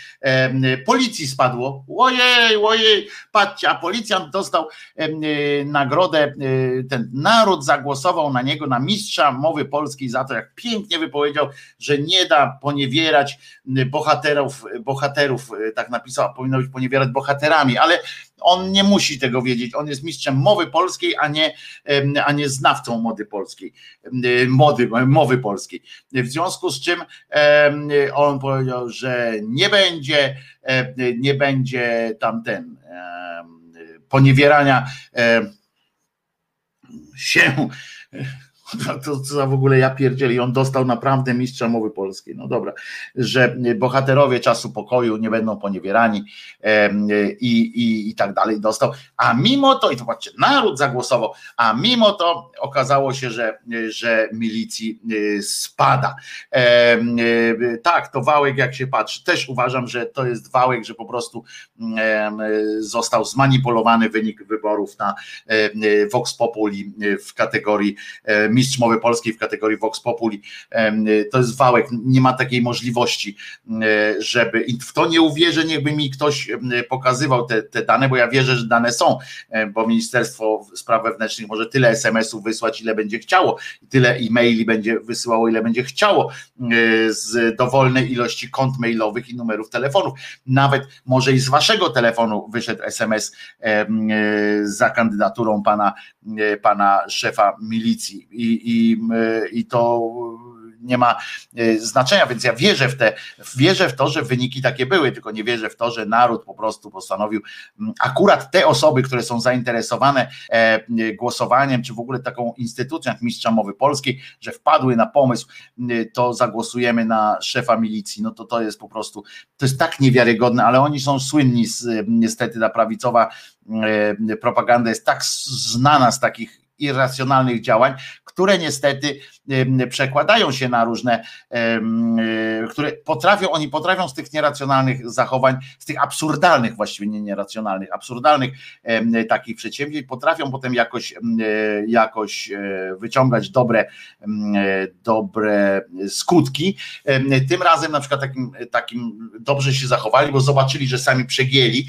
Policji spadło. Ojej, ojej, patrzcie, a policjant dostał y, nagrodę, y, ten naród zagłosował na niego, na mistrza mowy polskiej za to, jak pięknie wypowiedział, że nie da poniewierać bohaterów, bohaterów, tak napisał, powinno być poniewierać bohaterami, ale on nie musi tego wiedzieć. On jest mistrzem mowy polskiej, a nie, a nie znawcą mody polskiej, mody, mowy polskiej. W związku z czym on powiedział, że nie będzie, nie będzie tamten poniewierania się to co w ogóle ja pierdzieli, on dostał naprawdę mistrza mowy polskiej, no dobra, że bohaterowie czasu pokoju nie będą poniewierani i, i, i tak dalej dostał, a mimo to, i to patrzcie, naród zagłosował, a mimo to okazało się, że, że milicji e, spada. Tak, to wałek jak się patrzy, też uważam, że to jest wałek, że po prostu został zmanipulowany wynik wyborów na Vox Populi w kategorii mistrz mowy polskiej w kategorii Vox Populi. To jest wałek, nie ma takiej możliwości, żeby w to nie uwierzę, niechby mi ktoś pokazywał te, te dane, bo ja wierzę, że dane są, bo Ministerstwo Spraw Wewnętrznych może tyle SMS-ów wysłać, ile będzie chciało, tyle e-maili będzie wysyłało, ile będzie chciało z dowolnej ilości kont mailowych i numerów telefonów. Nawet może i z waszego telefonu wyszedł SMS za kandydaturą pana, pana szefa milicji i, i, i to nie ma e, znaczenia, więc ja wierzę w te, wierzę w to, że wyniki takie były, tylko nie wierzę w to, że naród po prostu postanowił akurat te osoby, które są zainteresowane e, głosowaniem, czy w ogóle taką instytucją jak Mistrza Mowy Polskiej, że wpadły na pomysł, to zagłosujemy na szefa milicji, no to to jest po prostu, to jest tak niewiarygodne, ale oni są słynni z, niestety ta prawicowa propaganda jest tak znana z takich irracjonalnych działań, które niestety przekładają się na różne, e, które potrafią, oni potrafią z tych nieracjonalnych zachowań, z tych absurdalnych, właściwie nie nieracjonalnych, absurdalnych takich przedsięwzięć, potrafią potem jakoś, e, jakoś e, wyciągać dobre, dobre skutki. Tym razem na przykład takim, takim dobrze się zachowali, bo zobaczyli, że sami przegięli,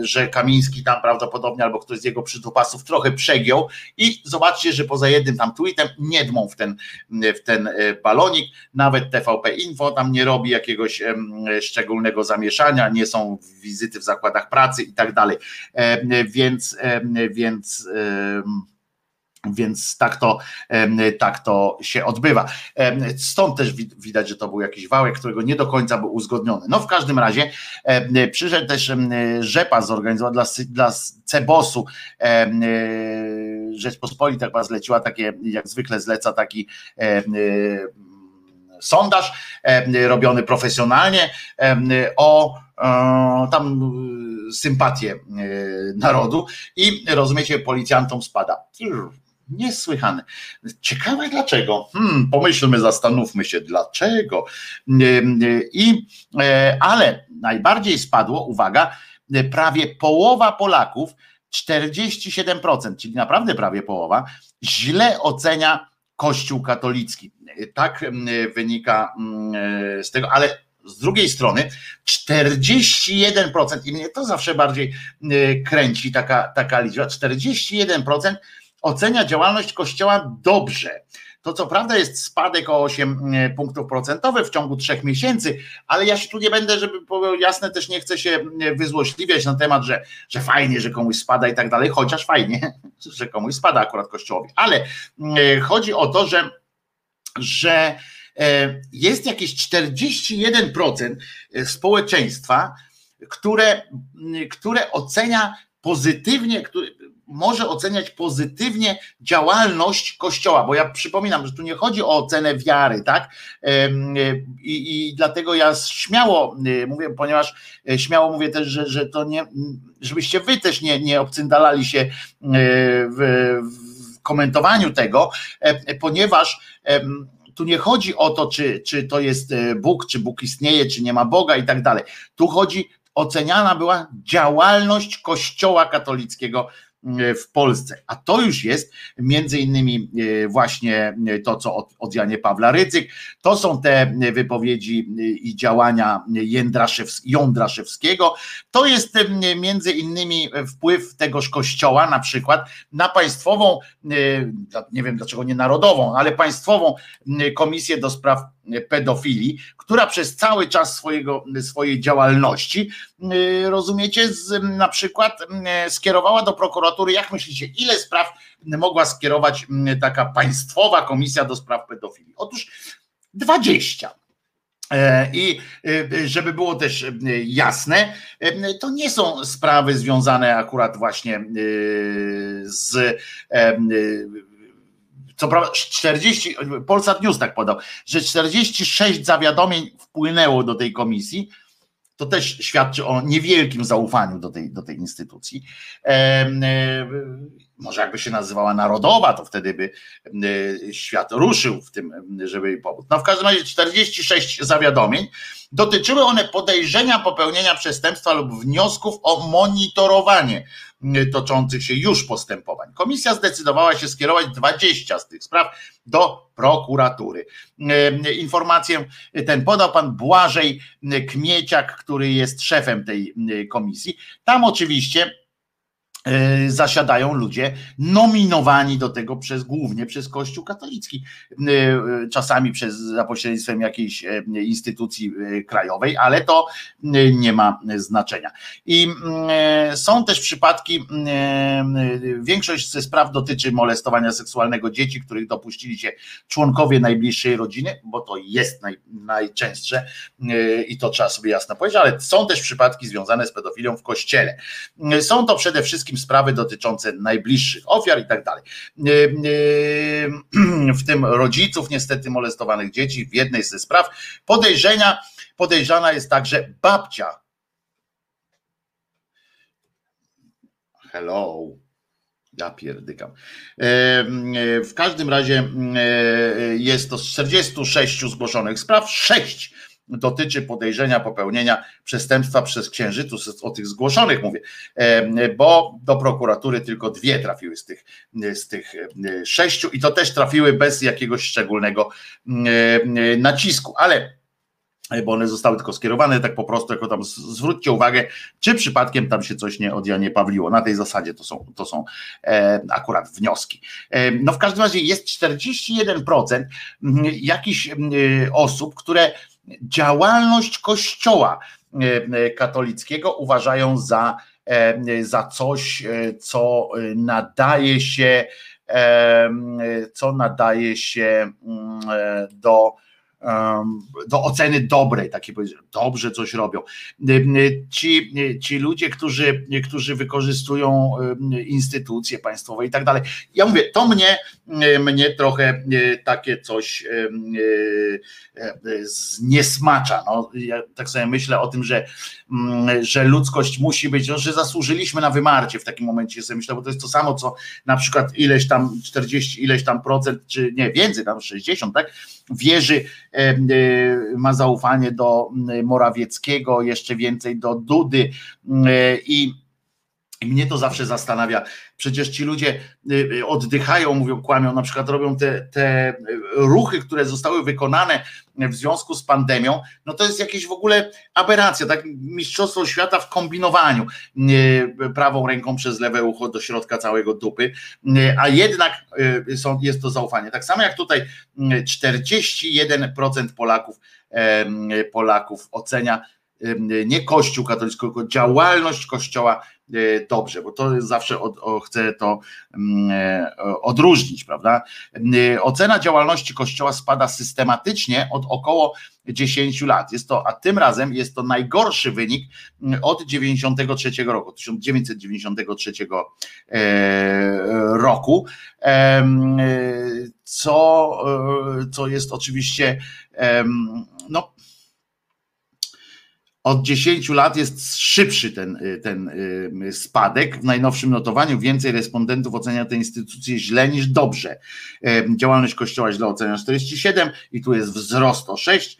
że Kamiński tam prawdopodobnie albo ktoś z jego przytupasów trochę przegiął i zobaczcie, że poza jednym tam tweetem nie dmą w ten, w ten e, balonik, nawet TVP Info tam nie robi jakiegoś szczególnego zamieszania, nie są wizyty w zakładach pracy i tak dalej, e, więc więc więc tak to, tak to się odbywa. Stąd też widać, że to był jakiś wałek, którego nie do końca był uzgodniony. No w każdym razie przyszedł też rzepa zorganizowana dla, dla Cebosu. Rzeczpospolita chyba zleciła takie, jak zwykle zleca taki sondaż robiony profesjonalnie o tam sympatię narodu i rozumiecie, policjantom spada Niesłychane. Ciekawe dlaczego. Hmm, pomyślmy, zastanówmy się dlaczego. I, e, ale najbardziej spadło, uwaga, prawie połowa Polaków, 47%, czyli naprawdę prawie połowa, źle ocenia Kościół katolicki. Tak wynika z tego, ale z drugiej strony 41% i mnie to zawsze bardziej kręci taka, taka liczba, 41% ocenia działalność Kościoła dobrze. To co prawda jest spadek o 8 e, punktów procentowych w ciągu trzech miesięcy, ale ja się tu nie będę, żeby było jasne, też nie chcę się e, wyzłośliwiać na temat, że, że fajnie, że komuś spada i tak dalej, chociaż fajnie, że komuś spada akurat Kościołowi. Ale e, chodzi o to, że że jest jakieś 41% społeczeństwa, które, które ocenia pozytywnie, które, może oceniać pozytywnie działalność Kościoła, bo ja przypominam, że tu nie chodzi o ocenę wiary, tak? I, i dlatego ja śmiało y, mówię, ponieważ y, śmiało mówię też, że, że to nie, żebyście wy też nie, nie obcyndalali się y, w, w komentowaniu tego, ponieważ tu nie chodzi o to, czy, czy to jest Bóg, czy Bóg istnieje, czy nie ma Boga i tak dalej. Tu chodzi, oceniana była działalność Kościoła katolickiego w Polsce. A to już jest między innymi e, właśnie e, to, co od, od Janie Pawła Rydzyk, to są te wypowiedzi i działania Jądraszewskiego, to jest między innymi wpływ tegoż kościoła na przykład na państwową, nie wiem dlaczego nie narodową, ale państwową komisję do spraw pedofilii, która przez cały czas swojego, swojej działalności, y, rozumiecie, z, na przykład y, skierowała do prokuratury, jak myślicie, ile spraw mogła skierować y, taka państwowa komisja do spraw pedofilii? Otóż 20. E, I żeby było też jasne, to nie są sprawy związane akurat właśnie z co prawda 40, Polsat News tak podał, że 46 zawiadomień wpłynęło do tej komisji, to też świadczy o niewielkim zaufaniu do tej, do tej instytucji. E, może jakby się nazywała narodowa, to wtedy by e, świat ruszył w tym, żeby jej pomóc. No w każdym razie 46 zawiadomień. Dotyczyły one podejrzenia popełnienia przestępstwa lub wniosków o monitorowanie toczących się już postępowań. Komisja zdecydowała się skierować 20 z tych spraw do prokuratury. Informację ten podał pan Błażej Kmieciak, który jest szefem tej komisji. Tam oczywiście E, zasiadają ludzie nominowani do tego przez głównie przez Kościół katolicki, e, czasami przez za pośrednictwem jakiejś e, instytucji krajowej, ale to nie ma znaczenia. I są też przypadki, większość ze spraw dotyczy molestowania seksualnego dzieci, których dopuścili się członkowie najbliższej rodziny, bo to jest naj, najczęstsze i to trzeba sobie jasno powiedzieć, ale są też przypadki związane z pedofilią w kościele. Są to przede wszystkim wszystkim sprawy dotyczące najbliższych ofiar i tak dalej. E, e, w tym rodziców niestety molestowanych dzieci w jednej ze spraw podejrzenia, podejrzana jest także babcia. Hello. Ja pierdykam. E, w każdym razie jest to z 46 zgłoszonych spraw, 6 dotyczy podejrzenia popełnienia przestępstwa przez księżycu, o tych zgłoszonych mówię, bo do prokuratury tylko dwie trafiły z tych, z tych sześciu i to też trafiły bez jakiegoś szczególnego nacisku, ale bo one zostały tylko skierowane tak po prostu, jako tam zwróćcie uwagę, czy przypadkiem tam się coś nie od Janie Pawliło. Na tej zasadzie to są, to są e, akurat wnioski. E, no w każdym razie jest 41% jakichś e, osób, które działalność Kościoła e, katolickiego uważają za, e, za coś, e, co nadaje się, co nadaje się do do oceny dobrej, takie dobrze coś robią. Ci, ci ludzie, którzy, którzy wykorzystują instytucje państwowe i tak dalej. Ja mówię, to mnie, mnie trochę takie coś zniesmacza. No, ja tak sobie myślę o tym, że, że ludzkość musi być, no, że zasłużyliśmy na wymarcie w takim momencie sobie myślę, bo to jest to samo, co na przykład ileś tam 40, ileś tam procent, czy nie więcej, tam 60, tak? Wierzy E, ma zaufanie do Morawieckiego, jeszcze więcej do Dudy e, i i mnie to zawsze zastanawia. Przecież ci ludzie y, oddychają, mówią, kłamią, na przykład robią te, te ruchy, które zostały wykonane w związku z pandemią. No to jest jakieś w ogóle aberracja, tak? Mistrzostwo świata w kombinowaniu y, prawą ręką przez lewe ucho do środka całego dupy, y, a jednak są, jest to zaufanie. Tak samo jak tutaj 41% Polaków, Polaków ocenia nie Kościół katolicki, tylko działalność Kościoła E, dobrze, bo to zawsze od, o, chcę to e, odróżnić, prawda? E, ocena działalności Kościoła spada systematycznie od około 10 lat. Jest to, a tym razem jest to najgorszy wynik od 93 roku, 1993 roku, co, co jest oczywiście no, od 10 lat jest szybszy ten, y, ten y, spadek. W najnowszym notowaniu więcej respondentów ocenia tę instytucję źle niż dobrze. Działalność Kościoła źle ocenia 47 i tu jest wzrost o 6,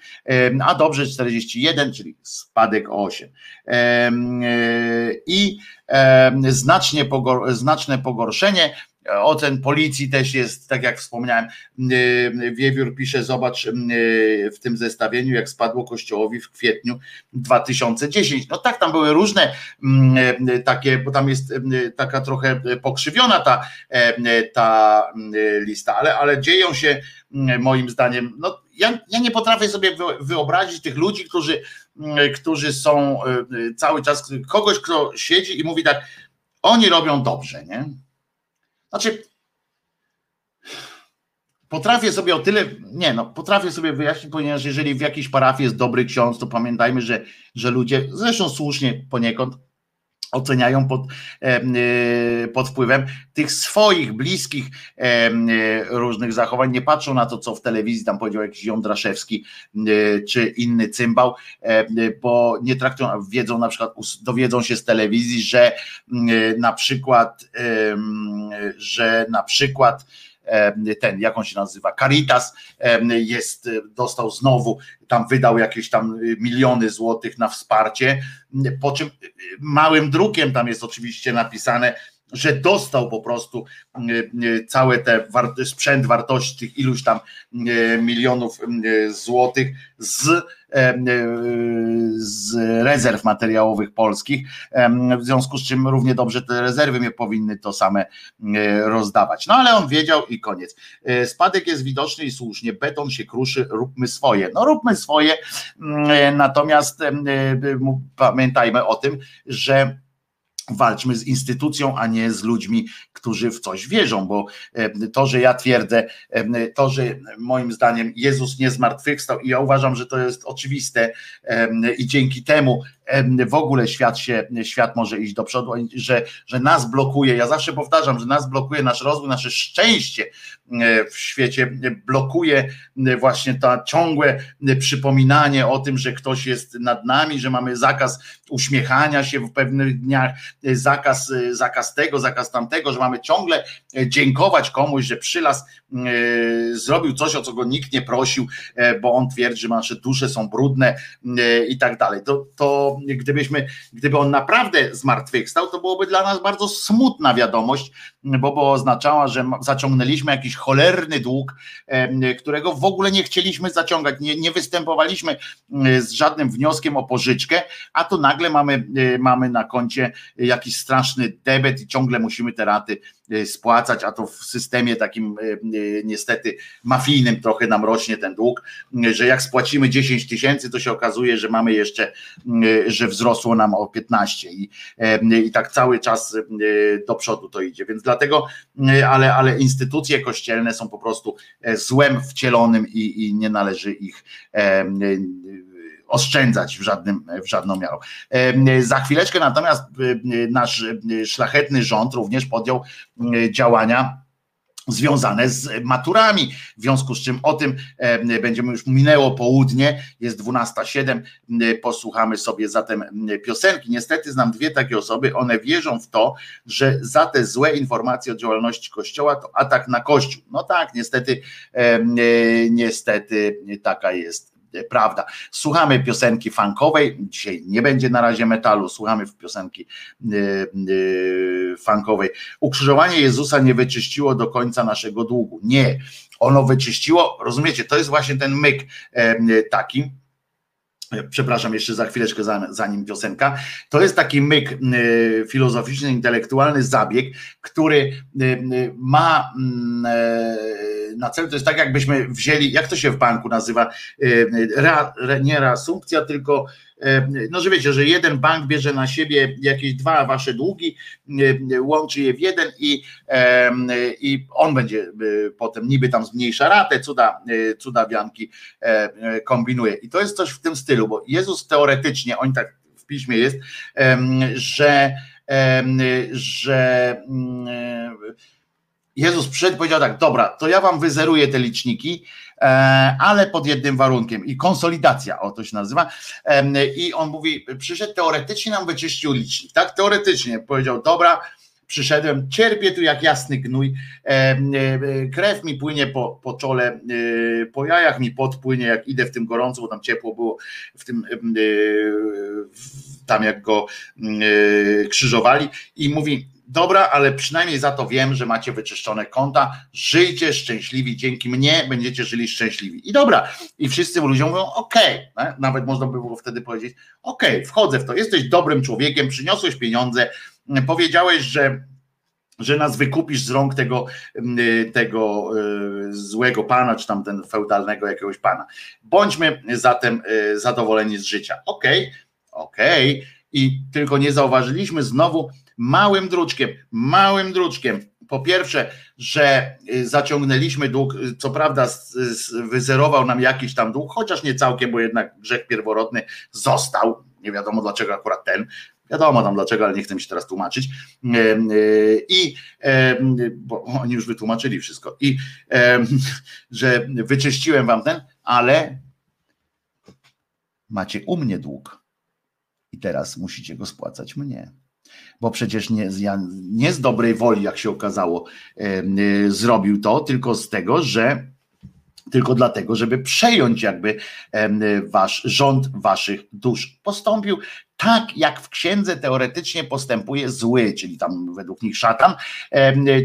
a dobrze 41, czyli spadek o 8. I znacznie pogor znaczne pogorszenie Ocen policji też jest, tak jak wspomniałem, Wiewiór pisze, zobacz w tym zestawieniu, jak spadło Kościołowi w kwietniu 2010. No tak, tam były różne takie, bo tam jest taka trochę pokrzywiona ta, ta lista, ale, ale dzieją się moim zdaniem, no ja, ja nie potrafię sobie wyobrazić tych ludzi, którzy, którzy są cały czas, kogoś, kto siedzi i mówi tak, oni robią dobrze, nie? Znaczy, potrafię sobie o tyle, nie no, potrafię sobie wyjaśnić, ponieważ jeżeli w jakiejś parafii jest dobry ksiądz, to pamiętajmy, że, że ludzie, zresztą słusznie poniekąd, oceniają pod, e, pod wpływem tych swoich, bliskich e, różnych zachowań, nie patrzą na to, co w telewizji tam powiedział jakiś Jądraszewski e, czy inny cymbał, bo nie traktują, wiedzą na przykład, dowiedzą się z telewizji, że na przykład, że na przykład ten, jak on się nazywa, Caritas jest, dostał znowu, tam wydał jakieś tam miliony złotych na wsparcie, po czym małym drukiem tam jest oczywiście napisane, że dostał po prostu cały ten sprzęt wartości tych iluś tam milionów złotych z E, z rezerw materiałowych polskich, w związku z czym równie dobrze te rezerwy mnie powinny to same rozdawać. No ale on wiedział i koniec. E, spadek jest widoczny i słusznie, beton się kruszy, róbmy swoje. No róbmy swoje, natomiast pamiętajmy o tym, że walczmy z instytucją, a nie z ludźmi, którzy w coś wierzą, bo e, to, że ja twierdzę, e, to, że moim zdaniem Jezus nie zmartwychwstał i ja uważam, że to jest oczywiste e, i dzięki temu w ogóle świat się, świat może iść do przodu, że, że nas blokuje, ja zawsze powtarzam, że nas blokuje nasz rozwój, nasze szczęście w świecie, blokuje właśnie to ciągłe przypominanie o tym, że ktoś jest nad nami, że mamy zakaz uśmiechania się w pewnych dniach, zakaz, zakaz tego, zakaz tamtego, że mamy ciągle dziękować komuś, że przylas zrobił coś, o co go nikt nie prosił, bo on twierdzi, że nasze dusze są brudne i tak dalej. To, to gdybyśmy, gdyby on naprawdę zmartwychwstał, to byłoby dla nas bardzo smutna wiadomość, bo by oznaczała, że zaciągnęliśmy jakiś cholerny dług, którego w ogóle nie chcieliśmy zaciągać, nie, nie występowaliśmy z żadnym wnioskiem o pożyczkę, a tu nagle mamy, e, mamy na koncie jakiś straszny debet i ciągle musimy te raty e, spłacać, a to w systemie takim e, niestety mafijnym trochę nam rośnie ten dług, że jak spłacimy 10 tysięcy, to się okazuje, że mamy jeszcze, że wzrosło nam o 15 i, i tak cały czas do przodu to idzie, więc dlatego, ale, ale instytucje kościelne są po prostu złem wcielonym i, i nie należy ich oszczędzać w, żadnym, w żadną miarą. Za chwileczkę natomiast nasz szlachetny rząd również podjął działania związane z maturami, w związku z czym o tym będziemy już minęło południe, jest 12.07, posłuchamy sobie zatem piosenki. Niestety znam dwie takie osoby, one wierzą w to, że za te złe informacje o działalności Kościoła to atak na Kościół. No tak, niestety, niestety taka jest prawda. Słuchamy piosenki funkowej, dzisiaj nie będzie na razie metalu, słuchamy piosenki yy, yy, funkowej. Ukrzyżowanie Jezusa nie wyczyściło do końca naszego długu. Nie, ono wyczyściło, rozumiecie, to jest właśnie ten myk taki, przepraszam jeszcze za chwileczkę, zanim piosenka, to jest taki myk filozoficzny, intelektualny zabieg, który ma mm, na celu, to jest tak jakbyśmy wzięli, jak to się w banku nazywa, nie reasumpcja, tylko no że wiecie, że jeden bank bierze na siebie jakieś dwa wasze długi, łączy je w jeden i, i on będzie potem niby tam zmniejsza ratę, cuda, cuda wianki kombinuje. I to jest coś w tym stylu, bo Jezus teoretycznie, on tak w piśmie jest, że że mm, Jezus przyszedł powiedział tak, dobra, to ja wam wyzeruję te liczniki, e, ale pod jednym warunkiem. I konsolidacja, o to się nazywa. I on mówi, przyszedł teoretycznie nam wyczyścił licznik, tak? Teoretycznie. Powiedział, dobra, przyszedłem, cierpię tu jak jasny gnój, e, krew mi płynie po, po czole, e, po jajach mi podpłynie, jak idę w tym gorąco, bo tam ciepło było w tym, tam jak go krzyżowali. I mówi, dobra, ale przynajmniej za to wiem, że macie wyczyszczone konta, żyjcie szczęśliwi, dzięki mnie będziecie żyli szczęśliwi. I dobra, i wszyscy ludziom mówią, okay. nawet można by było wtedy powiedzieć, okay, wchodzę w to, jesteś dobrym człowiekiem, przyniosłeś pieniądze, powiedziałeś, że że nas wykupisz z rąk tego, tego y, złego pana, czy tam ten feudalnego jakiegoś pana. Bądźmy zatem y, zadowoleni z życia. Okej, okay, okej. Okay. I tylko nie zauważyliśmy znowu, małym druczkiem, małym druczkiem. Po pierwsze, że y, zaciągnęliśmy dług, y, co prawda wyzerował nam jakiś tam dług, chociaż nie całkiem, bo jednak grzech pierworodny został. Nie wiadomo dlaczego akurat ten. Wiadomo tam dlaczego, ale nie chcę mi się teraz tłumaczyć. Y, I bo oni już wytłumaczyli wszystko. I że wyczyściłem wam ten, ale macie u mnie dług. I teraz musicie go spłacać mnie bo przecież nie, nie z dobrej woli, jak się okazało, y, zrobił to, tylko z tego, że tylko dlatego, żeby przejąć jakby wasz rząd waszych dusz. Postąpił tak, jak w księdze teoretycznie postępuje zły, czyli tam według nich szatan,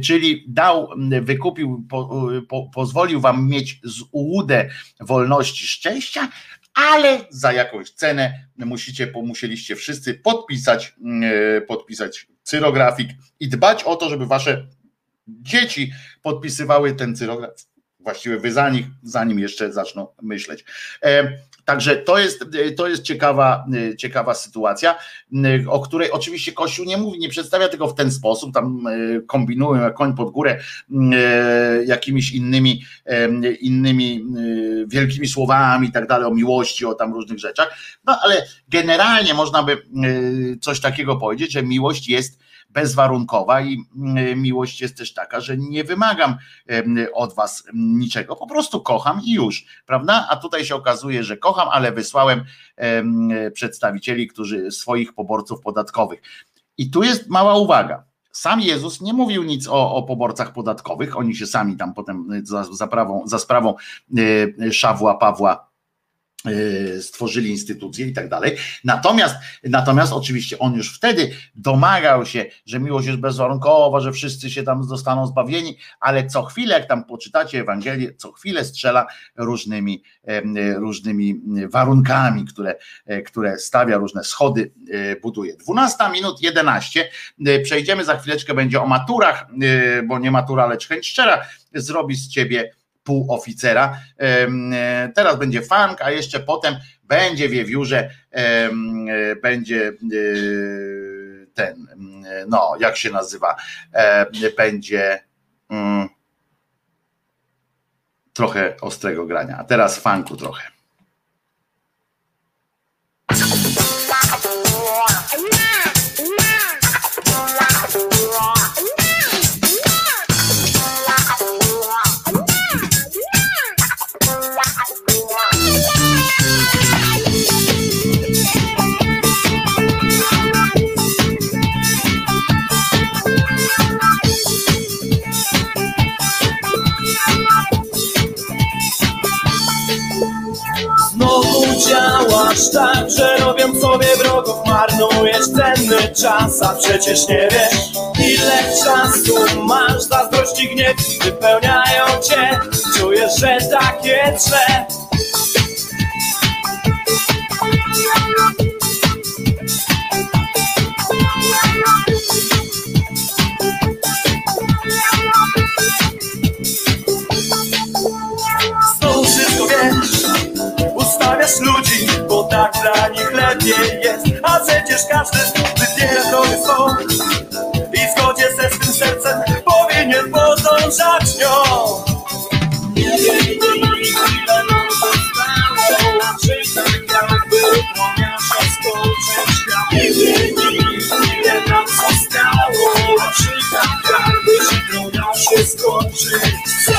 czyli dał, wykupił, po, po, pozwolił wam mieć z ułudę wolności szczęścia, ale za jakąś cenę musicie, musieliście wszyscy podpisać, e, podpisać cyrografik i dbać o to, żeby wasze dzieci podpisywały ten cyrograf. Właściwie wy za nich, zanim jeszcze zaczną myśleć. E, Także to jest, to jest ciekawa, ciekawa sytuacja, o której oczywiście Kościół nie mówi, nie przedstawia tego w ten sposób, tam e, kombinują jak koń pod górę e, jakimiś innymi, e, innymi wielkimi słowami i tak dalej, o miłości, o tam różnych rzeczach, no ale generalnie można by coś takiego powiedzieć, że miłość jest bezwarunkowa i mm, miłość jest też taka, że nie wymagam od was niczego, po prostu kocham i już, prawda? A tutaj się okazuje, że kocham, ale wysłałem przedstawicieli, którzy swoich poborców podatkowych. I tu jest mała uwaga. Sam Jezus nie mówił nic o, o poborcach podatkowych, oni się sami tam potem za, za, prawą, za sprawą e, Szawła Pawła stworzyli instytucje i tak dalej. Natomiast, natomiast oczywiście on już wtedy domagał się, że miłość jest bezwarunkowa, że wszyscy się tam zostaną zbawieni, ale co chwilę, jak tam poczytacie Ewangelię, co chwilę strzela różnymi, różnymi warunkami, które, e, które stawia, różne schody e, buduje. 12 minut 11. Przejdziemy za chwileczkę, będzie o maturach, bo nie matura, lecz chęć szczera zrobi z ciebie półoficera. E, teraz będzie funk, a jeszcze potem będzie wiewiórze, będzie e, ten, no, jak się nazywa, e, będzie mm, trochę ostrego grania. A teraz funku trochę. Działasz tak, że robią sobie wrogów Marnujesz cenny czas, a przecież nie wiesz Ile czasu masz, zazdrości gniew Wypełniają cię, czujesz, że takie drze lepiej jest. A przecież każdy wybiera drogę swą I w zgodzie ze swym sercem powinien podążać nią. Nie wiem, ile nam zostało Czy tak jakby się skończyć świat Nie wiem, ile nam zostało Czy tak jakby się skończyć. świat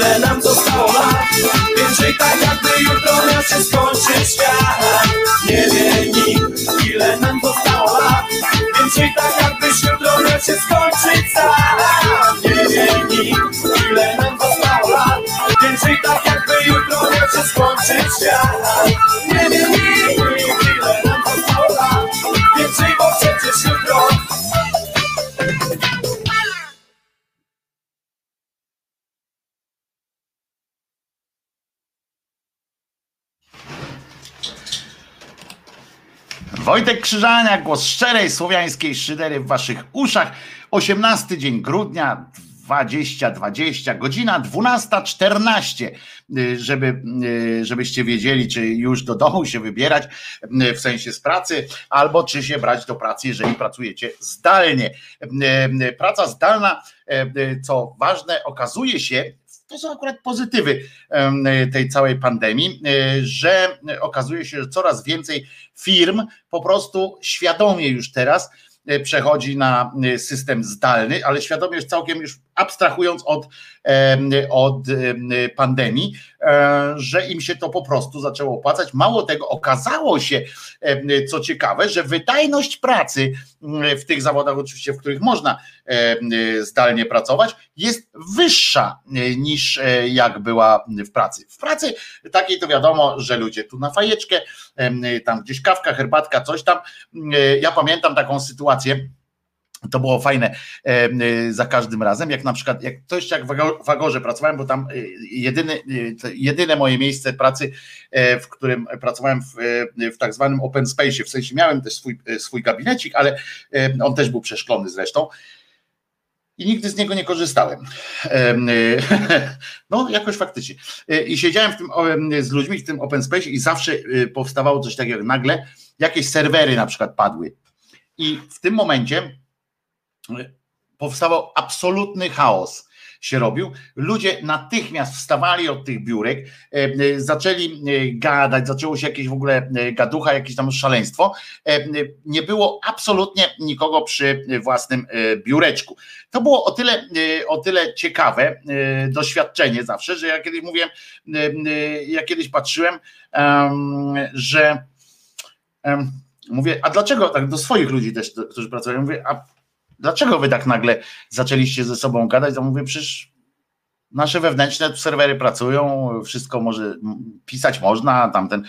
ile nam zostało lat? Więc żyj tak jakby jutro miał się skończyć świat. Nie wie nikt, ile nam zostało lat? Więc żyj tak jakbyś jutro miał się skończyć sam Nie wie nikt, ile nam zostało lat? Więc żyj tak jakby jutro miał się skończyć świat Wojtek Krzyżania, głos szczerej słowiańskiej szydery w waszych uszach. 18 dzień grudnia 2020, godzina 12.14, y, żeby, y, żebyście wiedzieli, czy już do domu się wybierać, y, w sensie z pracy, albo czy się brać do pracy, jeżeli pracujecie zdalnie. Praca zdalna, co ważne, okazuje się, to są akurat pozytywy tej całej pandemii, e, że okazuje się, że coraz więcej firm po prostu świadomie już teraz e, przechodzi na e, system zdalny, ale świadomie już całkiem już abstrahując od, od em, pandemii, e, że im się to po prostu zaczęło opłacać. Mało tego, okazało się, co ciekawe, że wydajność pracy m, w tych zawodach, oczywiście, w których można zdalnie pracować, jest wyższa e, niż e, jak była w pracy. W pracy takiej to wiadomo, że ludzie tu na fajeczkę, tam gdzieś kawka, herbatka, coś tam. Ja pamiętam taką sytuację. To było fajne e, e, za każdym razem, jak na przykład, jak to jeszcze jak w Wagorze pracowałem, bo tam e, jedyny, jedyne moje miejsce pracy, w którym pracowałem w, w tak zwanym open space, w sensie miałem też swój, swój gabinecik, ale on też był przeszklony zresztą i nigdy z niego nie korzystałem. Em, No, jakoś faktycznie. I siedziałem w tym, z ludźmi w tym open space i zawsze powstawało coś takiego, nagle jakieś serwery na przykład padły. I w tym momencie powstawał absolutny chaos się robił. Ludzie natychmiast wstawali od tych biurek, e, e, zaczęli e, gadać, zaczęło się jakieś w ogóle gaducha, jakieś tam szaleństwo. Nie było absolutnie nikogo przy własnym biureczku. To było o tyle, o tyle ciekawe doświadczenie zawsze, że ja kiedyś mówiłem, ja kiedyś patrzyłem, em, że mówię, a dlaczego tak do swoich ludzi też, którzy pracują, mówię, a dlaczego wy tak nagle zaczęliście ze sobą gadać? To mówię, przecież nasze wewnętrzne serwery pracują, wszystko może pisać można, tamten.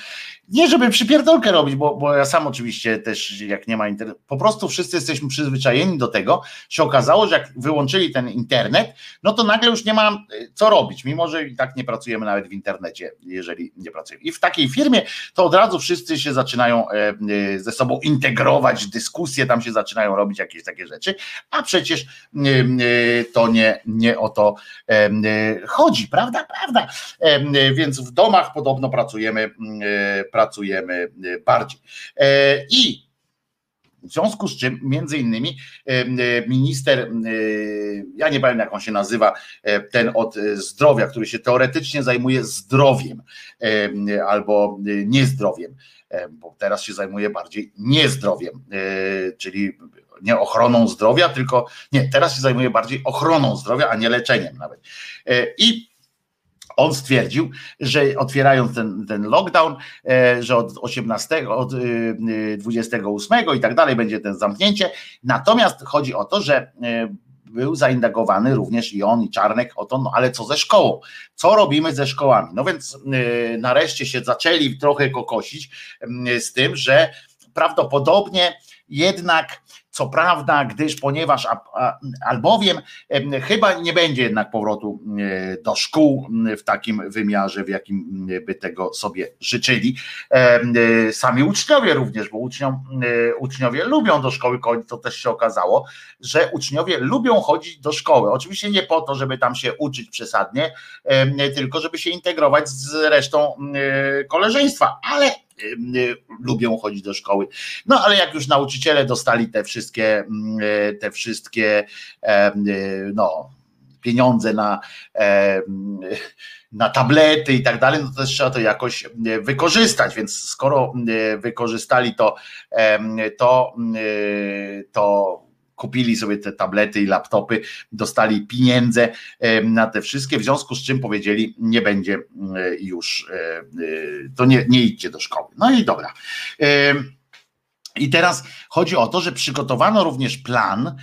Nie, żeby przypierdolkę robić, bo, bo ja sam oczywiście też, jak nie ma internetu, po prostu wszyscy jesteśmy przyzwyczajeni do tego. Się okazało, że jak wyłączyli ten internet, no to nagle już nie ma y, co robić, mimo że i tak nie pracujemy nawet w internecie, jeżeli nie pracujemy. I w takiej firmie to od razu wszyscy się zaczynają e, e, ze sobą integrować, dyskusje tam się zaczynają robić, jakieś takie rzeczy, a przecież e, e, to nie, nie o to e, e, chodzi, prawda? Prawda. E, Więc w domach podobno pracujemy, e, pracujemy e, bardziej. E, I w związku z czym, między innymi, e, minister, ja nie pamiętam jak on się nazywa, ten od zdrowia, który się teoretycznie zajmuje zdrowiem albo niezdrowiem, bo teraz się zajmuje bardziej niezdrowiem, czyli nie ochroną zdrowia, tylko nie, teraz się zajmuje bardziej ochroną zdrowia, a nie leczeniem nawet. I on stwierdził, że otwierając ten, ten lockdown, e, że od 18, od 28 e, i tak dalej będzie ten zamknięcie. Natomiast chodzi o to, że był zaindagowany również i on, i Czarnek o to, no ale co ze szkołą? Co robimy ze szkołami? No więc nareszcie się zaczęli trochę kokosić z tym, że prawdopodobnie jednak co prawda, gdyż ponieważ albowiem chyba nie będzie jednak powrotu e, do szkół w takim wymiarze, w jakim by tego sobie życzyli. E, sami uczniowie również, bo uczniom, e, uczniowie lubią do szkoły chodzić, to też się okazało, że uczniowie lubią chodzić do szkoły. Oczywiście nie po to, żeby tam się uczyć przesadnie, tylko żeby się integrować z resztą koleżeństwa, ale lubią chodzić do szkoły. No ale jak już nauczyciele dostali te wszystkie, mm, e, te wszystkie y, no, pieniądze na, na tablety i tak dalej, no to też trzeba to jakoś wykorzystać, więc skoro wykorzystali to, to, to kupili sobie te tablety i laptopy, dostali pieniądze na te wszystkie, w związku z czym powiedzieli, nie będzie już, to nie, nie idźcie do szkoły. No i dobra. I teraz chodzi o to, że przygotowano również plan,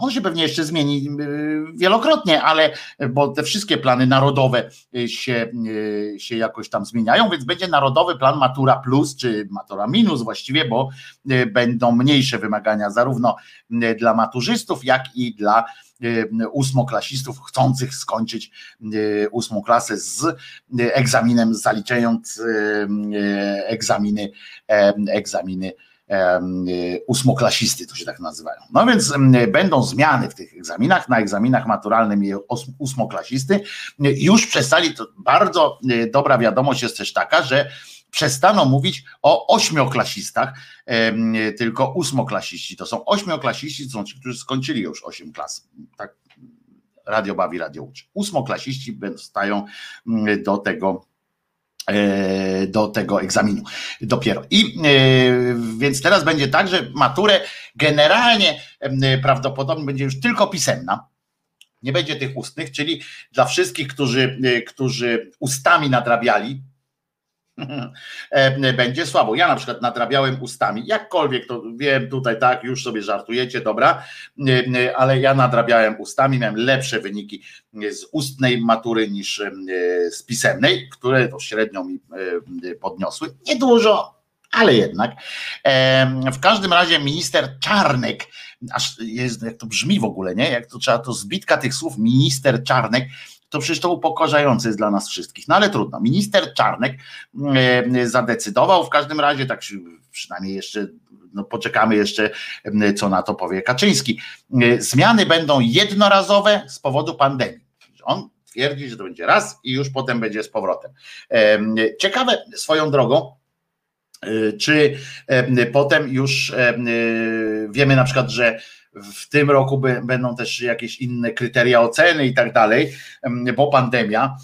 on się pewnie jeszcze zmieni y, wielokrotnie, ale bo te wszystkie plany narodowe y, się, y, się jakoś tam zmieniają, więc będzie Narodowy Plan Matura Plus, czy Matura Minus właściwie, bo będą mniejsze wymagania zarówno dla maturzystów, jak i dla ósmoklasistów chcących skończyć ósmą klasę z egzaminem, zaliczając egzaminy, egzaminy ósmoklasisty, to się tak nazywają. No więc będą zmiany w tych egzaminach, na egzaminach maturalnym ósmoklasisty. Już przestali, to bardzo y, dobra wiadomość jest też taka, że przestaną mówić o ośmioklasistach, tylko ósmoklasiści. To są ośmioklasiści, to są ci, którzy skończyli już osiem klas. Tak radio bawi, radio uczy. Ósmoklasiści stają do tego E, do tego egzaminu dopiero. I e, więc teraz będzie tak, że maturę generalnie prawdopodobnie będzie już tylko pisemna. Nie będzie tych ustnych, czyli dla wszystkich, którzy, e, którzy ustami nadrabiali, E, będzie słabo. Ja na przykład nadrabiałem ustami, jakkolwiek to wiem tutaj tak, już sobie żartujecie, dobra, e, e, ale ja nadrabiałem ustami, miałem lepsze wyniki z ustnej matury niż z pisemnej, które to średnio mi podniosły. Niedużo, ale jednak. W każdym razie minister Czarnek, aż jest, jak to brzmi w ogóle, nie? Jak to trzeba, to zbitka tych słów, minister Czarnek, to przecież to upokarzające jest dla nas wszystkich. No ale trudno. Minister Czarnek e, zadecydował, w każdym razie tak przynajmniej jeszcze no poczekamy jeszcze, co na to powie Kaczyński. E, zmiany będą jednorazowe z powodu pandemii. On twierdzi, że to będzie raz i już potem będzie z powrotem. E, ciekawe swoją drogą, czy potem już wiemy na przykład, że w tym roku będą też jakieś inne kryteria oceny i tak dalej, bo pandemia,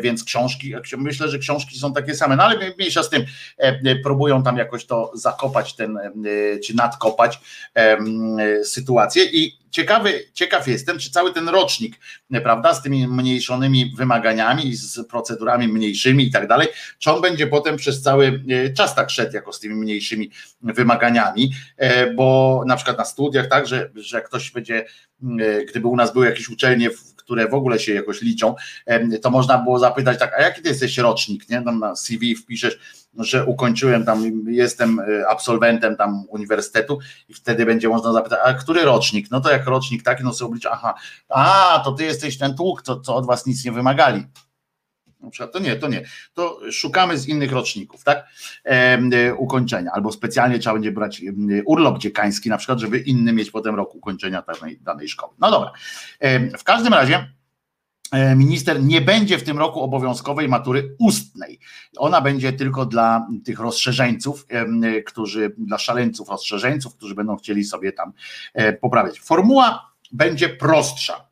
więc książki, myślę, że książki są takie same, no ale mniejsza z tym, e, próbują tam jakoś to zakopać ten, e, czy nadkopać sytuację. I ciekawy, ciekaw jestem, czy cały ten rocznik, prawda, z tymi mniejszonymi wymaganiami, z procedurami mniejszymi i tak dalej, czy on będzie potem przez cały czas tak szedł jako z tymi mniejszymi wymaganiami, bo na przykład na studiach, tak, że, że ktoś będzie, gdyby u nas były jakieś uczelnie, które w ogóle się jakoś liczą, to można było zapytać tak, a jaki ty jesteś rocznik, nie? Tam na CV wpiszesz, że ukończyłem tam, jestem e, absolwentem tam uniwersytetu i wtedy będzie można zapytać, a który rocznik? No to jak rocznik taki, no sobie oblicza, aha, a to ty jesteś ten tłuk, co, co od was nic nie wymagali. Na przykład to nie, to nie. To szukamy z innych roczników, tak? E, ukończenia. Albo specjalnie trzeba będzie brać urlop dziekański, na przykład, żeby inny mieć potem rok ukończenia danej, danej szkoły. No dobra. E, w każdym razie e, minister nie będzie w tym roku obowiązkowej matury ustnej. Ona będzie tylko dla tych rozszerzeńców, którzy, dla szaleńców rozszerzeńców, którzy będą chcieli sobie tam e, poprawiać. Formuła będzie prostsza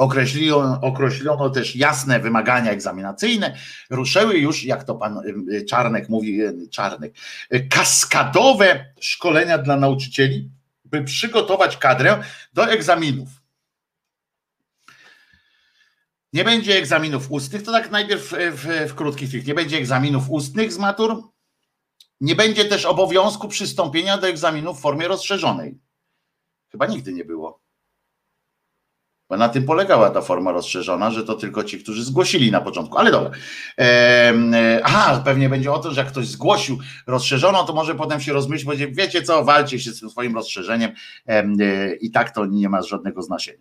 Określono, określono też jasne wymagania egzaminacyjne. Ruszyły już, jak to pan Czarnek mówi, Czarnek, kaskadowe szkolenia dla nauczycieli, by przygotować kadrę do egzaminów. Nie będzie egzaminów ustnych, to tak najpierw w, w, w krótkich tych. Nie będzie egzaminów ustnych z matur. Nie będzie też obowiązku przystąpienia do egzaminu w formie rozszerzonej. Chyba nigdy nie było. Bo na tym polegała ta forma rozszerzona, że to tylko ci, którzy zgłosili na początku. Ale dobra. Ehm, aha, pewnie będzie o to, że jak ktoś zgłosił rozszerzoną, to może potem się rozmyślić, będzie, wiecie co, walcie się z tym swoim rozszerzeniem ehm, i tak to nie ma żadnego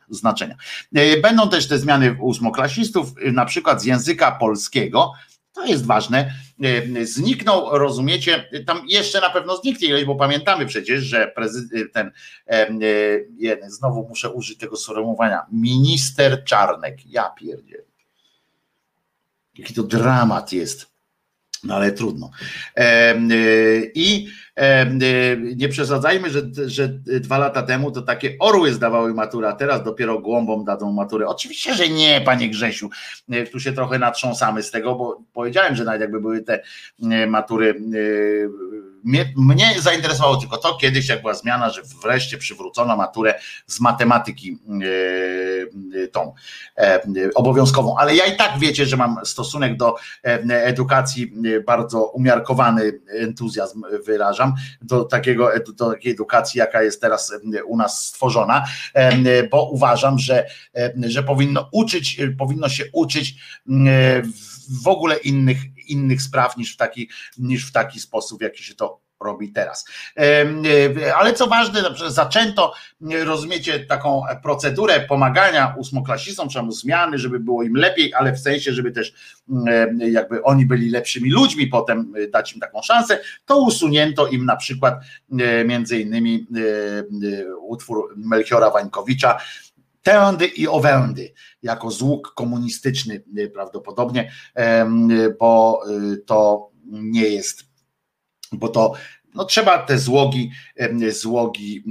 znaczenia. E, będą też te zmiany ósmoklasistów, na przykład z języka polskiego, to jest ważne. E, zniknął, rozumiecie, tam jeszcze na pewno zniknie bo pamiętamy przecież, że prezydent, ten, e, znowu muszę użyć tego sformułowania, minister Czarnek, ja pierdzie. Jaki to dramat jest. No ale trudno. I nie przesadzajmy, że, że dwa lata temu to takie orły zdawały maturę, a teraz dopiero głąbom dadzą maturę. Oczywiście, że nie, panie Grzesiu. E, tu się trochę natrząsamy z tego, bo powiedziałem, że nawet jakby były te e, matury e, mnie, mnie, zainteresowało tylko to kiedyś, jak była zmiana, że wreszcie przywrócono maturę z matematyki e, tą e, obowiązkową, ale ja i tak wiecie, że mam stosunek do e, edukacji bardzo umiarkowany entuzjazm wyrażam do takiego do takiej edukacji, jaka jest teraz u nas stworzona, bo uważam, że, że powinno uczyć, powinno się uczyć w ogóle innych innych spraw niż w taki, niż w taki sposób, w jaki się to robi teraz. E, ale co ważne, zaczęto, rozumiecie, taką procedurę pomagania ósmoklasistom, czemu zmiany, żeby było im lepiej, ale w sensie, żeby też jakby oni byli lepszymi ludźmi, potem e, dać im taką szansę, to usunięto im na przykład e, między innymi utwór Melchiora Wańkowicza, Tędy i owędy, jako złóg komunistyczny prawdopodobnie, bo to nie jest bo to no trzeba te złogi, złogi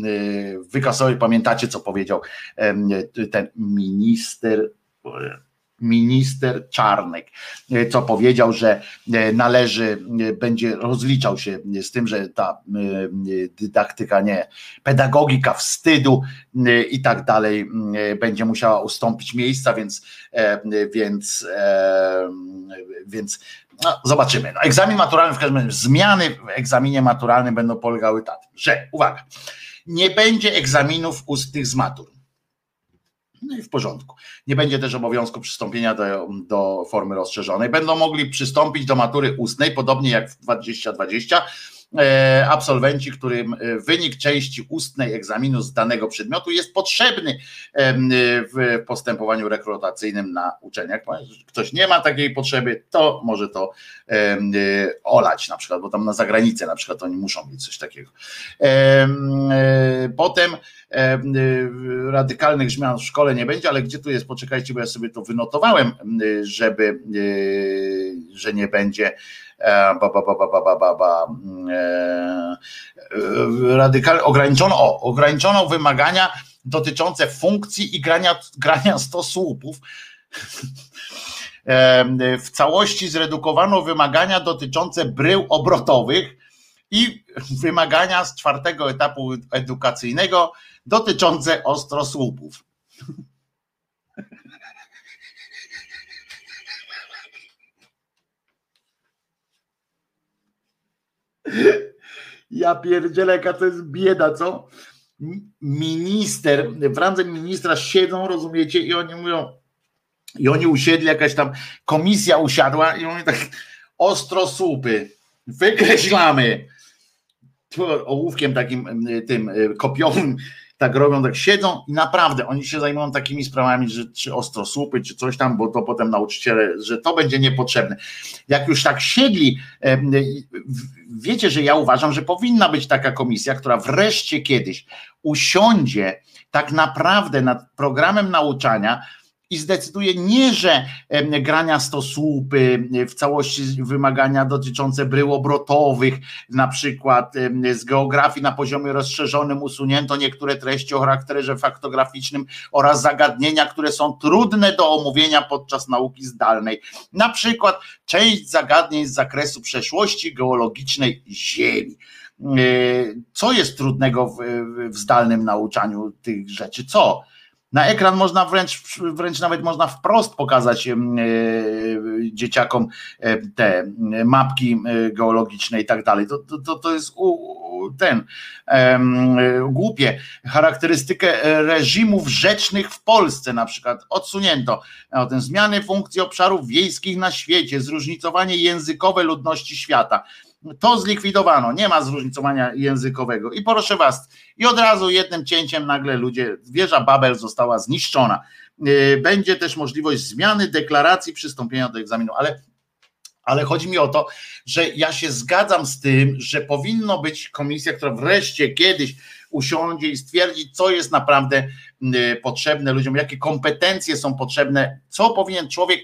wykasować. Pamiętacie, co powiedział ten minister minister Czarnek, co powiedział, że należy, będzie rozliczał się z tym, że ta dydaktyka, nie, pedagogika wstydu i tak dalej będzie musiała ustąpić miejsca, więc, więc, więc no, zobaczymy. No, egzamin maturalny, w każdym razie zmiany w egzaminie maturalnym będą polegały tak, że, uwaga, nie będzie egzaminów ustnych z matur. No i w porządku. Nie będzie też obowiązku przystąpienia do, do formy rozszerzonej. Będą mogli przystąpić do matury ustnej, podobnie jak w 2020 E, absolwenci, którym e, wynik części ustnej egzaminu z danego przedmiotu jest potrzebny w postępowaniu rekrutacyjnym na uczelniach. Ktoś nie ma takiej potrzeby, to może to e, olać na przykład, bo tam na zagranicę na przykład oni muszą mieć coś takiego. Potem radykalnych zmian w szkole nie będzie, ale gdzie tu jest, poczekajcie, bo ja sobie to wynotowałem, żeby, że nie będzie ba, ba, ba, ba, ba, ba, ba, radykalnie ograniczono, o, ograniczono wymagania dotyczące funkcji i grania, grania stosłupów. W całości zredukowano wymagania dotyczące brył obrotowych i wymagania z czwartego etapu edukacyjnego dotyczące ostrosłupów. Ja pierdzielę, jaka to jest bieda, co? Minister, w randze ministra siedzą, rozumiecie, i oni mówią, i oni usiedli, jakaś tam komisja usiadła i oni tak ostro słupy, wykreślamy ołówkiem takim tym kopiowym tak robią, tak siedzą i naprawdę oni się zajmują takimi sprawami, że czy ostrosłupy, czy coś tam, bo to potem nauczyciele, że to będzie niepotrzebne. Jak już tak siedli, wiecie, że ja uważam, że powinna być taka komisja, która wreszcie kiedyś usiądzie tak naprawdę nad programem nauczania, i zdecyduje nie, że grania stosłupy, w całości wymagania dotyczące brył obrotowych, na przykład z geografii na poziomie rozszerzonym usunięto niektóre treści o charakterze faktograficznym oraz zagadnienia, które są trudne do omówienia podczas nauki zdalnej. Na przykład część zagadnień z zakresu przeszłości geologicznej Ziemi. E, co jest trudnego w, w zdalnym nauczaniu tych rzeczy? Co? Na ekran można wręcz, wręcz nawet można wprost pokazać dzieciakom te mapki geologiczne i tak dalej. To, to, to jest ten głupie. Charakterystykę reżimów rzecznych w Polsce na przykład odsunięto. O tym zmiany funkcji obszarów wiejskich na świecie, zróżnicowanie językowe ludności świata to zlikwidowano, nie ma zróżnicowania językowego. I proszę was, i od razu jednym cięciem nagle ludzie, wieża Babel została zniszczona. Y, będzie też możliwość zmiany deklaracji przystąpienia do egzaminu, ale, ale chodzi mi o to, że ja się zgadzam z tym, że powinno być komisja, która wreszcie kiedyś usiądzie i stwierdzi, co jest naprawdę y, potrzebne ludziom, jakie kompetencje są potrzebne, co powinien człowiek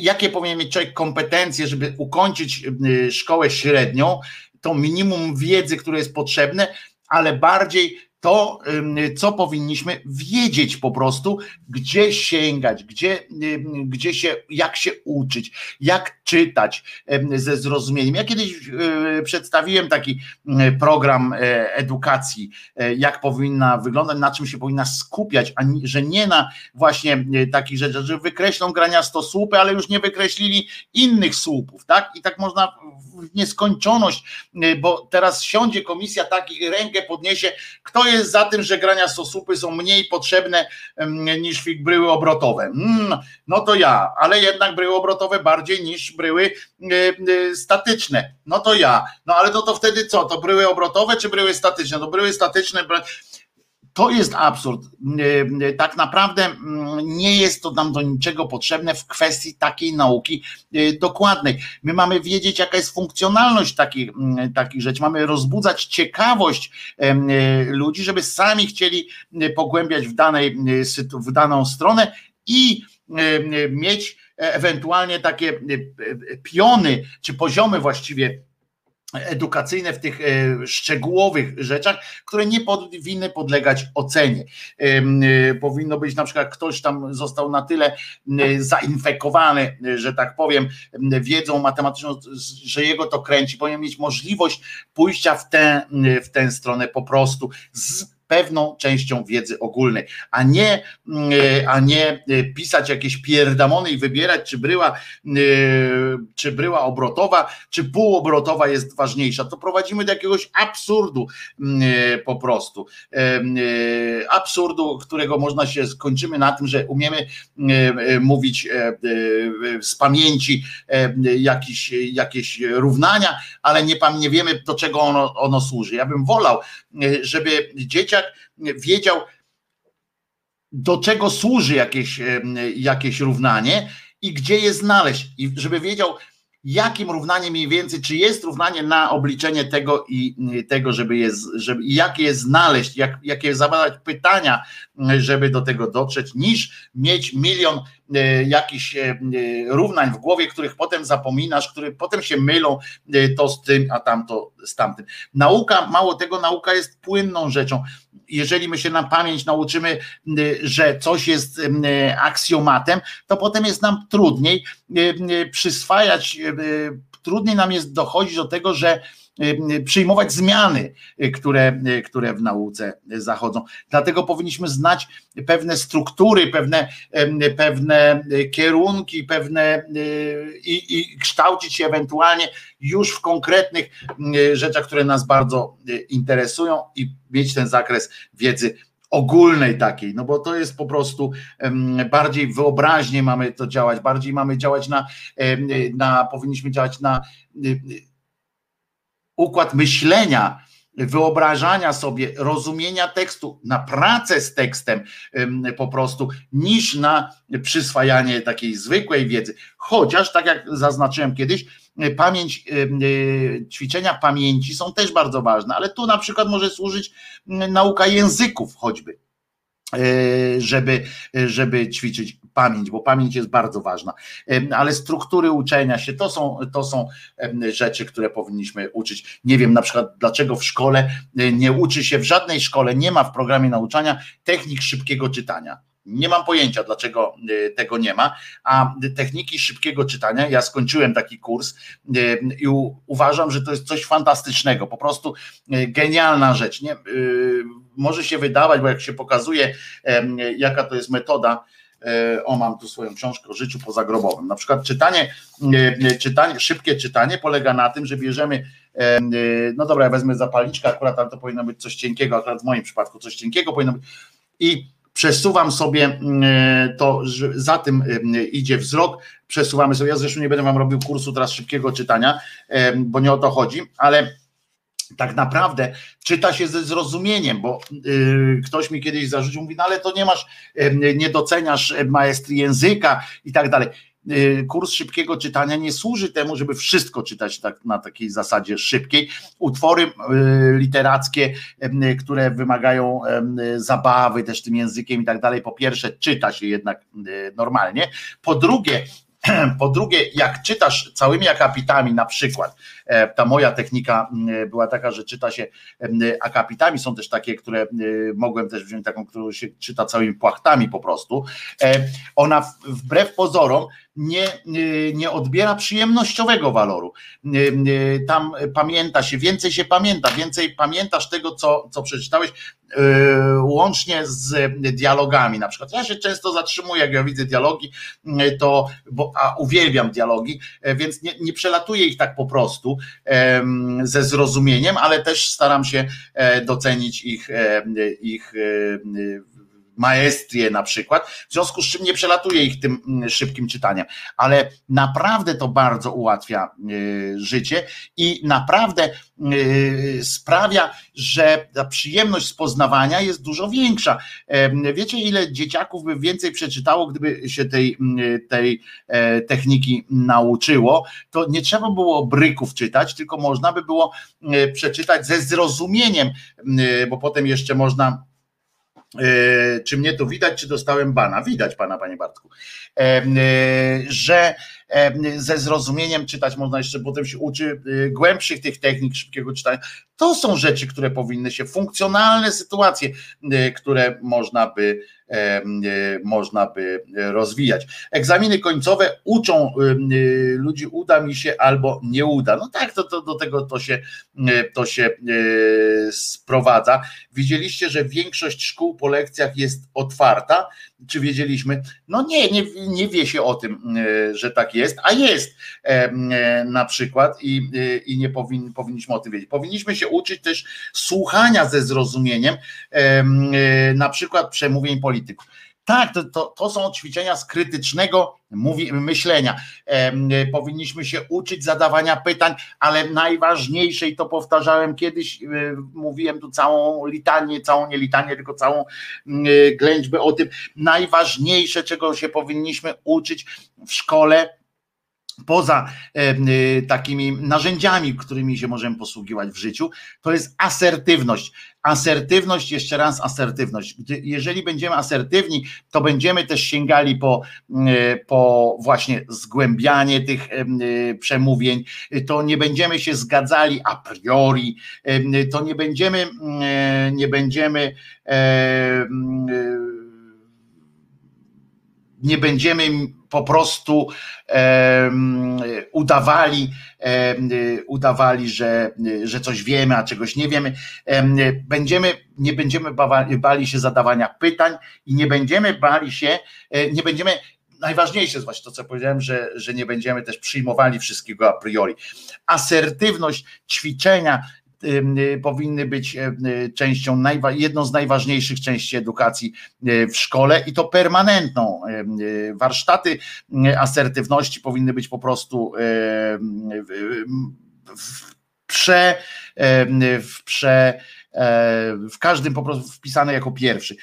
jakie powinien mieć człowiek kompetencje, żeby ukończyć y, szkołę średnią, to minimum wiedzy, które jest potrzebne, ale bardziej to, co powinniśmy wiedzieć po prostu, gdzie sięgać, gdzie, gdzie się, jak się uczyć, jak czytać ze zrozumieniem. Ja kiedyś przedstawiłem taki program edukacji, jak powinna wyglądać, na czym się powinna skupiać, a że nie na właśnie takich rzeczach, że wykreślą grania słupy, ale już nie wykreślili innych słupów, tak? I tak można w nieskończoność, bo teraz siądzie komisja taki rękę podniesie, kto jest za tym, że grania sosupy są mniej potrzebne niż bryły obrotowe. Mm, no to ja, ale jednak bryły obrotowe bardziej niż bryły statyczne. No to ja. No ale to, to wtedy co? To bryły obrotowe czy bryły statyczne? To bryły statyczne to jest absurd. Tak naprawdę mm, nie jest to nam do niczego potrzebne w kwestii takiej nauki y, dokładnej. My mamy wiedzieć, jaka jest funkcjonalność takich, mm, takich rzeczy. Mamy rozbudzać ciekawość ludzi, żeby sami chcieli pogłębiać w, danej, w daną stronę i mieć ewentualnie takie piony, czy poziomy właściwie edukacyjne w tych e, szczegółowych rzeczach, które nie powinny podlegać ocenie. E, powinno być na przykład ktoś tam został na tyle zainfekowany, że tak powiem, wiedzą matematyczną, że jego to kręci, powinien mieć możliwość pójścia w tę, w tę stronę po prostu z pewną częścią wiedzy ogólnej, a nie, mm, a nie y, pisać jakieś pierdamony i wybierać, czy bryła, y, czy bryła obrotowa, czy półobrotowa jest ważniejsza. To prowadzimy do jakiegoś absurdu mm, po prostu. Absurdu, którego można się skończymy na tym, że umiemy mówić z pamięci jakieś, jakieś równania, ale nie, nie wiemy, do czego ono, ono służy. Ja bym wolał, żeby dzieciak wiedział, do czego służy jakieś, jakieś równanie i gdzie je znaleźć, i żeby wiedział, jakim równaniem mniej więcej, czy jest równanie na obliczenie tego i tego, żeby je, żeby, jak je znaleźć, jak, jakie zadać pytania, żeby do tego dotrzeć, niż mieć milion e, jakichś e, równań w głowie, których potem zapominasz, które potem się mylą e, to z tym, a tamto z tamtym. Nauka, mało tego, nauka jest płynną rzeczą. Jeżeli my się na pamięć nauczymy, że coś jest aksjomatem, to potem jest nam trudniej przyswajać, trudniej nam jest dochodzić do tego, że Y, przyjmować zmiany, y, które, y, które w nauce zachodzą. Dlatego powinniśmy znać pewne struktury, pewne, pewne kierunki, pewne i, i kształcić się ewentualnie już w konkretnych rzeczach, które nas bardzo interesują i mieć ten zakres wiedzy ogólnej takiej, no bo to jest po prostu bardziej wyobraźnie mamy to działać, bardziej mamy działać na, na powinniśmy działać na układ myślenia, wyobrażania sobie, rozumienia tekstu, na pracę z tekstem po prostu, niż na przyswajanie takiej zwykłej wiedzy. Chociaż, tak jak zaznaczyłem kiedyś, pamięć, e, ćwiczenia pamięci są też bardzo ważne, ale tu na przykład może służyć nauka języków choćby E, żeby, żeby ćwiczyć pamięć, bo pamięć jest bardzo ważna. E, ale struktury uczenia się to są, to są rzeczy, które powinniśmy uczyć. Nie wiem na przykład, dlaczego w szkole e, nie uczy się, w żadnej szkole nie ma w programie nauczania technik szybkiego czytania Nie mam pojęcia, dlaczego tego nie ma. A techniki szybkiego czytania, ja skończyłem taki kurs i uważam, że to jest coś fantastycznego, po prostu genialna rzecz. Nie? Może się wydawać, bo jak się pokazuje, jaka to jest metoda, E, o, mam tu swoją książkę o życiu pozagrobowym. Na przykład czytanie, e, czytanie, szybkie czytanie polega na tym, że bierzemy, e, no dobra, ja wezmę zapalniczkę akurat, ale to powinno być coś cienkiego, akurat w moim przypadku coś cienkiego powinno być i przesuwam sobie to, że za tym idzie wzrok, przesuwamy sobie, ja zresztą nie będę wam robił kursu teraz szybkiego czytania, bo nie o to chodzi, ale tak naprawdę czyta się ze zrozumieniem, bo y, ktoś mi kiedyś zarzucił, mówi, no ale to nie masz, y, nie doceniasz maestrii języka i tak dalej. Y, kurs szybkiego czytania nie służy temu, żeby wszystko czytać tak, na takiej zasadzie szybkiej. Utwory y, literackie, y, które wymagają zabawy też tym językiem i tak dalej, po pierwsze czyta się jednak normalnie, po drugie po drugie, jak czytasz całymi akapitami, na przykład, ta moja technika była taka, że czyta się akapitami, są też takie, które mogłem też wziąć taką, którą się czyta całymi płachtami po prostu. E, ona wbrew pozorom nie, nie odbiera przyjemnościowego waloru. Tam pamięta się, więcej się pamięta, więcej pamiętasz tego, co, co przeczytałeś, e, łącznie z dialogami. Na przykład ja się często zatrzymuję, jak ja widzę dialogi, to, bo, a uwielbiam dialogi, e, więc nie, nie przelatuję ich tak po prostu ze zrozumieniem, ale też staram się e, docenić ich, ich maestrię na przykład, w związku z czym nie przelatuje ich tym mm, szybkim czytaniem, ale naprawdę to bardzo ułatwia y, życie i naprawdę y, sprawia, że ta przyjemność z poznawania jest dużo większa. Wiecie, ile dzieciaków by więcej przeczytało, gdyby się tej, mm, tej e, techniki nauczyło? To nie trzeba było bryków czytać, tylko można by było e, przeczytać ze zrozumieniem, bo potem jeszcze można czy mnie tu widać, czy dostałem bana? Widać pana, panie Bartku. E, że ze zrozumieniem czytać można jeszcze, potem się uczy głębszych tych technik szybkiego czytania. To są rzeczy, które powinny się, funkcjonalne sytuacje, które można by E, można by rozwijać. Egzaminy końcowe uczą ludzi, uda mi się albo nie uda. No tak, to, to do tego to się, to się sprowadza. Widzieliście, że większość szkół po lekcjach jest otwarta. Czy wiedzieliśmy? No nie, nie, nie wie się o tym, że tak jest, a jest na przykład i, i nie powin, powinniśmy o tym wiedzieć. Powinniśmy się uczyć też słuchania ze zrozumieniem, na przykład przemówień polityków. Tak, to, to, to są ćwiczenia z krytycznego myślenia. E, powinniśmy się uczyć zadawania pytań, ale najważniejsze, i to powtarzałem kiedyś, e, mówiłem tu całą litanię, całą nie litanię, tylko całą e, ględźbę o tym, najważniejsze, czego się powinniśmy uczyć w szkole, poza y, takimi narzędziami, którymi się możemy posługiwać w życiu, to jest asertywność. Asertywność, jeszcze raz asertywność. Jeżeli będziemy asertywni, to będziemy też sięgali po, y, po właśnie zgłębianie tych przemówień, to nie będziemy się zgadzali a priori, to nie będziemy, nie będziemy nie będziemy po prostu udawali, udawali, że, że coś wiemy, a czegoś nie wiemy. Będziemy, nie będziemy bali się zadawania pytań i nie będziemy bali się, e, nie będziemy najważniejsze jest właśnie to, co powiedziałem, że, że nie będziemy też przyjmowali wszystkiego a priori. Asertywność, ćwiczenia, powinny być y, częścią, jedną z najważniejszych części edukacji y, w szkole i to permanentną. Warsztaty asertywności powinny być po prostu w prze, w prze w każdym po prostu wpisane jako pierwszy.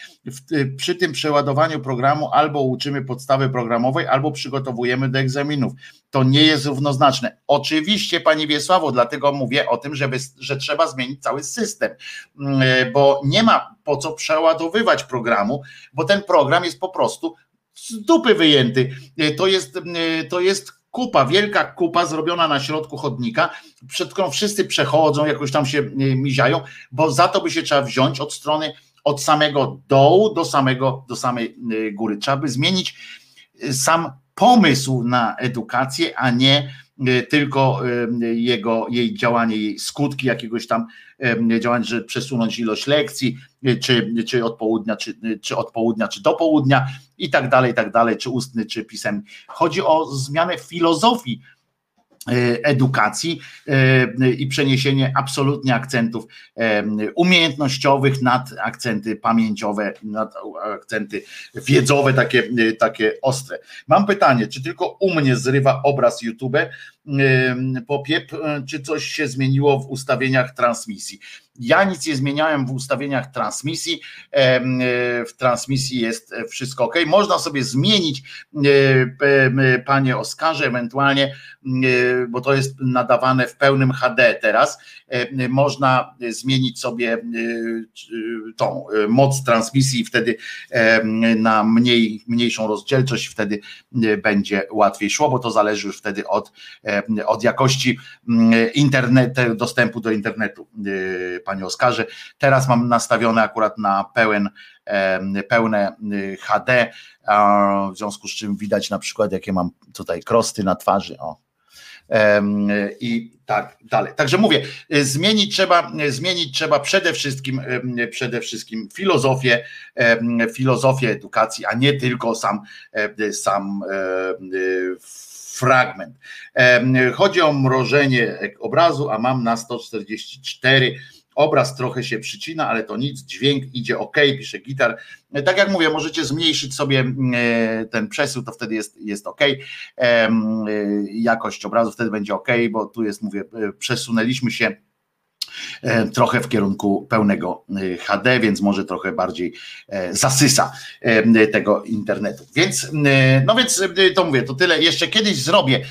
Przy tym przeładowaniu programu albo uczymy podstawy programowej, albo przygotowujemy do egzaminów. To nie jest równoznaczne. Oczywiście, Pani Wiesławo, dlatego mówię o tym, żeby, że trzeba zmienić cały system, mm, bo nie ma po co przeładowywać programu, bo ten program jest po prostu z dupy wyjęty. To jest, to jest kupa, wielka kupa zrobiona na środku chodnika, przed którą wszyscy przechodzą, jakoś tam się miziają, bo za to by się trzeba wziąć od strony od samego dołu do samego, do samej góry. Trzeba by zmienić sam pomysł na edukację, a nie tylko jego, jej działanie, jej skutki jakiegoś tam działania, że przesunąć ilość lekcji, czy, czy od południa, czy, czy od południa, czy do południa i tak dalej, i tak dalej, czy ustny, czy pisemny. Chodzi o zmianę filozofii edukacji e, i przeniesienie absolutnie akcentów e, umiejętnościowych nad akcenty pamięciowe, nad akcenty wiedzowe, takie, takie ostre. Mam pytanie, czy tylko u mnie zrywa obraz YouTube popiep, czy coś się zmieniło w ustawieniach transmisji? Ja nic nie zmieniałem w ustawieniach transmisji. W transmisji jest wszystko ok. Można sobie zmienić, panie Oskarze, ewentualnie, bo to jest nadawane w pełnym HD teraz. Można zmienić sobie tą moc transmisji wtedy na mniej, mniejszą rozdzielczość, wtedy będzie łatwiej szło, bo to zależy już wtedy od, od jakości internetu, dostępu do internetu panie Oskarze. Teraz mam nastawione akurat na pełen, pełne y, HD, w związku z czym widać na przykład, jakie mam tutaj krosty na twarzy. O. I tak dalej. Także mówię, zmienić trzeba, zmienić trzeba przede wszystkim, przede wszystkim filozofię, filozofię edukacji, a nie tylko sam, sam fragment. Chodzi o mrożenie obrazu, a mam na 144 Obraz trochę się przycina, ale to nic, dźwięk idzie ok, pisze gitar. Tak jak mówię, możecie zmniejszyć sobie e, ten przesył, to wtedy jest, jest ok. E, jakość obrazu wtedy będzie ok, bo tu jest, mówię, e, przesunęliśmy się E, trochę w kierunku pełnego e, HD, więc może trochę bardziej e, zasysa tego internetu. Więc, no więc to mówię, to tyle. Jeszcze kiedyś zrobię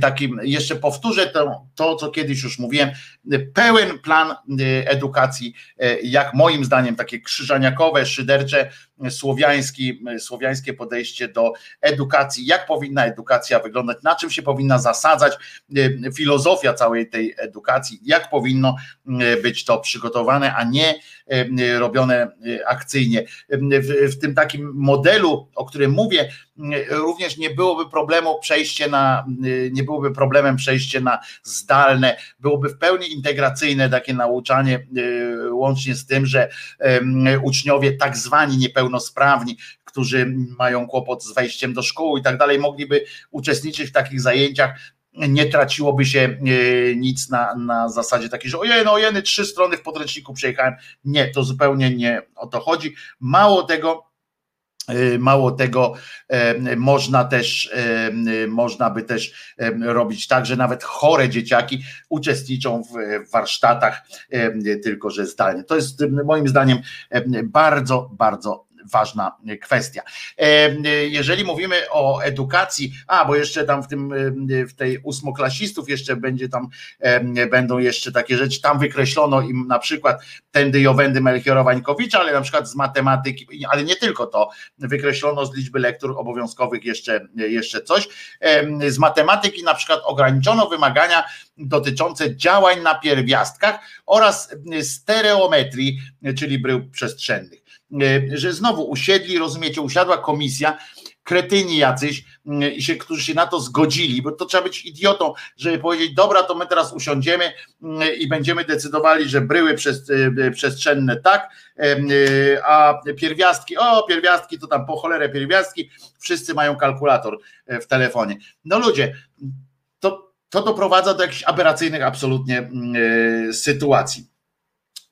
takim, jeszcze powtórzę to, to co kiedyś już mówiłem, pełen plan edukacji, jak moim zdaniem takie krzyżaniakowe, szydercze, słowiański, słowiańskie podejście do edukacji, jak powinna edukacja wyglądać, na czym się powinna zasadzać, filozofia całej tej edukacji, jak powinno być to przygotowane, a nie robione akcyjnie. W, w tym takim modelu, o którym mówię, również nie byłoby problemu przejście na, nie byłoby problemem przejście na zdalne, byłoby w pełni integracyjne takie nauczanie, łącznie z tym, że uczniowie tak zwani niepełnosprawni, którzy mają kłopot z wejściem do szkoły i tak dalej, mogliby uczestniczyć w takich zajęciach nie traciłoby się e, nic na, na zasadzie takiej, że ojej, no ojeny, trzy strony w podręczniku przejechałem. Nie, to zupełnie nie o to chodzi. Mało tego, Mało tego, e, można też, można by też robić tak, że nawet chore dzieciaki uczestniczą w warsztatach, tylko że zdalnie. To jest moim zdaniem bardzo, bardzo ważna kwestia. E, jeżeli mówimy o edukacji, a bo jeszcze tam w tym e, w tej ósmoklasistów jeszcze będzie tam e, będą jeszcze takie rzeczy, tam wykreślono im na przykład tędy Jowendy Melchiora-Wańkowicza, ale na przykład z matematyki, ale nie tylko to, wykreślono z liczby lektur obowiązkowych jeszcze, jeszcze coś. Z matematyki na przykład ograniczono wymagania dotyczące działań na pierwiastkach oraz stereometrii, czyli brył przestrzennych. E, że znowu usiedli, rozumiecie, usiadła komisja, kretyni jacyś, i się, którzy się na to zgodzili, bo to trzeba być idiotą, żeby powiedzieć, dobra, to my teraz usiądziemy mm, i będziemy decydowali, że bryły przestrzenne tak, a pierwiastki, o pierwiastki to tam po cholerę pierwiastki, wszyscy mają kalkulator w telefonie. No ludzie, to, to doprowadza do jakichś aberracyjnych absolutnie sytuacji.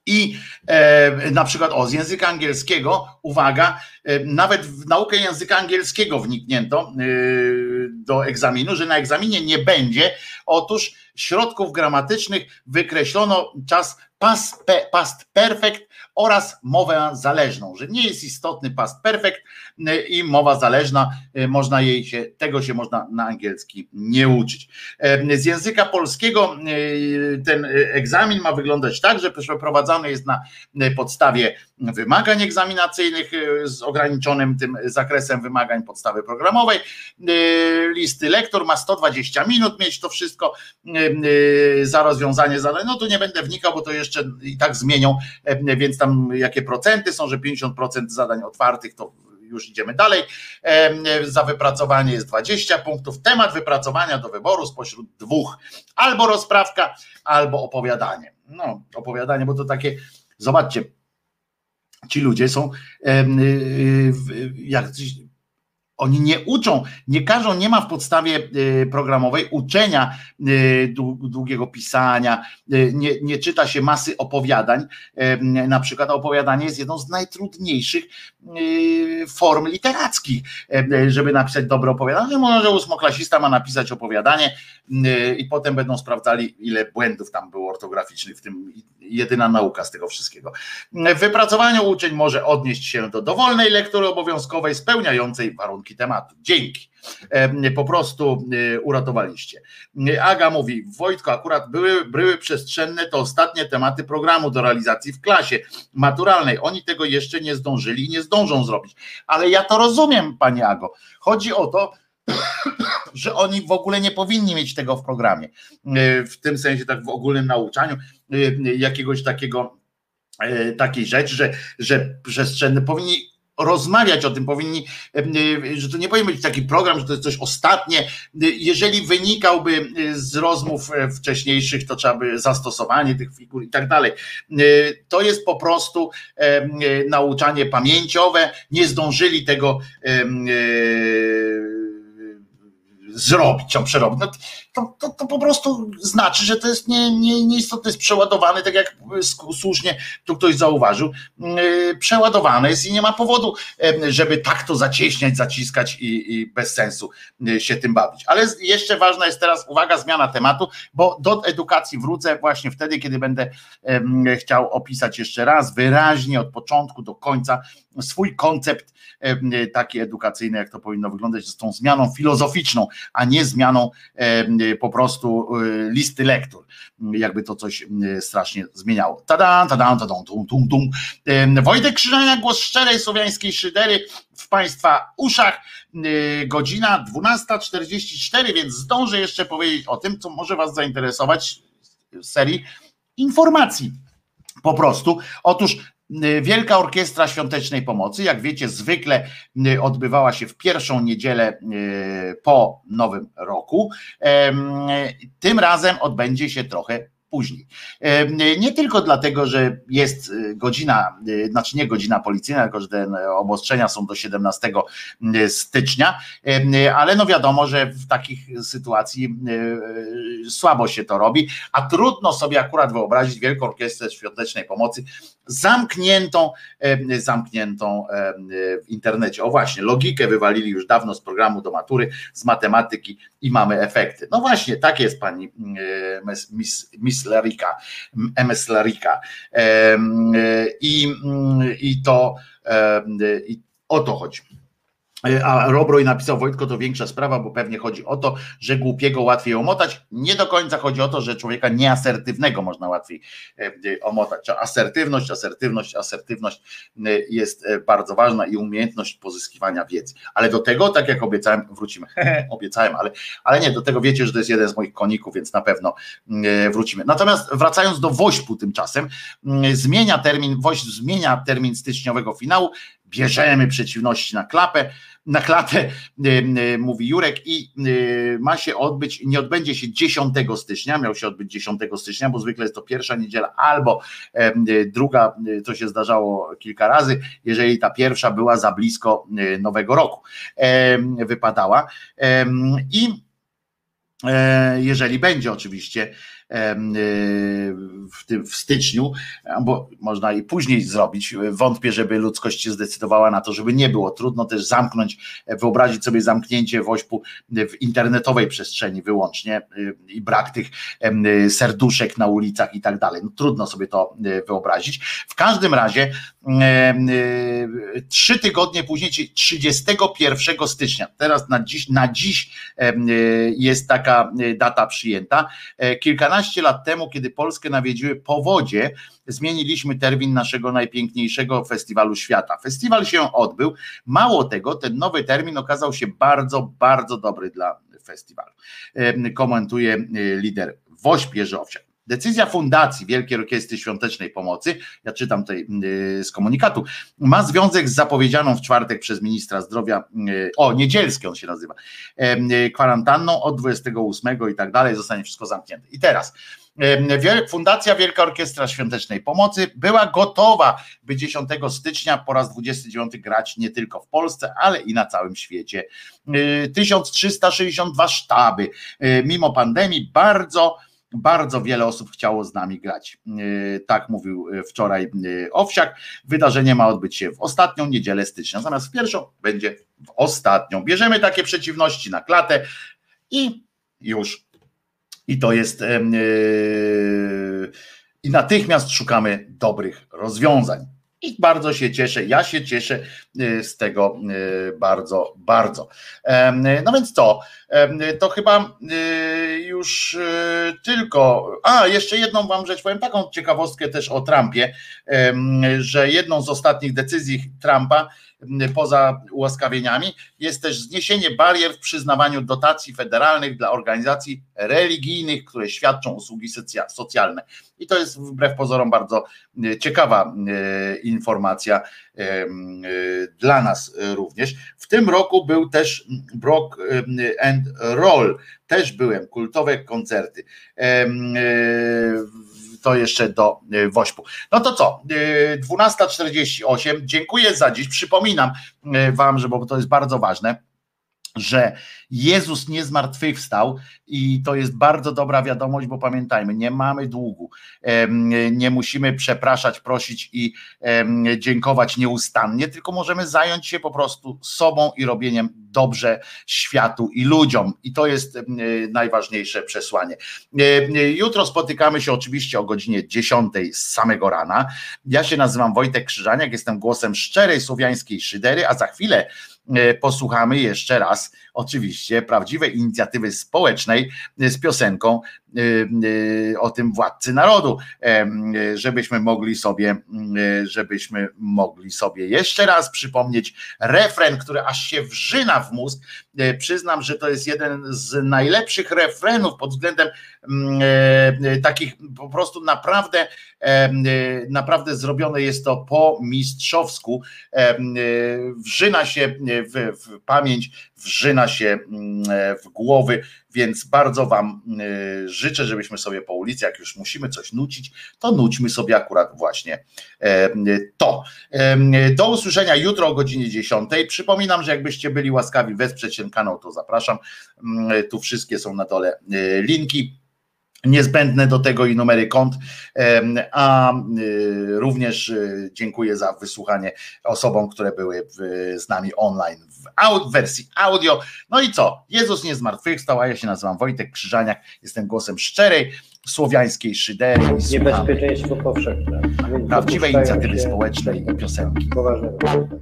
I e, na przykład o, z języka angielskiego, uwaga, e, nawet w naukę języka angielskiego wniknięto e, do egzaminu, że na egzaminie nie będzie. Otóż środków gramatycznych wykreślono czas past, past perfect oraz mowę zależną, że nie jest istotny past perfect y, i mowa zależna, y, można jej się, tego się można na angielski nie uczyć. Z języka polskiego y, ten egzamin ma wyglądać tak, że przeprowadzany jest na podstawie wymagań egzaminacyjnych z ograniczonym tym zakresem wymagań podstawy programowej. Listy lektor ma 120 minut mieć to wszystko za rozwiązanie zadań. No tu nie będę wnikał, bo to jeszcze i tak zmienią, więc tam jakie procenty są, że 50% zadań otwartych to już idziemy dalej. Za wypracowanie jest 20 punktów. Temat wypracowania do wyboru spośród dwóch: albo rozprawka, albo opowiadanie. No, opowiadanie, bo to takie, zobaczcie, ci ludzie są jak oni nie uczą, nie każą, nie ma w podstawie y, programowej uczenia y, długiego pisania, y, nie, nie czyta się masy opowiadań. Na przykład opowiadanie jest jedną z najtrudniejszych form literackich, żeby napisać dobre opowiadanie. Może ósmoklasista ma napisać opowiadanie i potem będą sprawdzali, ile błędów tam było ortograficznych, w tym jedyna nauka z tego wszystkiego. W wypracowaniu uczeń może odnieść się do dowolnej lektury obowiązkowej spełniającej warunki tematu. Dzięki. Po prostu e, uratowaliście. Aga mówi, Wojtko, akurat były, były przestrzenne to ostatnie tematy programu do realizacji w klasie maturalnej. Oni tego jeszcze nie zdążyli i nie zdążą zrobić. Ale ja to rozumiem, Pani Ago. Chodzi o to, że oni w ogóle nie powinni mieć tego w programie. E, w tym sensie, tak w ogólnym nauczaniu, e, jakiegoś takiego takiej rzeczy, że, że przestrzenne powinni rozmawiać o tym, powinni, że to nie powinien być taki program, że to jest coś ostatnie. Jeżeli wynikałby z rozmów e, wcześniejszych, to trzeba by zastosowanie tych figur i tak dalej. E, to jest po prostu nauczanie pamięciowe, nie zdążyli tego zrobić, ją przerobić, no to, to, to, po prostu znaczy, że to jest nie, nie, nieistotne, jest przeładowane, tak jak słusznie tu ktoś zauważył, yy, przeładowane jest i nie ma powodu, żeby tak to zacieśniać, zaciskać i, i bez sensu yy, się tym bawić. Ale jeszcze ważna jest teraz, uwaga, zmiana tematu, bo do edukacji wrócę właśnie wtedy, kiedy będę chciał opisać jeszcze raz wyraźnie od początku do końca swój koncept taki edukacyjny, jak to powinno wyglądać, z tą zmianą filozoficzną, a nie zmianą po prostu e, listy lektur, jakby to coś strasznie zmieniało. Tada, tada, tada, tum, tum, tum. Wojtek Krzyżania, głos szczerej słowiańskiej szydery w Państwa uszach, godzina 12.44, więc zdążę jeszcze powiedzieć o tym, co może Was zainteresować w serii informacji. Po prostu. Otóż Y, Wielka Orkiestra Świątecznej Pomocy, jak wiecie, zwykle y, odbywała się w pierwszą niedzielę y, po Nowym Roku. Tym razem odbędzie się trochę później. Nie tylko dlatego, że jest y, godzina, y, znaczy nie godzina policyjna, tylko że te obostrzenia są do 17 y, stycznia, ale no wiadomo, że w takich sytuacji słabo się to robi, a trudno sobie akurat wyobrazić Wielką Orkiestrę Świątecznej Pomocy zamkniętą, zamkniętą w internecie. O właśnie, logikę wywalili już dawno z programu do matury, z matematyki i mamy efekty. No właśnie, tak jest pani Miss, Miss Larika, MS Larika. I, i to i o to chodzi. E, a Robroj napisał Wojtko, to większa sprawa, bo pewnie chodzi o to, że głupiego łatwiej omotać. Nie do końca chodzi o to, że człowieka nieasertywnego można łatwiej e, e, omotać. Asertywność, asertywność, asertywność jest bardzo ważna i umiejętność pozyskiwania wiedzy. Ale do tego, tak jak obiecałem, wrócimy. obiecałem, ale, ale nie, do tego wiecie, że to jest jeden z moich koników, więc na pewno wrócimy. Natomiast wracając do Wośpu tymczasem, zmienia termin, Wośp zmienia termin styczniowego finału, bierzemy przeciwności na klapę, na klatę, y, y, mówi Jurek, i y, ma się odbyć, nie odbędzie się 10 stycznia, miał się odbyć 10 stycznia, bo zwykle jest to pierwsza niedziela, albo druga, to się zdarzało kilka razy, jeżeli ta pierwsza była za blisko Nowego Roku, wypadała. I e, jeżeli będzie oczywiście w, tym, w styczniu, bo można i później zrobić. Wątpię, żeby ludzkość się zdecydowała na to, żeby nie było. Trudno też zamknąć, wyobrazić sobie zamknięcie woźpu w internetowej przestrzeni wyłącznie y, i brak tych serduszek na ulicach i tak dalej. No, trudno sobie to y, wyobrazić. W każdym razie trzy tygodnie później, czyli 31 stycznia, teraz na dziś, na dziś jest taka data przyjęta. Kilkanaście lat temu, kiedy Polskę nawiedziły powodzie, zmieniliśmy termin naszego najpiękniejszego festiwalu świata. Festiwal się odbył. Mało tego, ten nowy termin okazał się bardzo, bardzo dobry dla festiwalu. Komentuje lider Woś Pierzowsiak. Decyzja Fundacji Wielkiej Orkiestry Świątecznej Pomocy, ja czytam tutaj y, z komunikatu, ma związek z zapowiedzianą w czwartek przez ministra zdrowia, y, o niedzielskie on się nazywa, y, kwarantanną od 28 i tak dalej, zostanie wszystko zamknięte. I teraz Fundacja Wielka Orkiestra Świątecznej Pomocy była gotowa, by 10 stycznia po raz 29 grać nie tylko w Polsce, ale i na całym świecie. 1362 sztaby, mimo pandemii, bardzo bardzo wiele osób chciało z nami grać. E, tak mówił e, wczoraj e, Owsiak. Wydarzenie ma odbyć się w ostatnią niedzielę stycznia, zamiast w pierwszą będzie w ostatnią. Bierzemy takie przeciwności na klatę i już. I to jest. I natychmiast szukamy dobrych rozwiązań. I bardzo się cieszę, ja się cieszę y, z tego y, bardzo, bardzo. No więc to, to chyba y, już tylko. A, jeszcze jedną Wam rzecz powiem, taką ciekawostkę też o Trumpie, że jedną z ostatnich decyzji Trumpa poza ułaskawieniami jest też zniesienie barier w przyznawaniu dotacji federalnych dla organizacji religijnych, które świadczą usługi socjalne. I to jest wbrew pozorom bardzo ciekawa informacja e, dla nas również. W tym roku był też Brock and Roll, też byłem, kultowe koncerty to jeszcze do e, Wośpu. No to co? 12.48. E, Dziękuję za dziś. Przypominam e, Wam, że bo to jest bardzo ważne że Jezus nie zmartwychwstał i to jest bardzo dobra wiadomość, bo pamiętajmy, nie mamy długu, nie musimy przepraszać, prosić i dziękować nieustannie, tylko możemy zająć się po prostu sobą i robieniem dobrze światu i ludziom i to jest najważniejsze przesłanie. Jutro spotykamy się oczywiście o godzinie 10 z samego rana. Ja się nazywam Wojtek Krzyżaniak, jestem głosem szczerej słowiańskiej szydery, a za chwilę E, posłuchamy jeszcze raz oczywiście prawdziwej inicjatywy społecznej z piosenką e, e, o tym władcy narodu, żebyśmy mogli sobie, żebyśmy mogli sobie jeszcze raz przypomnieć refren, który aż się wrzyna w mózg. Przyznam, że to jest jeden z najlepszych refrenów pod względem takich po prostu naprawdę, naprawdę zrobione jest to po mistrzowsku. Wrzyna się w, w pamięć, wrzyna się mm, w głowy, więc bardzo Wam życzę, żebyśmy sobie po ulicy, jak już musimy coś nucić, to nućmy sobie akurat właśnie e, to. E, do usłyszenia jutro o godzinie 10. Przypominam, że jakbyście byli łaskawi wesprzeć ten kanał, to zapraszam. Mm, tu wszystkie są na dole e, linki niezbędne do tego i numery kont, a y, również y, dziękuję za wysłuchanie osobom, które były z nami online w wersji audio. No i co? Jezus nie zmartwychwstał, a ja się nazywam Wojtek Krzyżaniak, jestem głosem szczerej, słowiańskiej szydery. Niebezpieczeństwo powszechne. Prawdziwej inicjatywy społecznej i piosenki.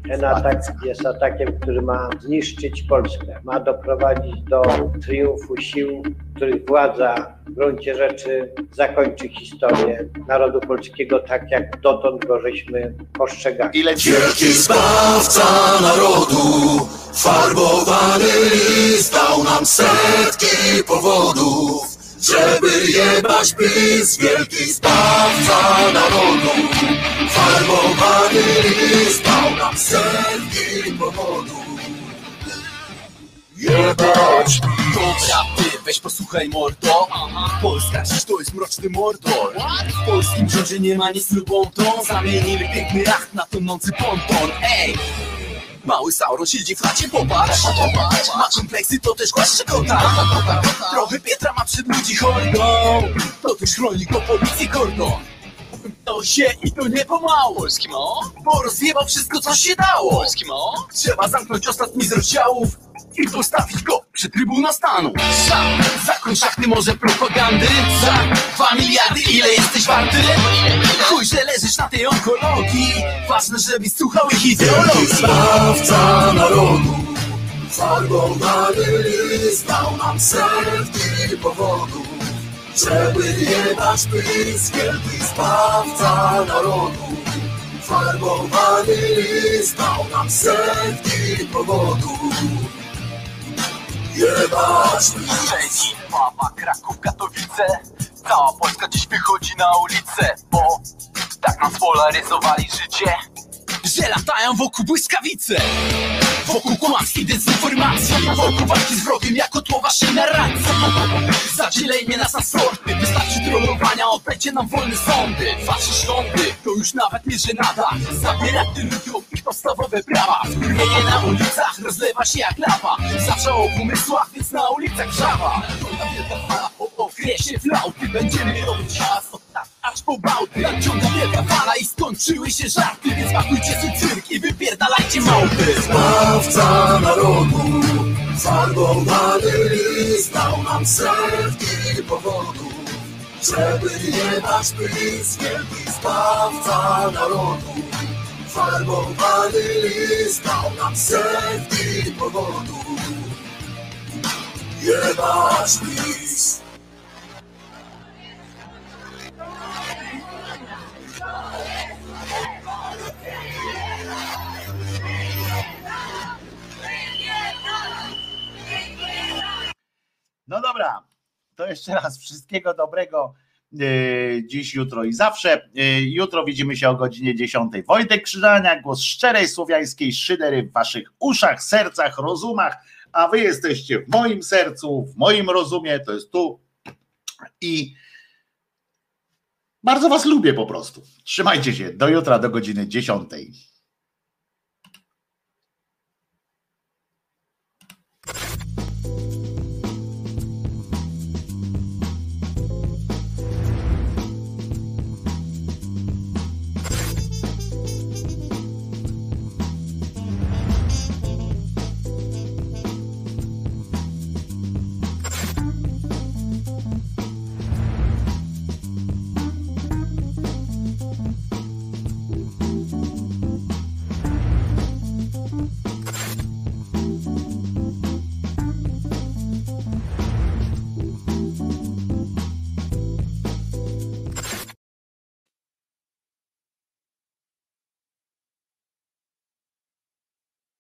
Ten atak jest atakiem, który ma zniszczyć Polskę. Ma doprowadzić do triumfu sił, których władza w gruncie rzeczy zakończy historię narodu polskiego tak, jak dotąd go żeśmy postrzegali. Ile Wielki Zbawca narodu, farbowany list dał nam setki powodów żeby jebać PiS, wielki zbawca narodu. Farbowany list dał nam powodów. Jebać Dobra, ty weź posłuchaj mordo. Polska dziś to jest mroczny mordor. W polskim rządzie nie ma nic lubą to Zamienili piękny racht na tonący ponton. Ej! Mały Sauron siedzi w chacie, popatrz. Ma kompleksy, to też głaszcze kota. Trochę Pietra ma przed ludzi hordą. To też chroni go policji kordon to się i to nie pomału Polski mo? Bo rozjebał wszystko co się dało. Polski mo? Trzeba zamknąć ostatni z rozdziałów i postawić go przed trybunał stanu. Za, zakończ szachty może propagandy. Za dwa miliardy ile jesteś warty? Chuj, że leżysz na tej onkologii. Ważne, żebyś słuchał ich ideologii. Zbawca narodu. Farbowany list dał nam setki powodów Żeby nie dać pisk, wielki zbawca narodu. Farbowany list dał nam setki powodów Jebać! Szczecin, Kraków, Katowice Cała Polska dziś wychodzi na ulicę Bo tak nam spolaryzowali życie Że latają wokół błyskawice Wokół kłamskiej dezinformacji. Wokół walki z wrogiem jako tło waszej narracji. Zadzielenie nas na sorty. Wystarczy trollowania, odbędzie nam wolne sądy. Wasze rządy, to już nawet nie żenada. Zabierać tym ludziom ich podstawowe prawa. Wkurwienie na ulicach rozlewa się jak lawa. Zaczęło w umysłach, więc na ulicach żawa. Nadciąga wielka fala o okresie flauty. Będziemy robić hałas od tak aż po Nadciąga wielka fala i skończyły się żarty Więc pakujcie swój cyrk i wypierdalajcie małpy. Zbawca narodu Farbowany list dał nam setki powodów Żeby nie dać pisk, wielki zbawca narodu. Farbowany list dał nam setki powodów Jebać list No dobra, to jeszcze raz wszystkiego dobrego e, dziś, jutro i zawsze. E, Jutro widzimy się o godzinie 10. Wojtek Krzyżania, głos szczerej słowiańskiej szydery w waszych uszach, sercach, rozumach, a wy jesteście w moim sercu, w moim rozumie, to jest tu i bardzo was lubię po prostu. Trzymajcie się, do jutra, do godziny 10.